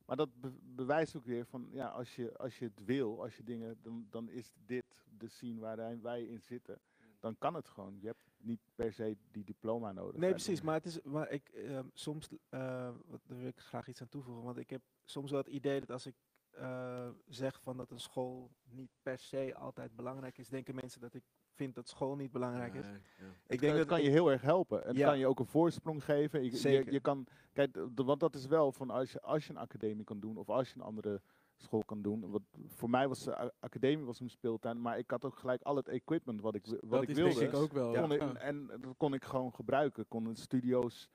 Speaker 4: maar dat be- bewijst ook weer van, ja, als je, als je het wil, als je dingen, dan, dan is dit de scene waar wij in zitten. Dan kan het gewoon. Je hebt niet per se die diploma nodig.
Speaker 5: Nee,
Speaker 4: En-
Speaker 5: precies. Maar het is, maar ik, ehm, soms, eh, wat, daar wil ik graag iets aan toevoegen. Want ik heb soms wel het idee dat als ik eh, zeg van dat een school niet per se altijd belangrijk is, denken mensen dat ik vind dat school niet belangrijk is.
Speaker 2: Nee, ja.
Speaker 5: Ik denk dat
Speaker 4: kan je heel erg helpen. Het
Speaker 5: Ja.
Speaker 4: kan je ook een voorsprong geven. Je, je,
Speaker 5: Zeker.
Speaker 4: je kan, kijk, want dat is wel van als je, als je een academie kan doen of als je een andere school kan doen. Wat, voor mij was de a- academie was een speeltuin, maar ik had ook gelijk al het equipment wat ik, wat
Speaker 2: dat
Speaker 4: ik
Speaker 2: is
Speaker 4: wilde.
Speaker 2: denk ik ook wel.
Speaker 4: ik,
Speaker 2: ja.
Speaker 4: En dat kon ik gewoon gebruiken. Ik kon studio's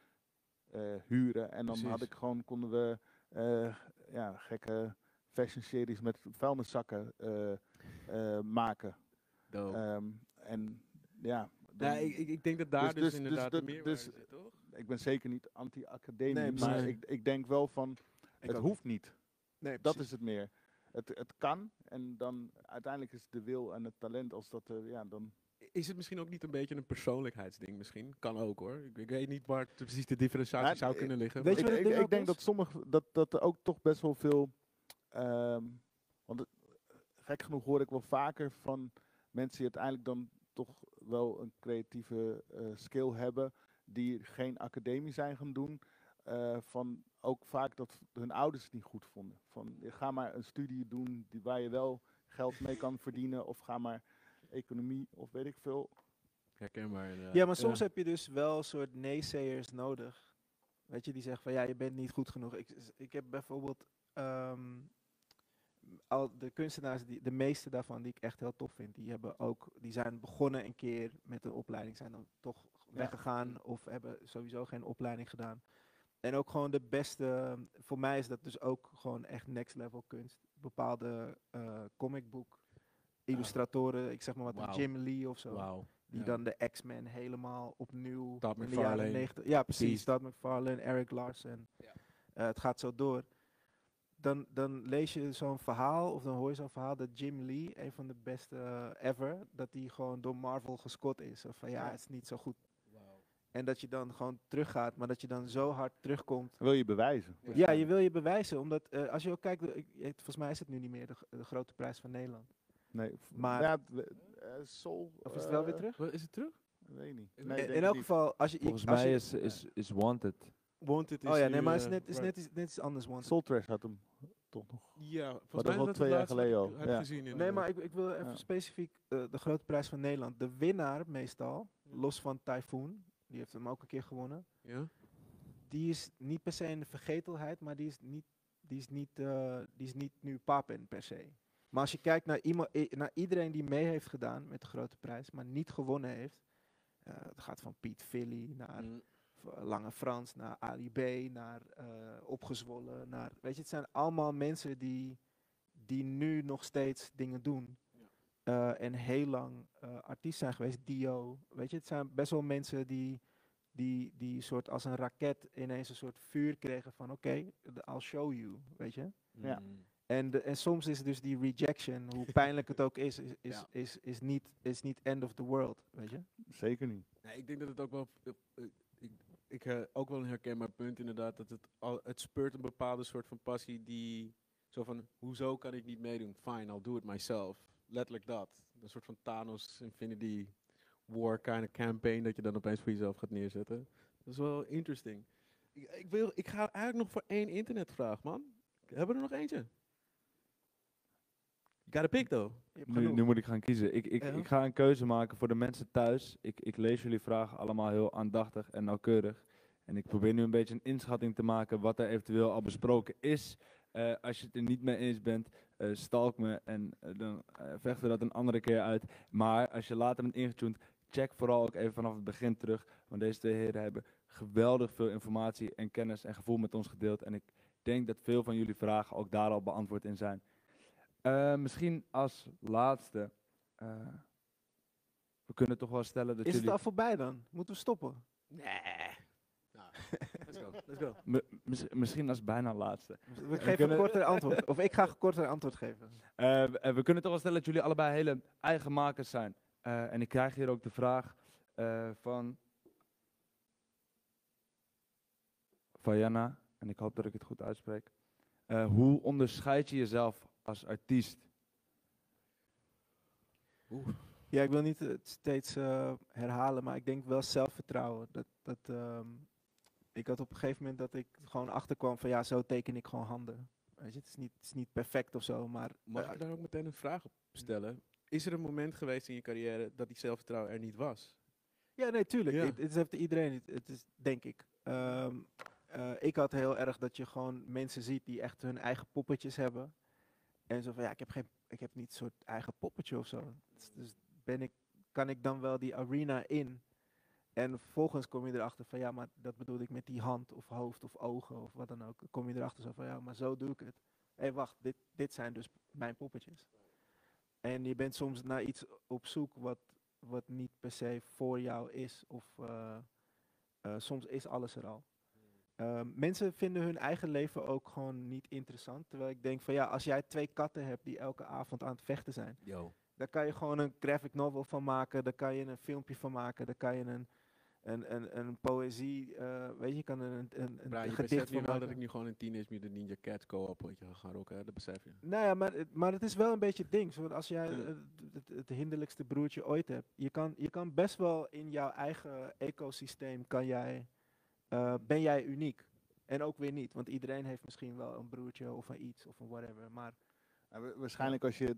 Speaker 4: eh, huren en dan had ik gewoon, konden we eh, ja, gekke fashion series met vuilniszakken eh, eh, maken. Ehm, en ja,
Speaker 2: ik, ik, denk dat daar
Speaker 4: dus-
Speaker 2: dus,
Speaker 4: dus- dus
Speaker 2: inderdaad de meerwaarde
Speaker 4: dus-
Speaker 2: zit, toch?
Speaker 4: ik ben zeker niet anti-academie,
Speaker 5: Nee,
Speaker 4: maar ik, ik denk wel van, het hoeft niet.
Speaker 5: Nee,
Speaker 4: Dat is het meer. Het, het kan en dan uiteindelijk is de wil en het talent als dat, eh, ja, dan...
Speaker 2: Is het misschien ook niet een beetje een persoonlijkheidsding misschien? Kan ook hoor. Ik, ik weet niet waar precies de differentiatie
Speaker 4: Ja,
Speaker 2: zou
Speaker 4: ik-
Speaker 2: kunnen liggen.
Speaker 5: weet je
Speaker 4: ik, ik, denk dat sommige, dat, dat er ook toch best wel veel, ehm, want het- gek genoeg hoor ik wel vaker van mensen die uiteindelijk dan toch wel een creatieve eh, skill hebben, die geen academie zijn gaan doen, eh, van ook vaak dat hun ouders het niet goed vonden. Van ga maar een studie doen die, waar je wel geld mee kan verdienen, of ga maar economie of weet ik veel.
Speaker 2: Herkenbaar inderdaad.
Speaker 5: Ja, maar soms heb je dus wel een soort naysayers nodig. Weet je, die zeggen van ja, je bent niet goed genoeg. Ik, ik heb bijvoorbeeld ehm, al de kunstenaars, die, de meeste daarvan die ik echt heel tof vind, die, hebben ook, die zijn begonnen een keer met een opleiding, zijn dan toch weggegaan of hebben sowieso geen opleiding gedaan. En ook gewoon de beste, voor mij is dat dus ook gewoon echt next level kunst. Bepaalde eh comicboek illustratoren, ik zeg maar wat. Jim Lee of zo.
Speaker 2: Wauw.
Speaker 5: Die
Speaker 2: Ja.
Speaker 5: dan de X-Men helemaal opnieuw
Speaker 2: Todd
Speaker 5: in de jaren
Speaker 2: McFarlane.
Speaker 5: 90. Ja, precies. Todd McFarlane, Eric Larson.
Speaker 2: Ja.
Speaker 5: Eh, het gaat zo door. Dan, dan lees je zo'n verhaal, of dan hoor je zo'n verhaal dat Jim Lee, een van de beste eh, ever, dat die gewoon door Marvel gescot is. Of van ja,
Speaker 4: Ja.
Speaker 5: het is niet zo goed. En dat je dan gewoon teruggaat, maar dat je dan zo hard terugkomt.
Speaker 4: Wil je bewijzen?
Speaker 5: Ja, je wil je bewijzen, omdat eh, als je ook kijkt, de- ik, ik- volgens mij is het nu niet meer de, grote prijs van Nederland.
Speaker 4: Nee,
Speaker 5: Maar-
Speaker 4: ja, eh, Soul.
Speaker 5: Of is het wel weer
Speaker 4: eh,
Speaker 5: terug?
Speaker 2: Is het terug?
Speaker 4: Weet niet.
Speaker 2: In-
Speaker 4: Nee,
Speaker 5: in
Speaker 4: denk
Speaker 5: in
Speaker 4: ik
Speaker 5: elk geval, als je...
Speaker 3: Volgens
Speaker 5: als
Speaker 3: mij
Speaker 5: je-
Speaker 3: is, is, is Wanted.
Speaker 2: Wanted is
Speaker 5: Oh ja, nee, maar het is net, is net, iets- net iets anders. Want
Speaker 4: Soul Trash had hem toch nog.
Speaker 2: Ja, volgens
Speaker 4: dat
Speaker 2: mij
Speaker 4: is wel twee jaar geleden al,
Speaker 2: heb
Speaker 4: ja.
Speaker 2: gezien
Speaker 5: Nee, maar ik, ik wil even
Speaker 4: Ja.
Speaker 5: specifiek eh, de grote prijs van Nederland. De winnaar meestal, los van Typhoon, die heeft hem ook een keer gewonnen.
Speaker 2: Ja?
Speaker 5: Die is niet per se in de vergetelheid, maar die is niet, die is niet, eh, die is niet nu papen per se. Maar als je kijkt naar, iemand, naar iedereen die mee heeft gedaan met de grote prijs, maar niet gewonnen heeft. eh, het gaat van Piet Philly naar
Speaker 2: Mm.
Speaker 5: Lange Frans, naar Ali B, naar eh, Opgezwollen. Naar, weet je, het zijn allemaal mensen die, die nu nog steeds dingen doen. Eh, en heel lang eh, artiest zijn geweest. Dio, weet je, het zijn best wel mensen die, die, die soort als een raket ineens een soort vuur kregen van oké, I'll show you, weet je.
Speaker 4: Ja.
Speaker 5: En, de, en soms is dus die rejection, hoe pijnlijk het ook is, is, is,
Speaker 2: Ja.
Speaker 5: is, is, niet, is niet end of the world, weet je.
Speaker 4: Zeker niet.
Speaker 2: Nee, ik denk dat het ook wel. eh, ik ik eh, ook wel een herkenbaar punt inderdaad. Dat het, al, het speurt een bepaalde soort van passie die. Zo van, hoezo kan ik niet meedoen? Fine, I'll do it myself. Letterlijk dat. Een soort van Thanos Infinity War kind of campaign dat je dan opeens voor jezelf gaat neerzetten. Dat is wel interesting. Ik, ik, wil, ik ga eigenlijk nog voor één internetvraag, man. Hebben we er nog eentje? You gotta pick though.
Speaker 3: Nu, nu moet ik gaan kiezen. Ik, ik,
Speaker 2: Ja.
Speaker 3: ik ga een keuze maken voor de mensen thuis. Ik, ik lees jullie vragen allemaal heel aandachtig en nauwkeurig. En ik probeer nu een beetje een inschatting te maken wat er eventueel al besproken is. Eh, als je het er niet mee eens bent, eh, stalk me en eh, dan eh, vechten we dat een andere keer uit. Maar als je later bent ingetuned, check vooral ook even vanaf het begin terug. Want deze twee heren hebben geweldig veel informatie en kennis en gevoel met ons gedeeld. En ik denk dat veel van jullie vragen ook daar al beantwoord in zijn. Eh, misschien als laatste. eh, we kunnen toch wel stellen dat
Speaker 5: Is het
Speaker 3: jullie.
Speaker 5: al voorbij dan? Moeten we stoppen?
Speaker 2: Nee. Let's go.
Speaker 3: Misschien als bijna laatste.
Speaker 5: We geven
Speaker 3: kunnen-
Speaker 5: een korter antwoord. Of ik ga een korter antwoord geven.
Speaker 3: Eh, we, eh, we kunnen toch wel stellen dat jullie allebei hele eigen makers zijn. Eh, en ik krijg hier ook de vraag eh, van Vajana, en ik hoop dat ik het goed uitspreek. Eh, hoe onderscheid je jezelf als artiest?
Speaker 5: Ja, ik wil niet het steeds eh, herhalen, maar ik denk wel zelfvertrouwen. Dat, dat, ehm, ik had op een gegeven moment dat ik gewoon achterkwam van ja, zo teken ik gewoon handen. Weet je, het is niet, het is niet perfect of zo, maar
Speaker 2: Mag ik daar ook meteen een vraag op stellen? Is er een moment geweest in je carrière dat die zelfvertrouwen er niet was?
Speaker 5: Ja, nee, tuurlijk.
Speaker 2: Ja.
Speaker 5: Het, het heeft iedereen. Het, het is, denk ik. Ehm, eh, ik had heel erg dat je gewoon mensen ziet die echt hun eigen poppetjes hebben. En zo van, ja, ik heb, geen, ik heb niet een soort eigen poppetje of zo. Dus, dus ben ik, kan ik dan wel die arena in? En vervolgens kom je erachter van, ja, maar dat bedoelde ik met die hand of hoofd of ogen of wat dan ook. Dan kom je erachter zo van, ja, maar zo doe ik het. Hé, wacht, dit, dit zijn dus mijn poppetjes. En je bent soms naar iets op zoek wat, wat niet per se voor jou is. Of eh, eh, soms is alles er al. Ehm, mensen vinden hun eigen leven ook gewoon niet interessant. Terwijl ik denk van ja, als jij twee katten hebt die elke avond aan het vechten zijn.
Speaker 2: Yo.
Speaker 5: Daar kan je gewoon een graphic novel van maken. Daar kan je een filmpje van maken. Daar kan je een, een, een, een poëzie, eh, weet je, je kan een, een, een,
Speaker 2: je
Speaker 5: gedicht
Speaker 2: beseft
Speaker 5: van
Speaker 2: nu wel dat ik nu gewoon een Teenage Mutant Ninja Cat co-op weet je, ga gaan rocken, hè? dat besef je.
Speaker 5: Nou ja, maar, het- maar het is wel een beetje het ding. Zo, als jij het, het hinderlijkste broertje ooit hebt. Je kan, je kan best wel in jouw eigen ecosysteem, kan jij, eh, ben jij uniek. En ook weer niet. Want iedereen heeft misschien wel een broertje of een iets of een whatever. Maar
Speaker 4: En wa- waarschijnlijk als je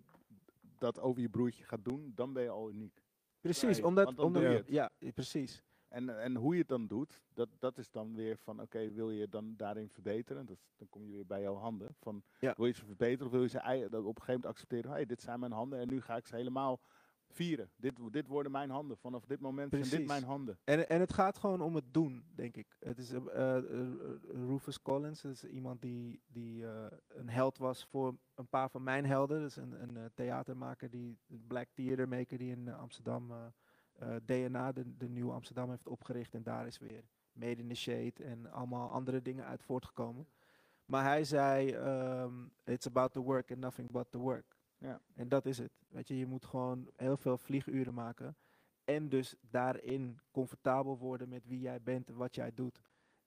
Speaker 4: dat over je broertje gaat doen, dan ben je al uniek.
Speaker 5: precies, omdat,
Speaker 4: want dan
Speaker 5: omdat
Speaker 4: doe je het.
Speaker 5: ja, precies.
Speaker 4: En, en hoe je het dan doet, dat, dat is dan weer van, oké, wil je dan daarin verbeteren? Dat, dan kom je weer bij jouw handen. Van,
Speaker 5: Ja.
Speaker 4: Wil je ze verbeteren of wil je ze dat op een gegeven moment accepteren? Hey, dit zijn mijn handen en nu ga ik ze helemaal vieren. Dit, dit worden mijn handen. Vanaf dit moment zijn dit mijn handen.
Speaker 5: En, en het gaat gewoon om het doen, denk ik. Het is eh, eh, eh, Rufus Collins, dat is iemand die, die een held was voor een paar van mijn helden. Dat is een, een theatermaker, die, een Black Theater Maker, die in Amsterdam eh, DNA, de, de nieuwe Amsterdam, heeft opgericht. En daar is weer Made in the Shade en allemaal andere dingen uit voortgekomen. Maar hij zei, ehm, it's about the work and nothing but the work.
Speaker 4: Ja.
Speaker 5: En dat is het. Weet je, je moet gewoon heel veel vlieguren maken. En dus daarin comfortabel worden met wie jij bent en wat jij doet.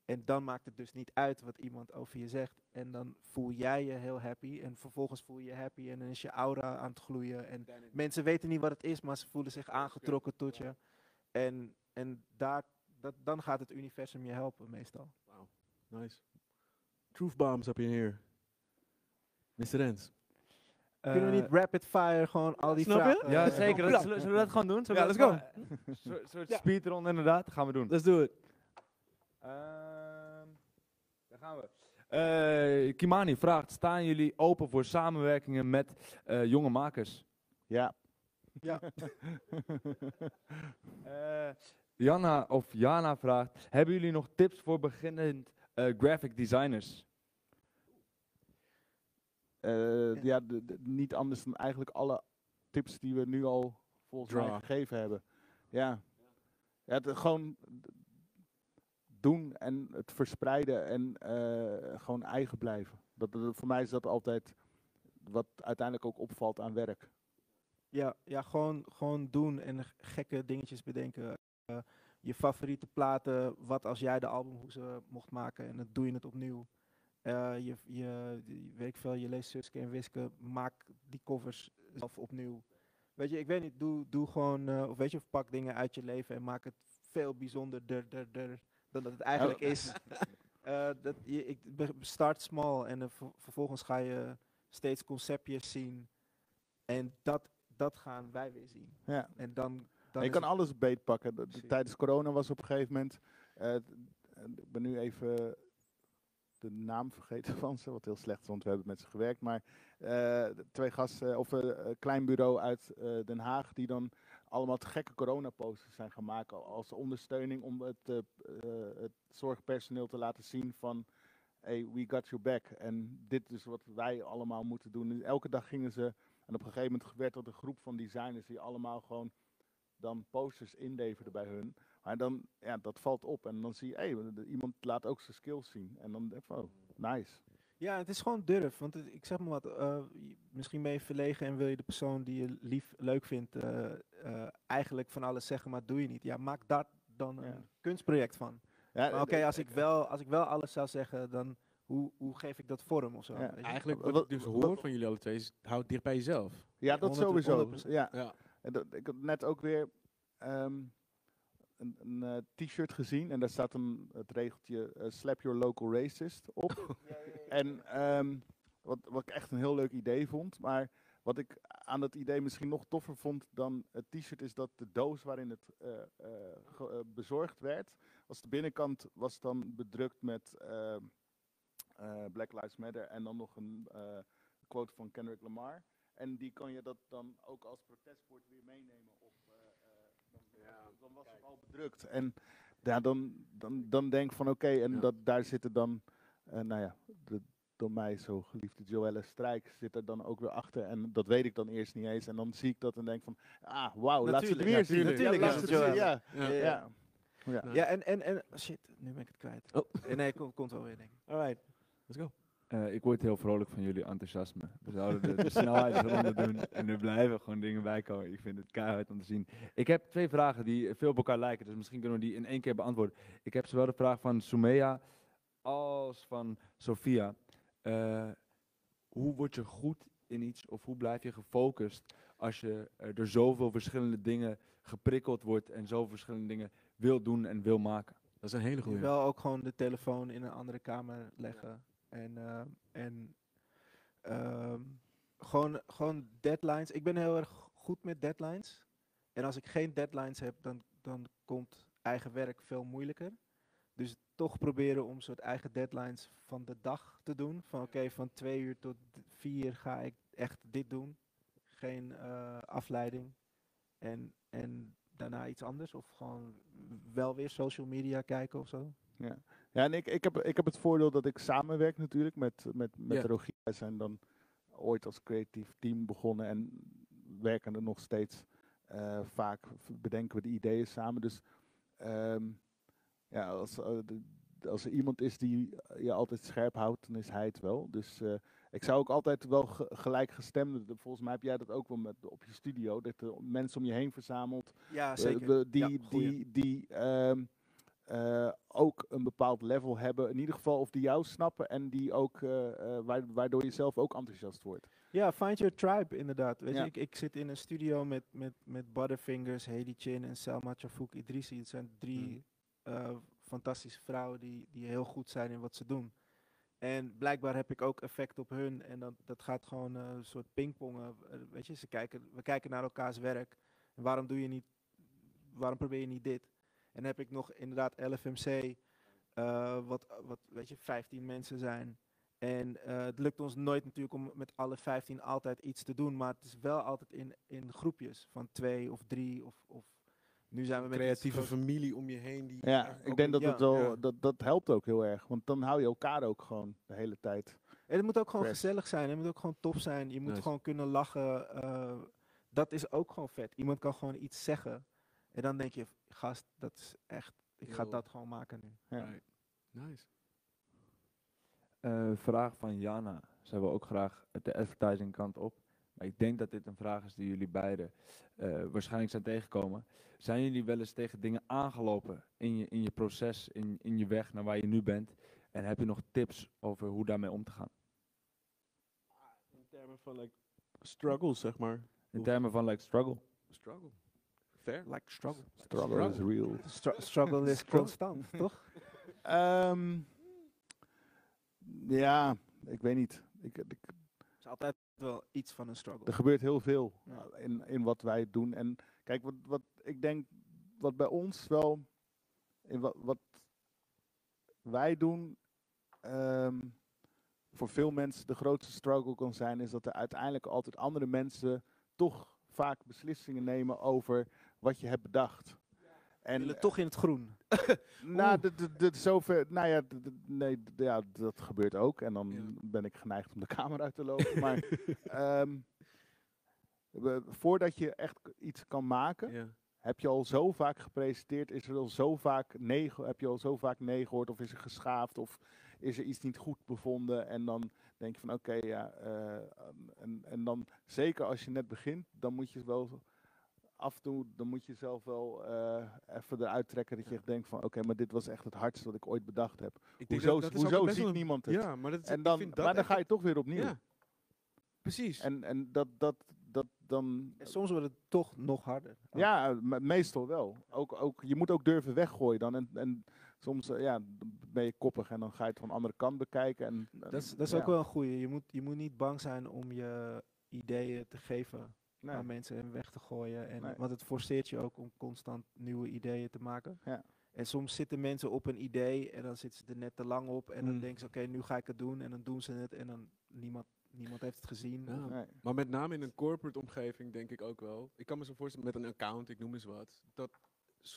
Speaker 5: En dan maakt het dus niet uit wat iemand over je zegt. En dan voel jij je heel happy. En vervolgens voel je je happy. En dan is je aura aan het gloeien. En mensen weten niet wat het is, maar ze voelen zich aangetrokken tot je. En, en daar, dat, dan gaat het universum je helpen meestal.
Speaker 2: Wow, nice. Truth bombs up in here. Mr. Rens.
Speaker 5: Kunnen we niet rapid fire gewoon al die
Speaker 2: snap je?
Speaker 5: vragen...
Speaker 3: Eh, Ja,
Speaker 5: eh,
Speaker 3: zeker. Dat, zullen, zullen we dat gewoon doen? Zullen
Speaker 2: Ja, let's
Speaker 3: gewoon- Een soort, speedrun inderdaad. gaan we doen.
Speaker 2: Let's do it.
Speaker 3: Daar gaan we. Eh, Kimani vraagt, staan jullie open voor samenwerkingen met eh, jonge makers?
Speaker 4: Ja.
Speaker 5: Ja.
Speaker 3: Eh, Janna of Jana vraagt, hebben jullie nog tips voor beginnend eh, graphic designers?
Speaker 4: Eh, ja, de- de- niet anders dan eigenlijk alle tips die we nu al volgens mij
Speaker 2: Draw.
Speaker 4: gegeven hebben. Ja. ja het, gewoon doen en het verspreiden en eh, gewoon eigen blijven. Dat, voor mij is dat altijd wat uiteindelijk ook opvalt aan werk.
Speaker 5: Ja, ja gewoon, gewoon doen en gekke dingetjes bedenken. Eh, je favoriete platen, wat als jij de albumhoezen mocht maken en dan doe je het opnieuw. Eh, je, je, je leest Suske en Wiske, maak die covers zelf opnieuw. Weet je, ik weet niet, doe, doe gewoon, of weet je, pak dingen uit je leven en maak het veel bijzonderder der, der, dan dat het eigenlijk is. Eh, dat, je, ik, start small en ver- vervolgens ga je steeds conceptjes zien. En dat, dat gaan wij weer zien.
Speaker 4: Ja.
Speaker 5: En dan, dan
Speaker 4: je kan
Speaker 5: het-
Speaker 4: alles beetpakken. De- de-
Speaker 5: Precies.
Speaker 4: tijdens corona was op een gegeven moment. eh, ik ben nu even de naam vergeten van ze, wat heel slecht is, want we hebben met ze gewerkt. Maar eh, twee gasten, of een klein bureau uit Den Haag, die dan allemaal gekke coronaposters zijn maken als ondersteuning om het, eh, eh, het zorgpersoneel te laten zien van hey, we got your back. En dit is wat wij allemaal moeten doen. En elke dag gingen ze, en op een gegeven moment werd dat een groep van designers die allemaal gewoon dan posters inleverden bij hun. Maar dan, ja, dat valt op. En dan zie je, hey, iemand laat ook zijn skills zien. En dan denk ik oh, nice.
Speaker 5: Ja, het is gewoon durf. Want het- ik zeg maar wat, eh, je- misschien ben je verlegen en wil je de persoon die je lief, leuk vindt, eh, eh, eigenlijk van alles zeggen, maar doe je niet. Ja, maak daar dan een
Speaker 4: Ja.
Speaker 5: kunstproject van.
Speaker 4: Ja,
Speaker 5: Maar Oké,
Speaker 4: eh,
Speaker 5: als, ik wel, als ik wel alles zou zeggen, dan hoe, hoe geef ik dat vorm of zo?
Speaker 4: Ja.
Speaker 5: weet je?
Speaker 2: Eigenlijk
Speaker 4: Wat-
Speaker 2: wat ik dus
Speaker 4: wat-
Speaker 2: hoor van jullie alle twee is, houd het dicht bij jezelf.
Speaker 4: Ja, dat
Speaker 5: 100
Speaker 4: sowieso.
Speaker 5: 100%.
Speaker 4: Ja.
Speaker 2: Ja.
Speaker 4: En dat, ik had net ook weer ehm, een, een eh, t-shirt gezien en daar staat een, het regeltje eh, Slap Your Local Racist op. En ehm, wat, wat ik echt een heel leuk idee vond, maar wat ik aan dat idee misschien nog toffer vond dan het t-shirt is dat de doos waarin het eh, ge- bezorgd werd, was de binnenkant was dan bedrukt met Black Lives Matter en dan nog een quote van Kendrick Lamar. En die kan je dat dan ook als protestbord weer meenemen. Dan, was het al bedrukt. En ja, dan, dan, dan denk ik van oké, en
Speaker 2: Ja.
Speaker 4: dat, daar zitten dan, eh, nou ja, de door mij zo geliefde Joelle Strijk zit er dan ook weer achter. En dat weet ik dan eerst niet eens. En dan zie ik dat en denk van, ah, wauw, laat ze het weer zien.
Speaker 2: tuurlijk.
Speaker 5: Natuurlijk
Speaker 4: Ja. Ja,
Speaker 2: Ja.
Speaker 4: ja. ja.
Speaker 2: Nice.
Speaker 5: Ja, en, en, en shit, nu ben ik het kwijt.
Speaker 2: Oh.
Speaker 5: Nee, komt, komt wel weer, denk ik.
Speaker 2: Alright, let's go.
Speaker 3: Eh, ik word heel vrolijk van jullie enthousiasme. We zouden de, de snelheidsronde doen en er blijven gewoon dingen bij komen. Ik vind het keihard om te zien. Ik heb twee vragen die veel op elkaar lijken, dus misschien kunnen we die in één keer beantwoorden. Ik heb zowel de vraag van Sumea als van Sophia. Eh, hoe word je goed in iets of hoe blijf je gefocust als je eh, door zoveel verschillende dingen geprikkeld wordt en zoveel verschillende dingen wil doen en wil maken?
Speaker 2: Dat is een hele
Speaker 5: Je
Speaker 2: goede.
Speaker 5: wel ook gewoon de telefoon in een andere kamer leggen. En, ehm, en ehm, gewoon, gewoon deadlines. Ik ben heel erg goed met deadlines. En als ik geen deadlines heb, dan, dan komt eigen werk veel moeilijker. Dus toch proberen om soort eigen deadlines van de dag te doen. Van oké, van twee uur tot vier ga ik echt dit doen. Geen eh, afleiding. En, en daarna iets anders. Of gewoon wel weer social media kijken of zo.
Speaker 4: Ja, en ik, ik, heb, ik heb het voordeel dat ik samenwerk natuurlijk met, met, met
Speaker 2: Ja.
Speaker 4: Rogier. Wij zijn dan ooit als creatief team begonnen en werken er nog steeds. eh, vaak bedenken we de ideeën samen. Dus ehm, ja, als, eh, de- als er iemand is die je altijd scherp houdt, dan is hij het wel. Dus eh, ik zou ook altijd wel ge- gelijkgestemde, volgens mij heb jij dat ook wel met, op je studio, dat je mensen om je heen verzamelt
Speaker 5: Ja, zeker.
Speaker 4: die,
Speaker 5: Ja,
Speaker 4: die, die ehm, eh, ook een bepaald level hebben, in ieder geval, of die jou snappen en die ook, eh, eh, waar- waardoor je zelf ook enthousiast wordt.
Speaker 5: Ja, find your tribe inderdaad. Weet
Speaker 4: Ja.
Speaker 5: je, ik, ik zit in een studio met, met, met Butterfingers, Hedy Chin en Selma Chafouk Idrissi. Het zijn drie
Speaker 4: Mm.
Speaker 5: eh, fantastische vrouwen die, die heel goed zijn in wat ze doen. En blijkbaar heb ik ook effect op hun. En dat, dat gaat gewoon een soort pingpongen. Weet je, ze kijken, we kijken naar elkaars werk. En waarom doe je niet, waarom probeer je niet dit? En heb ik nog inderdaad LFMC, eh, wat, wat, weet je, 15 mensen zijn. En eh, het lukt ons nooit natuurlijk om met alle 15 altijd iets te doen. Maar het is wel altijd in, in groepjes van twee of drie. Of, of nu zijn we met
Speaker 2: creatieve familie om je heen. Die
Speaker 4: Ja, ik denk dat
Speaker 5: ja,
Speaker 4: het wel,
Speaker 2: ja.
Speaker 4: dat, dat helpt ook heel erg, want dan hou je elkaar ook gewoon de hele tijd.
Speaker 5: En het moet ook gewoon
Speaker 4: Fresh.
Speaker 5: gezellig zijn. Het moet ook gewoon tof zijn. Je moet
Speaker 2: Nice.
Speaker 5: gewoon kunnen lachen. eh, dat is ook gewoon vet. Iemand kan gewoon iets zeggen. En dan denk je, gast, dat is echt... Ik ga dat gewoon maken nu.
Speaker 4: Ja.
Speaker 2: Right. Nice.
Speaker 3: Eh, vraag van Jana. Zij wil ook graag de advertising kant op. Maar ik denk dat dit een vraag is die jullie beiden eh, waarschijnlijk zijn tegengekomen. Zijn jullie wel eens tegen dingen aangelopen in je, in je proces, in, in je weg naar waar je nu bent? En heb je nog tips over hoe daarmee om te gaan?
Speaker 2: In termen van like struggles, zeg maar.
Speaker 3: In termen van like struggle.
Speaker 2: Struggle. Fair.
Speaker 5: Like struggle.
Speaker 4: Struggle is real.
Speaker 5: Stru- struggle is constant, toch?
Speaker 4: Ehm, ja, ik weet niet. Ik, ik,
Speaker 5: Het is altijd wel iets van een struggle.
Speaker 4: Er gebeurt heel veel
Speaker 5: Ja.
Speaker 4: in, in wat wij doen. En kijk, wat, wat ik denk, wat bij ons wel, in wat, wat wij doen, ehm, voor veel mensen de grootste struggle kan zijn, is dat er uiteindelijk altijd andere mensen toch vaak beslissingen nemen over wat je hebt bedacht. En
Speaker 5: willen toch in het groen.
Speaker 4: nou, de, de, zover, nou ja, nee, ja, dat gebeurt ook. En dan
Speaker 2: Ja.
Speaker 4: ben ik geneigd om de kamer uit te lopen. maar ehm, we- voordat je echt iets kan maken,
Speaker 2: Ja.
Speaker 4: heb je al zo vaak gepresenteerd, is er al zo vaak nee, heb je al zo vaak nee gehoord, of is er geschaafd, of is er iets niet goed bevonden en dan denk je van oké, ja, eh, en, en dan zeker als je net begint, dan moet je wel af en toe, dan moet je zelf wel eh, even eruit trekken dat je echt denkt van oké, maar dit was echt het hardste wat ik ooit bedacht heb.
Speaker 2: Ik
Speaker 4: Hoezo,
Speaker 2: dat- dat
Speaker 4: hoezo ziet
Speaker 2: een-
Speaker 4: niemand het?
Speaker 2: Ja, maar, dat is,
Speaker 4: en
Speaker 2: ik
Speaker 4: dan,
Speaker 2: vind dat
Speaker 4: maar dan
Speaker 2: echt
Speaker 4: ga je toch weer opnieuw.
Speaker 2: Ja, precies.
Speaker 4: En, en dat, dat, dat dan.
Speaker 5: En soms wordt het toch nog harder.
Speaker 4: Ja, me- meestal wel. Ook, ook, je moet ook durven weggooien dan. En, en soms eh, ja, ben je koppig en dan ga je het van de andere kant bekijken. En, en-
Speaker 5: Dat is, dat is
Speaker 4: ja.
Speaker 5: ook wel een goeie. Je moet, je moet niet bang zijn om je ideeën te geven
Speaker 4: Nee.
Speaker 5: aan mensen en weg te gooien. En,
Speaker 4: Nee.
Speaker 5: Want het forceert je ook om constant nieuwe ideeën te maken.
Speaker 4: Ja.
Speaker 5: En soms zitten mensen op een idee en dan zitten ze er net te lang op. En dan
Speaker 2: Mm.
Speaker 5: denken ze, oké, nu ga ik het doen. En dan doen ze het en dan niemand, niemand heeft het gezien.
Speaker 2: Ja.
Speaker 4: Nee.
Speaker 2: Maar met name in een corporate omgeving denk ik ook wel. Ik kan me zo voorstellen met een account, ik noem eens wat. Dat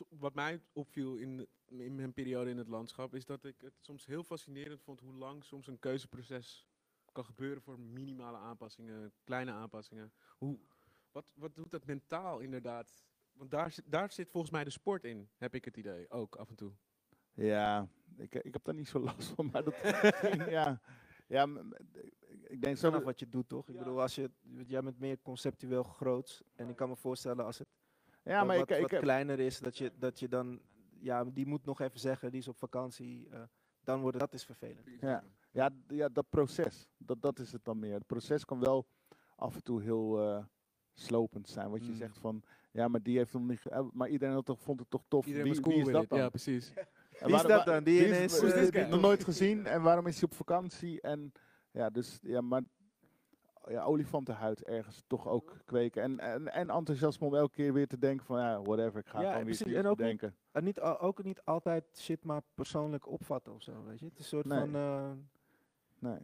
Speaker 2: wat mij opviel in, de- in mijn periode in het landschap, is dat ik het soms heel fascinerend vond hoe lang soms een keuzeproces kan gebeuren voor minimale aanpassingen, kleine aanpassingen. Hoe, wat, wat doet dat mentaal inderdaad? Want daar, zit- daar zit volgens mij de sport in, heb ik het idee, ook af en toe.
Speaker 4: Ja, ik, ik heb daar niet zo last van. Maar dat, ja, ja, ik denk.
Speaker 5: Vanaf wat je doet, toch? Ik bedoel, als je, jij bent meer conceptueel groot. En ik kan me voorstellen als het
Speaker 4: Ja,
Speaker 5: wat,
Speaker 4: maar ik,
Speaker 5: wat,
Speaker 4: ik
Speaker 5: wat kleiner is, dat je, dat je dan, ja, die moet nog even zeggen, die is op vakantie. eh, dan wordt het, dat is vervelend.
Speaker 4: Ja. Ja, ja, dat proces, dat, dat is het dan meer. Het proces kan wel af en toe heel eh, slopend zijn. Wat je
Speaker 2: Mm.
Speaker 4: zegt van, ja, maar die heeft hem niet, ge- eh, maar iedereen had toch, vond het toch tof.
Speaker 2: Iedereen
Speaker 4: wie,
Speaker 2: was cool
Speaker 4: wie is dat
Speaker 2: it.
Speaker 4: dan?
Speaker 2: Ja, precies.
Speaker 4: En
Speaker 5: Wie is dat dan? Die
Speaker 4: is,
Speaker 5: eh, die-
Speaker 4: nog nooit gezien en waarom is hij op vakantie? En ja, dus ja, maar ja, olifantenhuid ergens toch ook kweken. En, en, en enthousiasme om elke keer weer te denken van, ja, whatever, ik ga
Speaker 5: Ja,
Speaker 4: gewoon weer
Speaker 5: precies.
Speaker 4: iets
Speaker 5: En ook niet-
Speaker 4: bedenken.
Speaker 5: En niet, al- ook niet altijd shit maar persoonlijk opvatten of zo, weet je. Het is een soort
Speaker 4: Nee.
Speaker 5: van, eh,
Speaker 4: Nee.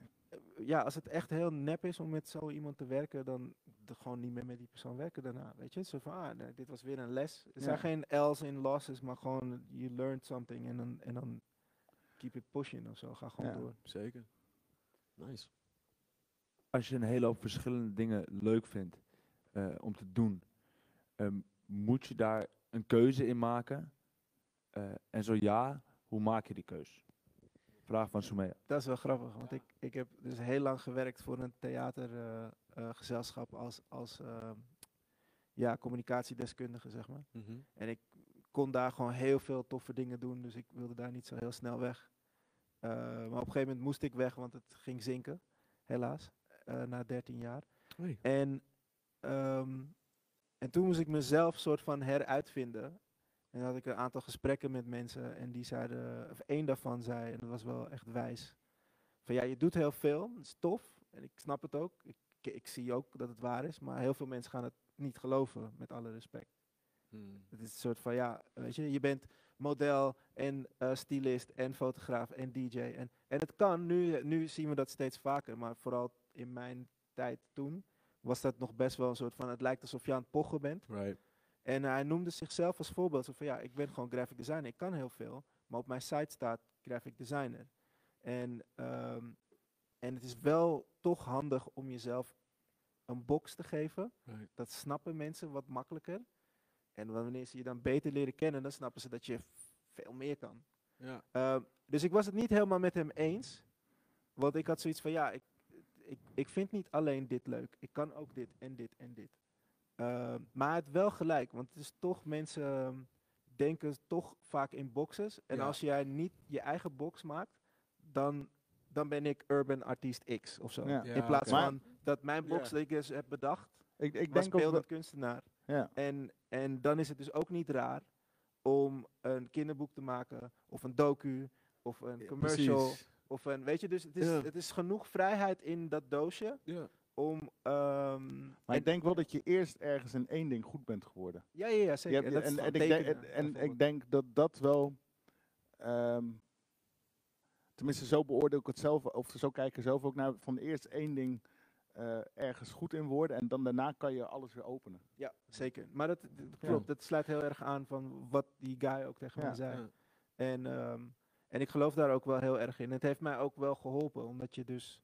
Speaker 5: ja, als het echt heel nep is om met zo iemand te werken, dan de- gewoon niet meer met die persoon werken daarna, weet je. Zo van, ah, nee, dit was weer een les. Er zijn
Speaker 4: Ja.
Speaker 5: geen L's in losses, maar gewoon, you learned something en dan, en dan keep it pushing of zo. Ga gewoon
Speaker 4: Ja.
Speaker 5: door.
Speaker 2: Zeker. Nice.
Speaker 3: Als je een hele hoop verschillende dingen leuk vindt eh, om te doen, ehm, moet je daar een keuze in maken? Eh, en zo ja, hoe maak je die keuze? Vraag van Soumea.
Speaker 5: Dat is wel grappig, want ik, ik heb dus heel lang gewerkt voor een theatergezelschap als, als ehm, ja, communicatiedeskundige, zeg maar.
Speaker 2: Mhm.
Speaker 5: En ik kon daar gewoon heel veel toffe dingen doen, dus ik wilde daar niet zo heel snel weg. Eh, maar op een gegeven moment moest ik weg, want het ging zinken, helaas, eh, na 13 jaar. En, ehm, en toen moest ik mezelf soort van heruitvinden. En dan had ik een aantal gesprekken met mensen en die zeiden, of één daarvan zei, en dat was wel echt wijs, van ja, je doet heel veel, dat is tof, en ik snap het ook. Ik, ik zie ook dat het waar is, maar heel veel mensen gaan het niet geloven, met alle respect.
Speaker 2: Hmm.
Speaker 5: Het is een soort van, ja, weet je, je bent model en eh stylist en fotograaf en DJ. En, en het kan, nu, nu zien we dat steeds vaker, maar vooral in mijn tijd toen was dat nog best wel een soort van, het lijkt alsof je aan het pochen bent.
Speaker 2: Right.
Speaker 5: En hij noemde zichzelf als voorbeeld, zo van ja, ik ben gewoon graphic designer, ik kan heel veel, maar op mijn site staat graphic designer. En, ehm, en het is wel toch handig om jezelf een box te geven.
Speaker 2: Right.
Speaker 5: Dat snappen mensen wat makkelijker. En wanneer ze je dan beter leren kennen, dan snappen ze dat je veel meer kan.
Speaker 2: Ja.
Speaker 5: Ehm, dus ik was het niet helemaal met hem eens. Want ik had zoiets van, ja, ik, ik, ik vind niet alleen dit leuk. Ik kan ook dit en dit en dit. Ehm, maar had wel gelijk, want het is toch, mensen ehm, denken toch vaak in boxes. En
Speaker 2: Ja.
Speaker 5: als jij niet je eigen box maakt, dan, dan ben ik urban artiest X of zo.
Speaker 4: Ja.
Speaker 5: In plaats van dat mijn box dat ik dus heb bedacht,
Speaker 4: Ik, ik
Speaker 5: was beeldend
Speaker 4: dat,
Speaker 5: kunstenaar.
Speaker 4: ja.
Speaker 5: En, en dan is het dus ook niet raar om een kinderboek te maken, of een docu, of een commercial, of een, weet je, dus het is,
Speaker 2: Ja.
Speaker 5: het is genoeg vrijheid in dat doosje
Speaker 2: Ja.
Speaker 5: om, ehm,
Speaker 4: Maar ik denk wel dat je eerst ergens in één ding goed bent geworden.
Speaker 5: ja, ja, ja, zeker.
Speaker 4: hebt- en, en, ik denk, en, en ik denk dat dat wel, ehm, tenminste zo beoordeel ik het zelf, of zo kijk ik er zelf ook naar, van eerst één ding eh, ergens goed in worden en dan daarna kan je alles weer openen.
Speaker 5: Ja, zeker. Maar dat, dat
Speaker 4: Ja.
Speaker 5: klopt, dat sluit heel erg aan van wat die guy ook tegen
Speaker 4: Ja.
Speaker 5: mij zei.
Speaker 2: Ja.
Speaker 5: En, ehm, en ik geloof daar ook wel heel erg in. Het heeft mij ook wel geholpen, omdat je dus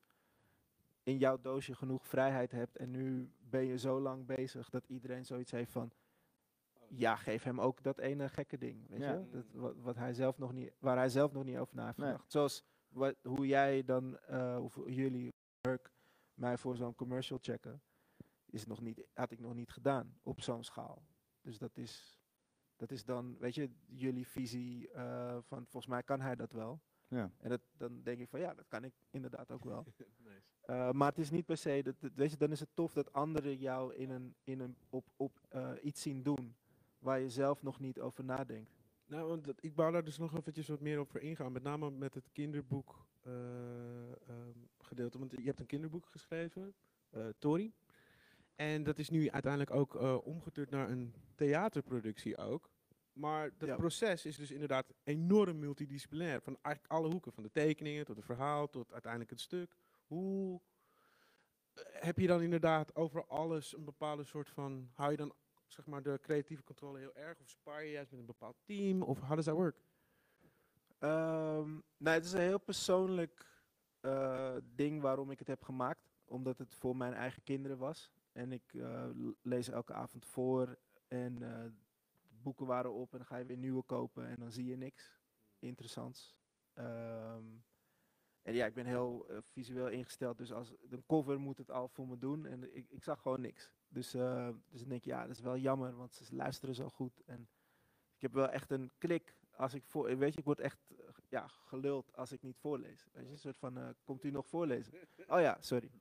Speaker 5: in jouw doosje genoeg vrijheid hebt. En nu ben je zo lang bezig dat iedereen zoiets heeft van... Ja, geef hem ook dat ene gekke ding, weet
Speaker 4: Ja.
Speaker 5: je? Dat, wat, wat hij zelf nog niet, waar hij zelf nog niet over na heeft
Speaker 4: Nee.
Speaker 5: Zoals wat, hoe jij dan, eh, of jullie, Urk, mij voor zo'n commercial checken, is nog niet, had ik nog niet gedaan op zo'n schaal. Dus dat is, dat is dan, weet je, jullie visie eh, van volgens mij kan hij dat wel.
Speaker 4: Ja.
Speaker 5: En dat, dan denk ik van ja, dat kan ik inderdaad ook wel.
Speaker 2: Nice.
Speaker 5: Eh, maar het is niet per se, dat, dat- weet je, dan is het tof dat anderen jou in een, in een, op, op eh, iets zien doen waar je zelf nog niet over nadenkt.
Speaker 2: Nou, want dat, ik wou daar dus nog eventjes wat meer op voor ingaan. Met name met het kinderboek eh, ehm, gedeelte. Want je hebt een kinderboek geschreven, eh Tori. En dat is nu uiteindelijk ook omgeturnd naar een theaterproductie ook. Maar dat
Speaker 5: Ja.
Speaker 2: proces is dus inderdaad enorm multidisciplinair. Van eigenlijk alle hoeken. Van de tekeningen tot het verhaal tot uiteindelijk het stuk. Hoe heb je dan inderdaad over alles een bepaalde soort van... Hou je dan zeg maar de creatieve controle heel erg? Of spar je juist met een bepaald team? Of how does that work?
Speaker 5: Ehm, nou, het is een heel persoonlijk eh, ding waarom ik het heb gemaakt. Omdat het voor mijn eigen kinderen was. En ik eh, lees elke avond voor. En eh, boeken waren op en dan ga je weer nieuwe kopen. En dan zie je niks interessants. Ehm, en ja, ik ben heel visueel ingesteld. Dus als een cover moet het al voor me doen. En ik, ik zag gewoon niks. Dus, eh, dus dan denk je, ja, dat is wel jammer. Want ze luisteren zo goed. En ik heb wel echt een klik als ik voor, weet je, ik word echt eh, ja, geluld als ik niet voorlees. Weet je, een soort van, eh, komt u nog voorlezen? Oh ja, sorry.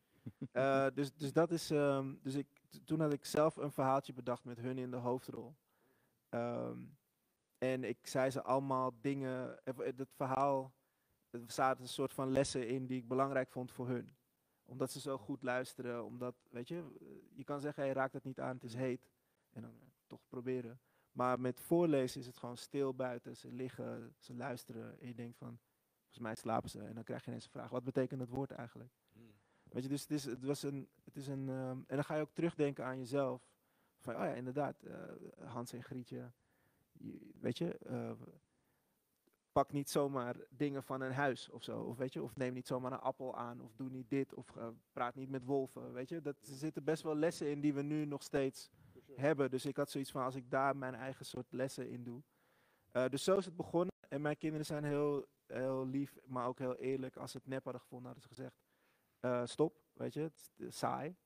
Speaker 5: Dus, dus dat is, ehm, dus ik, toen had ik zelf een verhaaltje bedacht met hun in de hoofdrol. Ehm, en ik zei ze allemaal dingen, het verhaal, er zaten een soort van lessen in die ik belangrijk vond voor hun. Omdat ze zo goed luisteren, omdat, weet je, je kan zeggen, hey, raak dat niet aan, het is heet. En dan eh, toch proberen. Maar met voorlezen is het gewoon stil buiten. Ze liggen, ze luisteren. En je denkt van, volgens mij slapen ze. En dan krijg je ineens een vraag, wat betekent het woord eigenlijk? Weet je, dus het is, het was een, het is een, ehm, en dan ga je ook terugdenken aan jezelf. Van, oh ja, inderdaad, eh, Hans en Grietje. je- weet je, eh, pak niet zomaar dingen van een huis of zo. Of, weet je, of neem niet zomaar een appel aan. Of doe niet dit. Of eh, praat niet met wolven. Weet je, dat, er zitten best wel lessen in die we nu nog steeds hebben. Dus ik had zoiets van, als ik daar mijn eigen soort lessen in doe. Eh, dus zo is het begonnen. En mijn kinderen zijn heel, heel lief, maar ook heel eerlijk. Als ze het nep hadden gevonden, hadden ze gezegd, eh, stop, weet je, het is saai.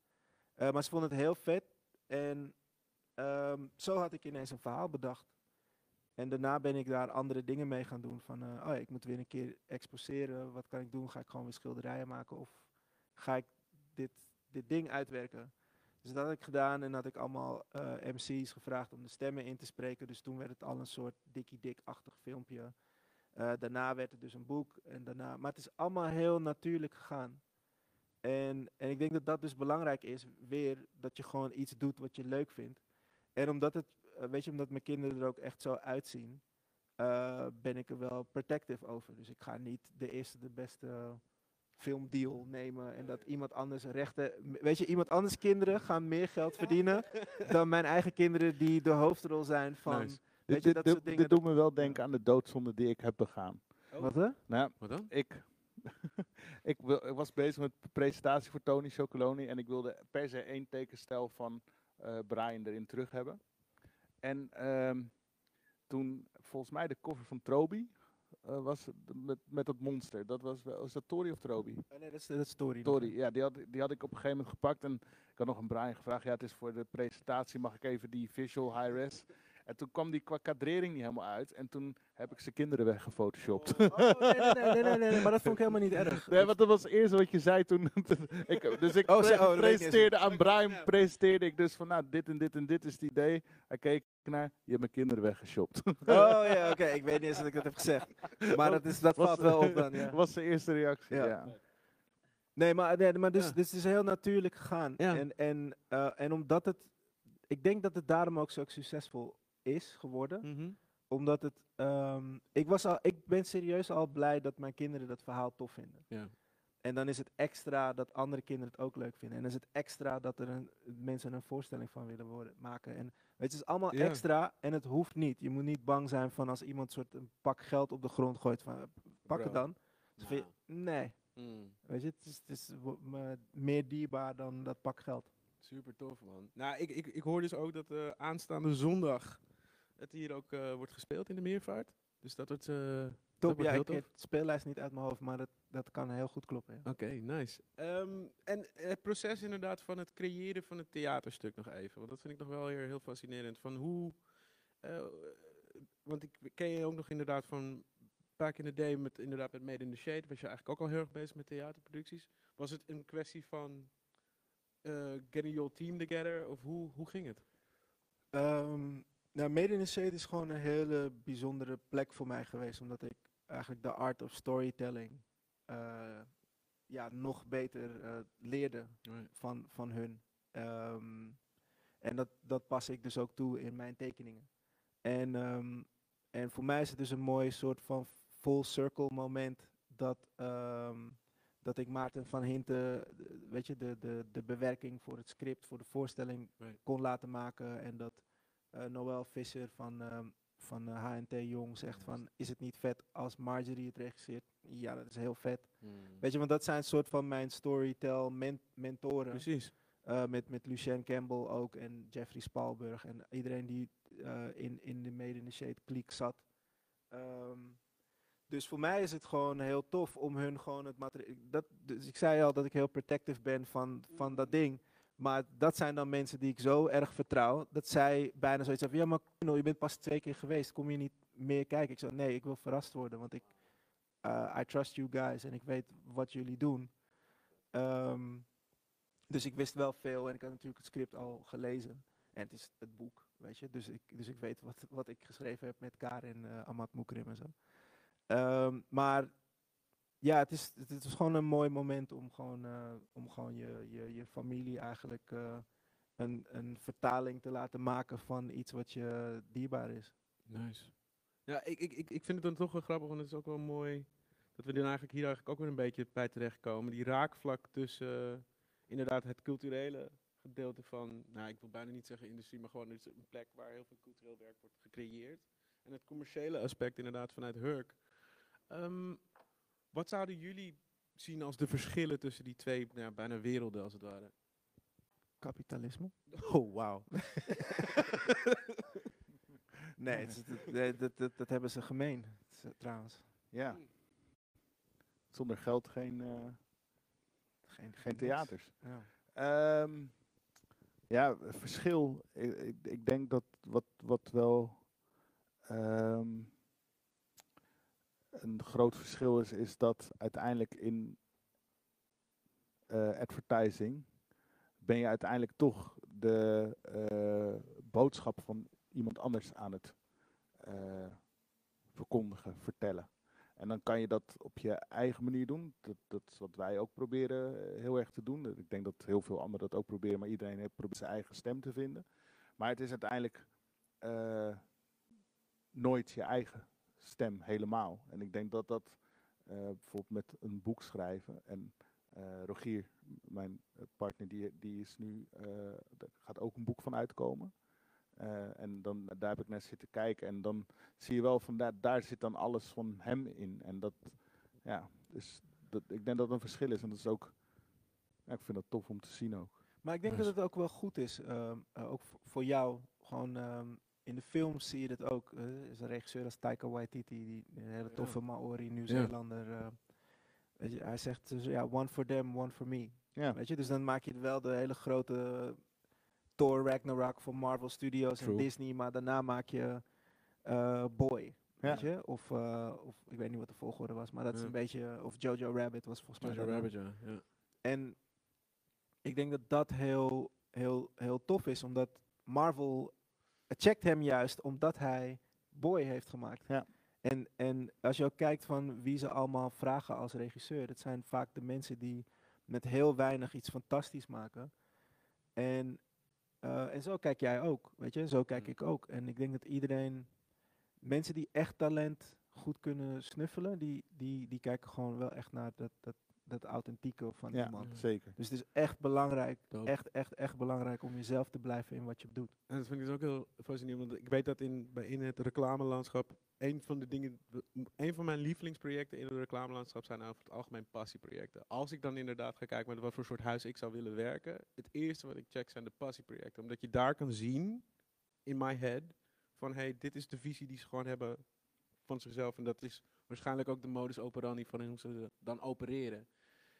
Speaker 5: Maar ze vonden het heel vet. En ehm, zo had ik ineens een verhaal bedacht. En daarna ben ik daar andere dingen mee gaan doen. Van, eh, oh ik moet weer een keer exposeren. Wat kan ik doen? Ga ik gewoon weer schilderijen maken? Of ga ik dit, dit ding uitwerken? Dus dat had ik gedaan en had ik allemaal eh, MC's gevraagd om de stemmen in te spreken. Dus toen werd het al een soort dikkie dik-achtig filmpje. Eh, daarna werd het dus een boek. En daarna, maar het is allemaal heel natuurlijk gegaan. En, en ik denk dat dat dus belangrijk is, weer dat je gewoon iets doet wat je leuk vindt. En omdat het, weet je, omdat mijn kinderen er ook echt zo uitzien, eh, ben ik er wel protective over. Dus ik ga niet de eerste, de beste filmdeal nemen en dat iemand anders rechten. Weet je, iemand anders kinderen gaan meer geld verdienen dan mijn eigen kinderen die de hoofdrol zijn van.
Speaker 2: Nice.
Speaker 5: Weet
Speaker 4: Dit,
Speaker 5: je, dat
Speaker 4: dit,
Speaker 5: soort dingen.
Speaker 4: dit doet me wel denken aan de doodzonde die ik heb begaan.
Speaker 5: Wat hè?
Speaker 4: Nou,
Speaker 2: Wat dan?
Speaker 4: ik, ik, wil, ik was bezig met de presentatie voor Tony Chocoloni en ik wilde per se één tekenstijl van eh, Brian erin terug hebben. En ehm, toen, volgens mij de cover van Trobi eh, was met, met dat monster. Dat was, was dat Tori of Trobi?
Speaker 5: Oh, nee, dat is, dat is
Speaker 4: Tori,
Speaker 5: hè?
Speaker 4: ja, die had, die had ik op een gegeven moment gepakt en ik had nog een Brian gevraagd, ja, het is voor de presentatie, mag ik even die visual high-res? En toen kwam die qua kadrering niet helemaal uit en toen heb ik zijn kinderen weggefotoshopt.
Speaker 5: Oh, nee, nee, nee, nee, nee, nee, maar dat vond ik helemaal niet erg.
Speaker 4: Nee, want dat was het eerste wat je zei toen. ik, dus ik
Speaker 5: Oh, oh,
Speaker 4: presenteerde aan Brian, presenteerde ik dus van, nou, dit en dit en dit is het idee. Hij keek naar, je hebt mijn kinderen weggeshopt.
Speaker 5: Oh ja, oké, ik weet niet eens dat ik dat heb gezegd. Maar dat, is, dat
Speaker 4: Was-
Speaker 5: valt wel op dan, ja.
Speaker 4: was de eerste reactie,
Speaker 5: Ja.
Speaker 4: ja.
Speaker 5: Nee, maar, nee, maar dus,
Speaker 2: Ja.
Speaker 5: dus het is heel natuurlijk gegaan.
Speaker 2: Ja.
Speaker 5: En, en, eh, en omdat het, ik denk dat het daarom ook zo succesvol is geworden.
Speaker 2: Mhm.
Speaker 5: Omdat het, ehm, ik, was al, ik ben serieus al blij dat mijn kinderen dat verhaal tof vinden.
Speaker 2: Ja.
Speaker 5: En dan is het extra dat andere kinderen het ook leuk vinden. En dan is het extra dat er een, mensen een voorstelling van willen worden, maken. En weet je, het is allemaal
Speaker 2: Ja.
Speaker 5: extra en het hoeft niet. Je moet niet bang zijn van als iemand soort een pak geld op de grond gooit van pak het dan. Dus je- nee,
Speaker 2: Mm.
Speaker 5: weet je, het is, het meer dierbaar dan dat pak geld.
Speaker 2: Super tof, man. Nou, ik, ik, ik hoor dus ook dat eh, aanstaande zondag het hier ook eh, wordt gespeeld in de meervaart. Dus dat wordt eh,
Speaker 5: Top,
Speaker 2: wordt
Speaker 5: ja,
Speaker 2: heel
Speaker 5: ik heb de speellijst niet uit mijn hoofd, maar dat, dat kan heel goed kloppen. Ja.
Speaker 2: Oké, nice. Ehm, en het proces inderdaad van het creëren van het theaterstuk nog even. Want dat vind ik nog wel heel, heel fascinerend. Van hoe, eh, want ik ken je ook nog inderdaad van back in the day met inderdaad met Made in the Shade. Was je eigenlijk ook al heel erg bezig met theaterproducties. Was het een kwestie van getting your team together? Of hoe, hoe ging het?
Speaker 5: Ehm, nou, Made in the Shade is gewoon een hele bijzondere plek voor mij geweest, omdat ik eigenlijk de art of storytelling eh, ja, nog beter eh, leerde van, van hun. Ehm, en dat, dat pas ik dus ook toe in mijn tekeningen. En, ehm, en voor mij is het dus een mooi soort van full circle moment dat, ehm, dat ik Maarten van Hinten, weet je, de, de, de bewerking voor het script, voor de voorstelling kon laten maken. En dat Noël Visser van, ehm, van eh, HNT Jong zegt van, is het niet vet als Marjorie het regisseert? Ja, dat is heel vet. Weet je, want dat zijn soort van mijn storytell men- mentoren.
Speaker 2: Precies.
Speaker 5: Eh, met, met Lucien Campbell ook en Jeffrey Spalberg en iedereen die eh, in, in de Made in the Shade kliek zat. Ehm, dus voor mij is het gewoon heel tof om hun gewoon het materiaal. Dat, dus ik zei al dat ik heel protective ben van, van dat ding. Maar dat zijn dan mensen die ik zo erg vertrouw. Dat zij bijna zoiets hebben. Ja, maar Kuno, je bent pas twee keer geweest. Kom je niet meer kijken? Ik zei nee, ik wil verrast worden. Want ik, eh, I trust you guys en ik weet wat jullie doen. Ehm, dus ik wist wel veel en ik had natuurlijk het script al gelezen. En het is het boek, weet je. Dus ik, dus ik weet wat, wat ik geschreven heb met Karin, eh Amat Moekrim en zo. Ehm, maar ja, het is, het is gewoon een mooi moment om gewoon, eh, om gewoon je, je, je familie eigenlijk eh, een, een vertaling te laten maken van iets wat je dierbaar is.
Speaker 2: Nice. Ja, ik, ik, ik, vind het dan toch wel grappig, want het is ook wel mooi dat we dan eigenlijk hier eigenlijk ook weer een beetje bij terechtkomen. Die raakvlak tussen eh, inderdaad het culturele gedeelte van, nou ik wil bijna niet zeggen industrie, maar gewoon een plek waar heel veel cultureel werk wordt gecreëerd. En het commerciële aspect inderdaad vanuit Hurk. Ehm, wat zouden jullie zien als de verschillen tussen die twee nou, bijna werelden als het ware?
Speaker 5: Kapitalisme?
Speaker 2: Oh, wauw.
Speaker 5: Nee, het is- het- nee, dat, dat, dat hebben ze gemeen, het is, trouwens.
Speaker 4: Ja. Zonder geld geen, eh,
Speaker 5: Geen,
Speaker 4: geen theaters.
Speaker 5: Ja.
Speaker 4: Ehm, ja, verschil. Ik, ik, ik denk dat wat, wat wel ehm, een groot verschil is, is dat uiteindelijk in eh, advertising ben je uiteindelijk toch de eh, boodschap van iemand anders aan het eh, verkondigen, vertellen. En dan kan je dat op je eigen manier doen. Dat, dat is wat wij ook proberen heel erg te doen. Ik denk dat heel veel anderen dat ook proberen, maar iedereen probeert zijn eigen stem te vinden. Maar het is uiteindelijk nooit je eigen stem helemaal. En ik denk dat dat eh, bijvoorbeeld met een boek schrijven. En eh, Rogier, mijn eh, partner, die, die is nu, eh, daar gaat ook een boek van uitkomen. Eh, en dan, daar heb ik net zitten kijken. En dan zie je wel van daar, daar zit dan alles van hem in. En dat, ja, dus dat, ik denk dat dat een verschil is. En dat is ook, ja, ik vind dat tof om te zien ook.
Speaker 5: Maar ik denk dat het ook wel goed is, ehm, eh, ook voor jou. Gewoon ehm, in de films zie je dat ook. Er is een regisseur als Taika Waititi, die een hele toffe Maori Nieuw-Zeelander. eh, weet je, hij zegt dus, ja, one for them, one for me.
Speaker 4: Ja,
Speaker 5: Weet je, dus dan maak je wel de hele grote Thor Ragnarok van Marvel Studios en. Disney, maar daarna maak je eh, Boy.
Speaker 4: Ja.
Speaker 5: Weet je? Of, eh, of ik weet niet wat de volgorde was, maar dat is een beetje. Of Jojo Rabbit was volgens mij.
Speaker 2: Jojo. Rabbit, ja. ja.
Speaker 5: En ik denk dat dat heel, heel, heel tof is, omdat Marvel checkt hem juist omdat hij Boy heeft gemaakt.
Speaker 4: Ja.
Speaker 5: En, en als je ook kijkt van wie ze allemaal vragen als regisseur, dat zijn vaak de mensen die met heel weinig iets fantastisch maken. En, eh, en zo kijk jij ook, weet je, zo kijk
Speaker 2: Mm.
Speaker 5: ik ook. En ik denk dat iedereen, mensen die echt talent goed kunnen snuffelen, die, die, die kijken gewoon wel echt naar dat, dat, dat authentieke van
Speaker 4: ja
Speaker 5: iemand.
Speaker 4: zeker.
Speaker 5: Dus het is echt belangrijk, echt, echt, echt belangrijk om jezelf te blijven in wat je doet.
Speaker 2: En dat vind ik dus ook heel fascinerend, want ik weet dat in, bij, in het reclamelandschap, een van de dingen, een van mijn lievelingsprojecten in het reclamelandschap zijn over het algemeen passieprojecten. Als ik dan inderdaad ga kijken met wat voor soort huis ik zou willen werken, het eerste wat ik check zijn de passieprojecten. Omdat je daar kan zien, in my head, van hey, dit is de visie die ze gewoon hebben van zichzelf en dat is waarschijnlijk ook de modus operandi van hoe ze dan opereren.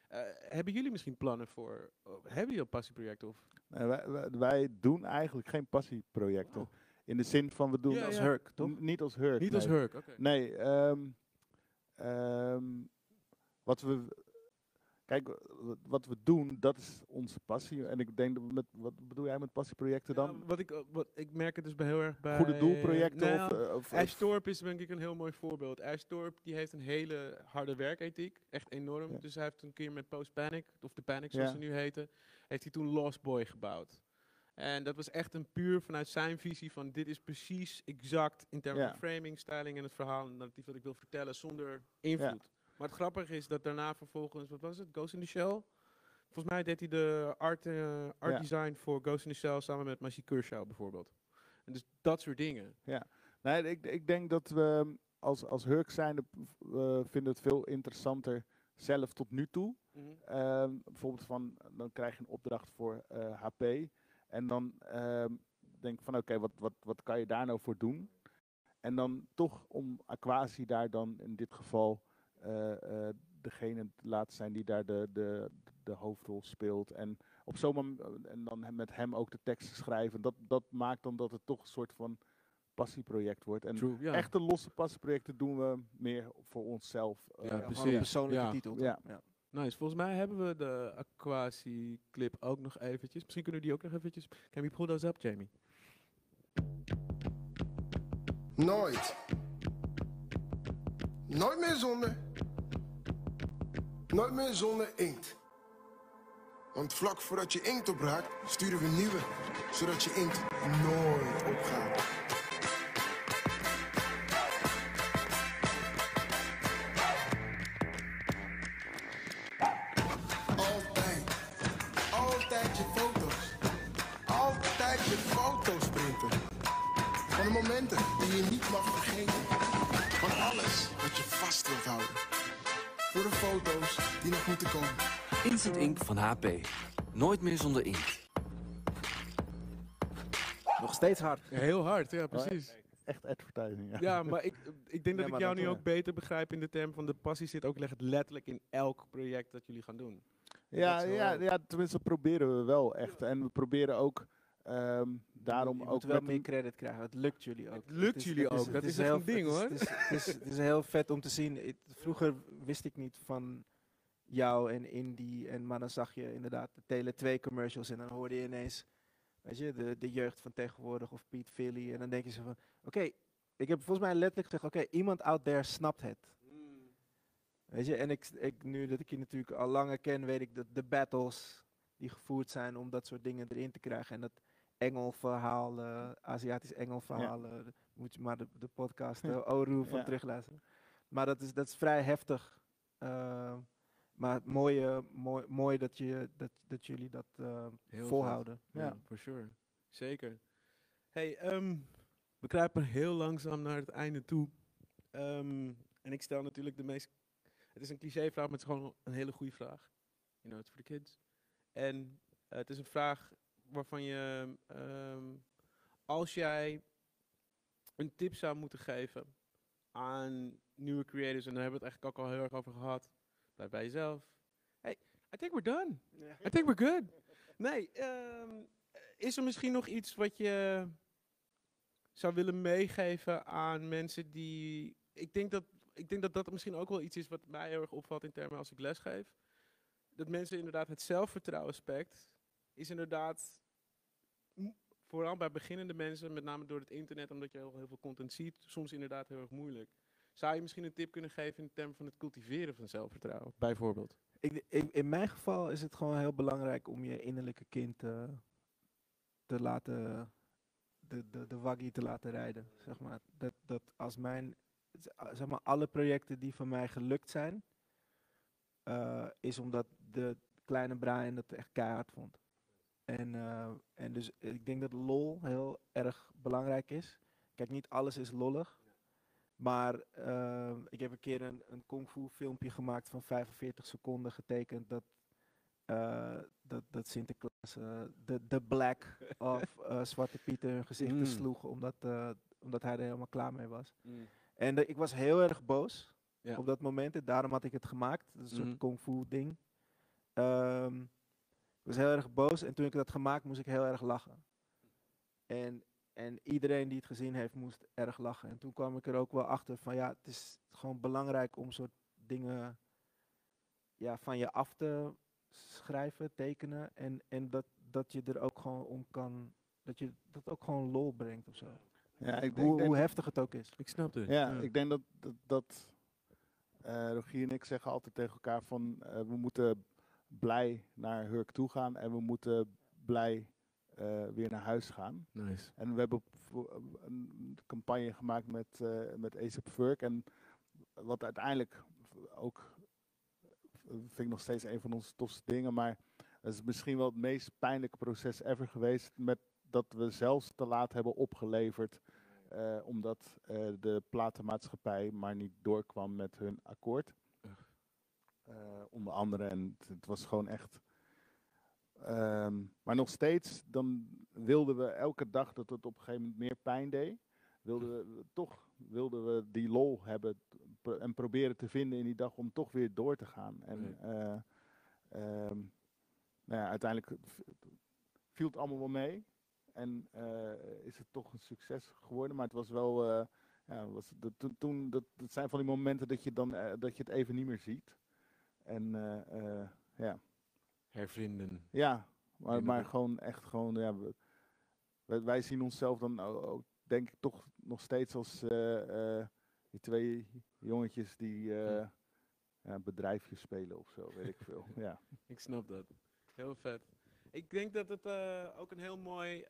Speaker 2: Eh, hebben jullie misschien plannen voor, oh, hebben jullie al passieprojecten? Of?
Speaker 4: Nee, wij, wij, wij doen eigenlijk geen passieprojecten.
Speaker 2: Oh.
Speaker 4: In de zin van we doen
Speaker 2: Ja,
Speaker 5: Als
Speaker 2: ja.
Speaker 5: Hurk, toch?
Speaker 4: Niet als Hurk.
Speaker 2: Niet als
Speaker 4: nee.
Speaker 2: Hurk, oké.
Speaker 4: Nee, ehm, ehm, wat we. Kijk, wat we doen, dat is onze passie. En ik denk dat met. Wat bedoel jij met passieprojecten dan?
Speaker 2: Ja, wat ik, eh, wat, ik merk het dus bij heel erg bij...
Speaker 4: Goede doelprojecten
Speaker 2: Nou,
Speaker 4: of, eh, of,
Speaker 2: Ash
Speaker 4: of-
Speaker 2: Torp is denk ik een heel mooi voorbeeld. Ash Torp die heeft een hele harde werkethiek, echt enorm.
Speaker 4: Ja.
Speaker 2: Dus hij heeft een keer met Post Panic, of de Panic zoals
Speaker 4: Ja.
Speaker 2: ze nu heten, heeft hij toen Lost Boy gebouwd. En dat was echt een puur vanuit zijn visie van dit is precies exact in termen van framing, styling en het verhaal en narratief wat ik wil vertellen zonder invloed. Maar het grappige is dat daarna vervolgens, wat was het, Ghost in the Shell? Volgens mij deed hij de art, eh, art
Speaker 4: Ja.
Speaker 2: design voor Ghost in the Shell samen met Magie Kershaw bijvoorbeeld. En dus dat soort dingen.
Speaker 4: Nee, ik, ik denk dat we als, als Hurk zijnde uh, vinden het veel interessanter zelf tot nu toe. Ehm, bijvoorbeeld van, dan krijg je een opdracht voor eh, HP. En dan ehm, denk ik van, oké, wat, wat, wat kan je daar nou voor doen? En dan toch om Aquasi daar dan in dit geval eh, eh, degene te laten zijn die daar de, de, de hoofdrol speelt. En op zo'n en dan met hem ook de teksten schrijven. Dat, dat maakt dan dat het toch een soort van passieproject wordt. En
Speaker 2: True, ja.
Speaker 4: echte losse passieprojecten doen we meer voor onszelf.
Speaker 2: Ja,
Speaker 4: eh,
Speaker 2: precies.
Speaker 5: Persoonlijke
Speaker 2: Ja.
Speaker 5: titel.
Speaker 4: Ja.
Speaker 2: Nice. Volgens mij hebben we de Aquasi clip ook nog eventjes. Misschien kunnen we die ook nog eventjes... Can we pull those up, Jamie?
Speaker 8: Nooit. Nooit meer zonder. Nooit meer zonder inkt. Want vlak voordat je inkt opraakt, sturen we nieuwe. Zodat je inkt nooit opgaat. Altijd. Altijd je foto's. Altijd je foto's printen. Van de momenten die je niet mag vergeten. Wat je vast wilt houden. Voor de foto's die nog moeten komen.
Speaker 9: Instant Ink van HP. Nooit meer zonder inkt.
Speaker 5: Nog steeds hard.
Speaker 2: Heel hard, ja, precies.
Speaker 4: echt advertising. Ja.
Speaker 2: Ja, maar ik, ik denk dat ik jou
Speaker 5: dat
Speaker 2: nu
Speaker 5: wel.
Speaker 2: ook beter begrijp in de term van de passie zit ook letterlijk in elk project dat jullie gaan doen.
Speaker 4: Ja, ja, ja, tenminste proberen we wel echt. En we proberen ook ehm, daarom
Speaker 5: je
Speaker 4: ook
Speaker 5: moet wel
Speaker 4: met
Speaker 5: meer
Speaker 4: een-
Speaker 5: credit krijgen. Het lukt jullie ook.
Speaker 2: Het lukt jullie ook, dat is
Speaker 5: heel
Speaker 2: een ding,
Speaker 5: het is-
Speaker 2: hoor.
Speaker 5: Het is, het, is, het is heel vet om te zien. Vroeger wist ik niet van jou en Indie. En, maar dan zag je inderdaad de Tele 2 commercials. En dan hoorde je ineens weet je, de, de jeugd van tegenwoordig of Piet Philly. En dan denk je zo van, oké, ik heb volgens mij letterlijk gezegd, oké, iemand out there snapt het. Weet je, en ik, ik, nu dat ik je natuurlijk al langer ken, weet ik dat de battles die gevoerd zijn om dat soort dingen erin te krijgen. En dat Engelverhaal, eh Aziatisch Engelverhaal, eh, moet je maar de, de podcast uh, Oru van
Speaker 4: Ja.
Speaker 5: terugluisteren. Maar dat is, dat is vrij heftig. Eh, maar mooi, eh, mooi, mooi dat, je, dat, dat jullie dat eh,
Speaker 2: Heel
Speaker 5: volhouden.
Speaker 2: Ja,
Speaker 4: Ja.
Speaker 2: for sure. Zeker. Hey, ehm, we kruipen heel langzaam naar het einde toe. Ehm, en ik stel natuurlijk de meest... Het is een clichévraag, maar het is gewoon een hele goede vraag. You know, it's for the kids. En eh, het is een vraag waarvan je... ehm, als jij een tip zou moeten geven aan nieuwe creators... en daar hebben we het eigenlijk ook al heel erg over gehad. Blijf bij jezelf. Hey, I think we're done. I think we're good. Nee, ehm, is er misschien nog iets wat je zou willen meegeven aan mensen die. Ik denk dat, ik denk dat dat misschien ook wel iets is wat mij heel erg opvalt in termen als ik lesgeef. Dat mensen inderdaad het zelfvertrouwen aspect is inderdaad. Vooral bij beginnende mensen, met name door het internet, omdat je heel, veel content ziet, soms inderdaad heel erg moeilijk. Zou je misschien een tip kunnen geven in termen van het cultiveren van zelfvertrouwen, bijvoorbeeld?
Speaker 5: Ik, in, mijn geval is het gewoon heel belangrijk om je innerlijke kind eh, te laten, de, de, de waggie te laten rijden. Zeg maar. dat, dat als mijn, zeg maar, alle projecten die van mij gelukt zijn, eh, is omdat de kleine Brian dat echt keihard vond. En, eh, en dus ik denk dat lol heel erg belangrijk is. Kijk, niet alles is lollig. Maar eh, ik heb een keer een, een kung fu filmpje gemaakt van 45 seconden getekend dat, eh, dat, dat Sinterklaas eh, de, de black of eh, Zwarte Pieter hun gezichten
Speaker 2: Mm.
Speaker 5: sloeg omdat, eh, omdat hij er helemaal klaar mee was. En de- ik was heel erg boos.
Speaker 2: Ja.
Speaker 5: op dat moment. En daarom had ik het gemaakt. Dat is een
Speaker 2: Mhm.
Speaker 5: soort kung fu ding. Ehm, ik was heel erg boos en toen ik dat gemaakt moest ik heel erg lachen. En, en iedereen die het gezien heeft moest erg lachen. En toen kwam ik er ook wel achter van ja, het is gewoon belangrijk om soort dingen ja, van je af te schrijven, tekenen. En, en dat, dat je er ook gewoon om kan, dat je dat ook gewoon lol brengt of zo.
Speaker 4: Ja, ik,
Speaker 5: hoe,
Speaker 4: ik denk
Speaker 5: hoe heftig het ook is.
Speaker 2: Ik snap het.
Speaker 4: Ja, ik denk dat, dat, dat eh, Rogier en ik zeggen altijd tegen elkaar van eh, we moeten blij naar Hurk toe gaan en we moeten blij eh, weer naar huis gaan.
Speaker 2: Nice.
Speaker 4: En we hebben een campagne gemaakt met, eh met ASAP Furk en wat uiteindelijk ook vind ik nog steeds een van onze tofste dingen, maar het is misschien wel het meest pijnlijke proces ever geweest met dat we zelfs te laat hebben opgeleverd eh, omdat de platenmaatschappij maar niet doorkwam met hun akkoord. Eh, onder andere. En het, het was gewoon echt. ehm, maar nog steeds, dan wilden we elke dag dat het op een gegeven moment meer pijn deed. Wilden we, toch wilden we die lol hebben en proberen te vinden in die dag om toch weer door te gaan. En eh, ehm, nou ja, uiteindelijk viel het allemaal wel mee. En eh, is het toch een succes geworden. Maar het was wel. ja, was, dat, toen, dat, dat zijn van die momenten dat je, dan, dat je het even niet meer ziet. En eh, eh, ja.
Speaker 2: Hervinden.
Speaker 4: Ja, maar, maar gewoon echt gewoon. Ja, wij, wij zien onszelf dan ook, denk ik toch nog steeds als eh, die twee jongetjes die ja, bedrijfjes spelen of zo, weet ik veel. Ja.
Speaker 2: Ik snap dat. Heel vet. Ik denk dat het ook een heel mooi,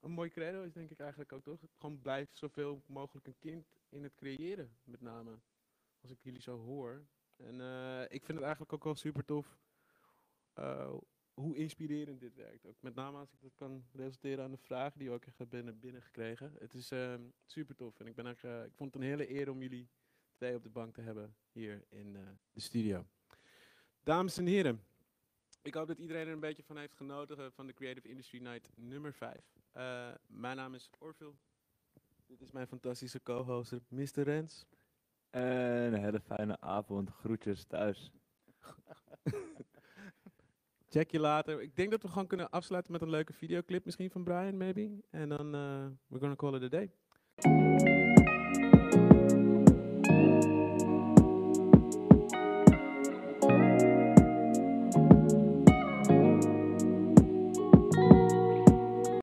Speaker 2: een mooi credo is, denk ik eigenlijk ook, toch? Gewoon blijf zoveel mogelijk een kind in het creëren, met name. Als ik jullie zo hoor. En eh, ik vind het eigenlijk ook wel super tof eh, hoe inspirerend dit werkt. Ook met name als ik dat kan resulteren aan de vragen die we ook echt hebben binnen, binnengekregen. Het is ehm, super tof. En ik, ben echt, ik vond het een hele eer om jullie twee op de bank te hebben hier in eh, de studio. Dames en heren, ik hoop dat iedereen er een beetje van heeft genoten van de Creative Industry Night nummer 5. mijn naam is Orville. Dit is mijn fantastische co-hoster, Mr. Rens.
Speaker 3: En een hele fijne avond. Groetjes thuis.
Speaker 2: Check je later. Ik denk dat we gewoon kunnen afsluiten met een leuke videoclip misschien van Brian, maybe. En dan, eh we're gonna call it a day.